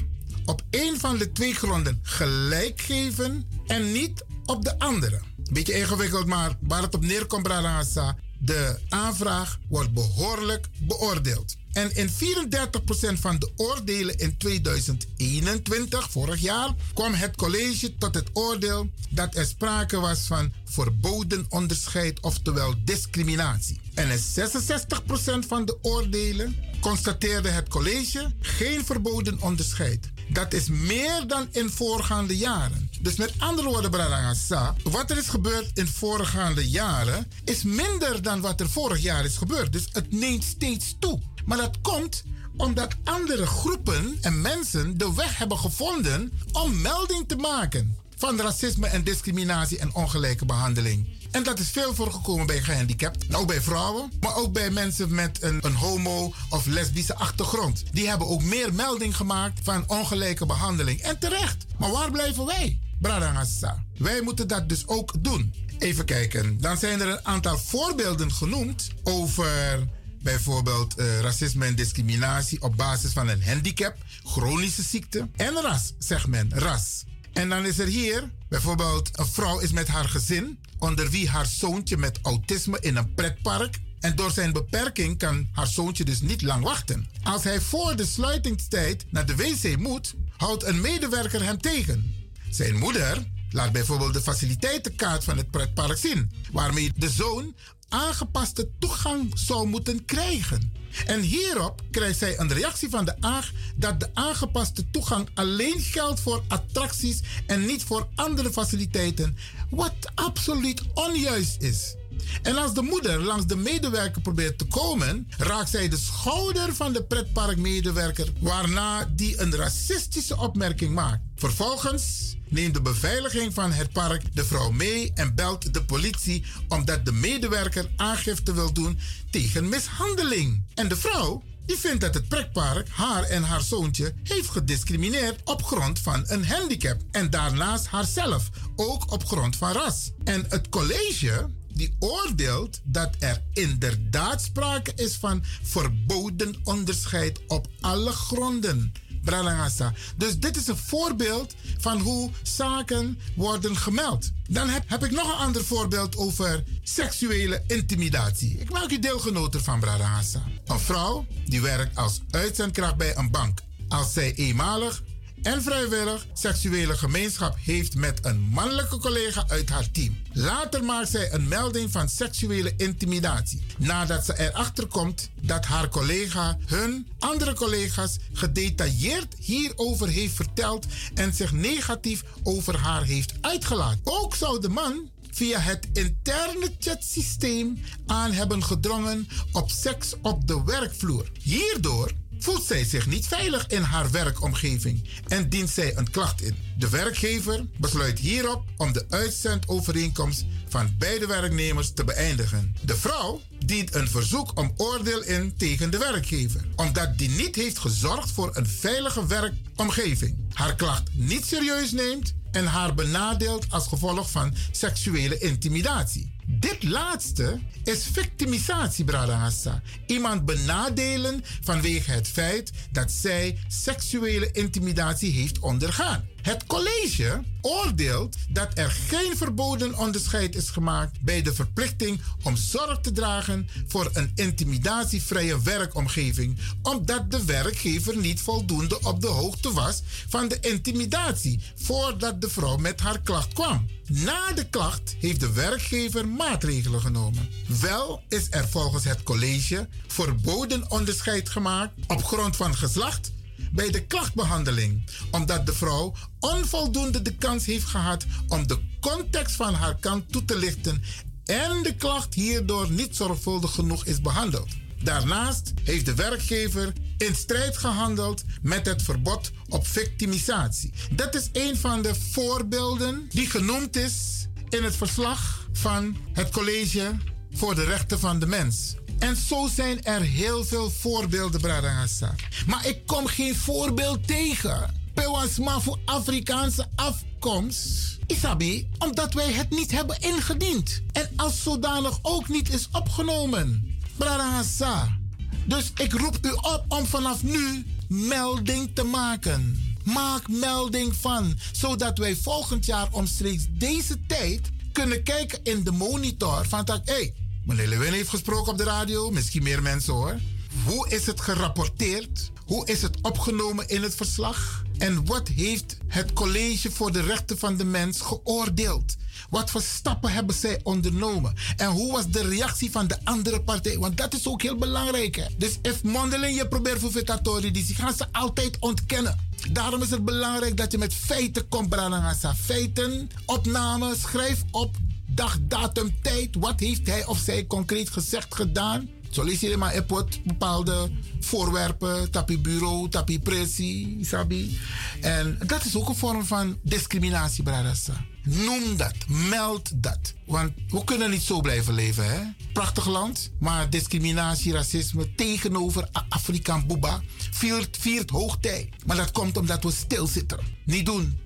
op één van de twee gronden gelijk geven en niet op de andere. Beetje ingewikkeld, maar waar het op neerkomt, Bralasa, de aanvraag wordt behoorlijk beoordeeld. En in 34% van de oordelen in 2021, vorig jaar, kwam het college tot het oordeel dat er sprake was van verboden onderscheid, oftewel discriminatie. En in 66% van de oordelen constateerde het college geen verboden onderscheid. Dat is meer dan in voorgaande jaren. Dus met andere woorden, Brarangasa, wat er is gebeurd in voorgaande jaren is minder dan wat er vorig jaar is gebeurd. Dus het neemt steeds toe. Maar dat komt omdat andere groepen en mensen de weg hebben gevonden om melding te maken van racisme en discriminatie en ongelijke behandeling. En dat is veel voorgekomen bij gehandicapten. Ook bij vrouwen, maar ook bij mensen met een, een homo- of lesbische achtergrond. Die hebben ook meer melding gemaakt van ongelijke behandeling. En terecht. Maar waar blijven wij? Bradangassa. Wij moeten dat dus ook doen. Even kijken. Dan zijn er een aantal voorbeelden genoemd over bijvoorbeeld eh, racisme en discriminatie op basis van een handicap, chronische ziekte en ras, zegt men, ras. En dan is er hier bijvoorbeeld een vrouw is met haar gezin, onder wie haar zoontje met autisme in een pretpark. En door zijn beperking kan haar zoontje dus niet lang wachten. Als hij voor de sluitingstijd naar de wc moet, houdt een medewerker hem tegen. Zijn moeder laat bijvoorbeeld de faciliteitenkaart van het pretpark zien, waarmee de zoon aangepaste toegang zou moeten krijgen. En hierop krijgt zij een reactie van de AAG dat de aangepaste toegang alleen geldt voor attracties en niet voor andere faciliteiten, wat absoluut onjuist is. En als de moeder langs de medewerker probeert te komen, raakt zij de schouder van de pretparkmedewerker, waarna die een racistische opmerking maakt. Vervolgens neemt de beveiliging van het park de vrouw mee en belt de politie omdat de medewerker aangifte wil doen tegen mishandeling. En de vrouw die vindt dat het pretpark haar en haar zoontje heeft gediscrimineerd op grond van een handicap. En daarnaast haarzelf, ook op grond van ras. En het college die oordeelt dat er inderdaad sprake is van verboden onderscheid op alle gronden. Dus dit is een voorbeeld van hoe zaken worden gemeld. Dan heb, heb ik nog een ander voorbeeld over seksuele intimidatie. Ik maak u deelgenoot ervan, Bralangasa. Een vrouw die werkt als uitzendkracht bij een bank. Als zij eenmalig en vrijwillig seksuele gemeenschap heeft met een mannelijke collega uit haar team. Later maakt zij een melding van seksuele intimidatie. Nadat ze erachter komt dat haar collega hun andere collega's gedetailleerd hierover heeft verteld en zich negatief over haar heeft uitgelaten. Ook zou de man via het interne chatsysteem aan hebben gedrongen op seks op de werkvloer. Hierdoor voelt zij zich niet veilig in haar werkomgeving en dient zij een klacht in. De werkgever besluit hierop om de uitzendovereenkomst van beide werknemers te beëindigen. De vrouw dient een verzoek om oordeel in tegen de werkgever, omdat die niet heeft gezorgd voor een veilige werkomgeving, haar klacht niet serieus neemt en haar benadeelt als gevolg van seksuele intimidatie. Dit laatste is victimisatie, Brada Hassa. Iemand benadelen vanwege het feit dat zij seksuele intimidatie heeft ondergaan. Het college oordeelt dat er geen verboden onderscheid is gemaakt bij de verplichting om zorg te dragen voor een intimidatievrije werkomgeving, omdat de werkgever niet voldoende op de hoogte was van de intimidatie voordat de vrouw met haar klacht kwam. Na de klacht heeft de werkgever maatregelen genomen. Wel is er volgens het college verboden onderscheid gemaakt op grond van geslacht bij de klachtbehandeling, omdat de vrouw onvoldoende de kans heeft gehad om de context van haar kant toe te lichten en de klacht hierdoor niet zorgvuldig genoeg is behandeld. Daarnaast heeft de werkgever in strijd gehandeld met het verbod op victimisatie. Dat is een van de voorbeelden die genoemd is in het verslag van het College voor de Rechten van de Mens. En zo zijn er heel veel voorbeelden, Bradangasa. Maar ik kom geen voorbeeld tegen. Pewasma voor Afrikaanse afkomst. Isabi, omdat wij het niet hebben ingediend. En als zodanig ook niet is opgenomen. Bradangasa. Dus ik roep u op om vanaf nu melding te maken. Maak melding van, zodat wij volgend jaar omstreeks deze tijd kunnen kijken in de monitor van dat, hé, meneer Lewin heeft gesproken op de radio, misschien meer mensen hoor. Hoe is het gerapporteerd? Hoe is het opgenomen in het verslag? En wat heeft het College voor de Rechten van de Mens geoordeeld? Wat voor stappen hebben zij ondernomen? En hoe was de reactie van de andere partij? Want dat is ook heel belangrijk. Hè? Dus if mondeling je probeert voor die gaan ze altijd ontkennen. Daarom is het belangrijk dat je met feiten komt, Branagasa. Feiten, opname, schrijf op dag, datum, tijd. Wat heeft hij of zij concreet gezegd, gedaan? Je maar op bepaalde voorwerpen, tapi bureau, tapi pressie, sabi. En dat is ook een vorm van discriminatie, Bradassa. Noem dat, meld dat. Want we kunnen niet zo blijven leven, hè? Prachtig land, maar discriminatie, racisme tegenover Afrikaan Boeba viert, viert hoogtij. Maar dat komt omdat we stilzitten. Niet doen.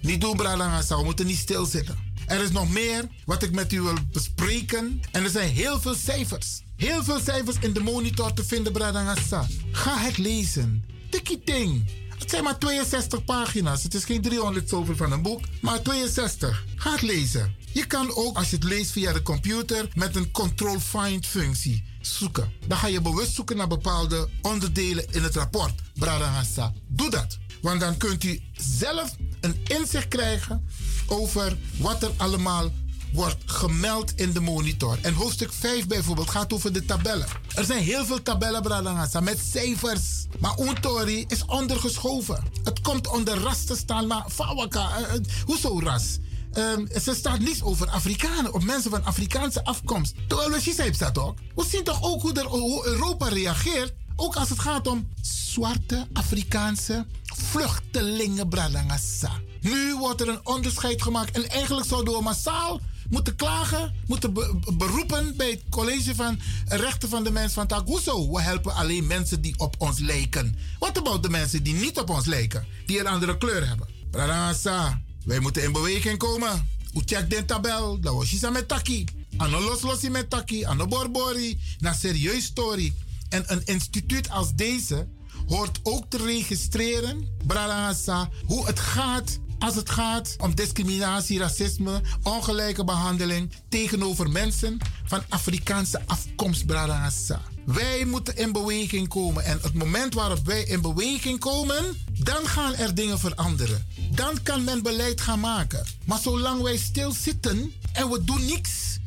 Niet doen, Bradassa. We moeten niet stilzitten. Er is nog meer wat ik met u wil bespreken. En er zijn heel veel cijfers. Heel veel cijfers in de monitor te vinden, Bradangasa. Ga het lezen. Tikkie ting. Het zijn maar 62 pagina's. Het is geen 300 zoveel van een boek, maar 62. Ga het lezen. Je kan ook, als je het leest via de computer, met een control-find functie zoeken. Dan ga je bewust zoeken naar bepaalde onderdelen in het rapport. Bradangasa. Doe dat. Want dan kunt u zelf een inzicht krijgen over wat er allemaal wordt gemeld in de monitor. En hoofdstuk 5 bijvoorbeeld gaat over de tabellen. Er zijn heel veel tabellen, Bradangasa, met cijfers. Maar Untori is ondergeschoven. Het komt onder ras te staan, maar Fawaka, uh, uh, hoezo ras? Um, er staat niets over Afrikanen of mensen van Afrikaanse afkomst. Terwijl we staat ook. We zien toch ook hoe, er, Europa reageert. Ook als het gaat om zwarte Afrikaanse vluchtelingen, Bradangasa. Nu wordt er een onderscheid gemaakt. En eigenlijk zouden we massaal moeten klagen, moeten be beroepen bij het college van rechten van de mens van. Hoezo? We helpen alleen mensen die op ons lijken. Wat about de mensen die niet op ons lijken? Die een andere kleur hebben. Bradangasa, wij moeten in beweging komen. U check de tabel, dat was je met taki. Ano los losi met taki, ano borbori. Na serieus story. En een instituut als deze hoort ook te registreren, Bradangasa, hoe het gaat als het gaat om discriminatie, racisme, ongelijke behandeling tegenover mensen van Afrikaanse afkomst, Bradangasa. Wij moeten in beweging komen. En het moment waarop wij in beweging komen, dan gaan er dingen veranderen. Dan kan men beleid gaan maken. Maar zolang wij stilzitten en we doen niks,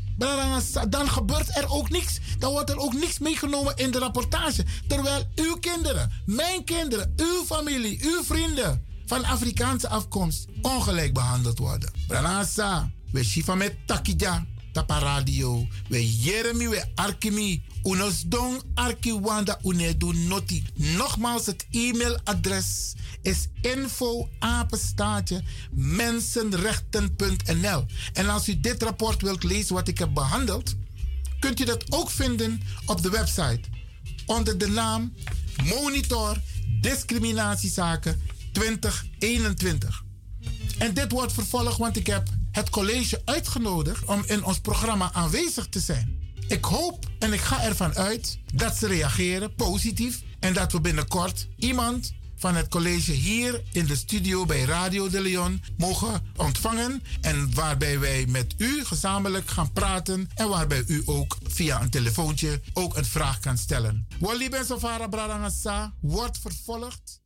dan gebeurt er ook niks. Dan wordt er ook niks meegenomen in de rapportage. Terwijl uw kinderen, mijn kinderen, uw familie, uw vrienden van Afrikaanse afkomst ongelijk behandeld worden. Branasa, we shifa met takija, tapa radio. We jeremi, we arkimi. Unos don arkiwanda unedu noti. Nogmaals, het e-mailadres is info. En als u dit rapport wilt lezen wat ik heb behandeld, kunt u dat ook vinden op de website onder de naam Monitor Discriminatiezaken 2021. En dit wordt vervolgd, want ik heb het college uitgenodigd om in ons programma aanwezig te zijn. Ik hoop en ik ga ervan uit dat ze reageren positief en dat we binnenkort iemand van het college hier in de studio bij Radio de Leon mogen ontvangen. En waarbij wij met u gezamenlijk gaan praten. En waarbij u ook via een telefoontje ook een vraag kan stellen. Wally Ben Sofara Bradangasa wordt vervolgd.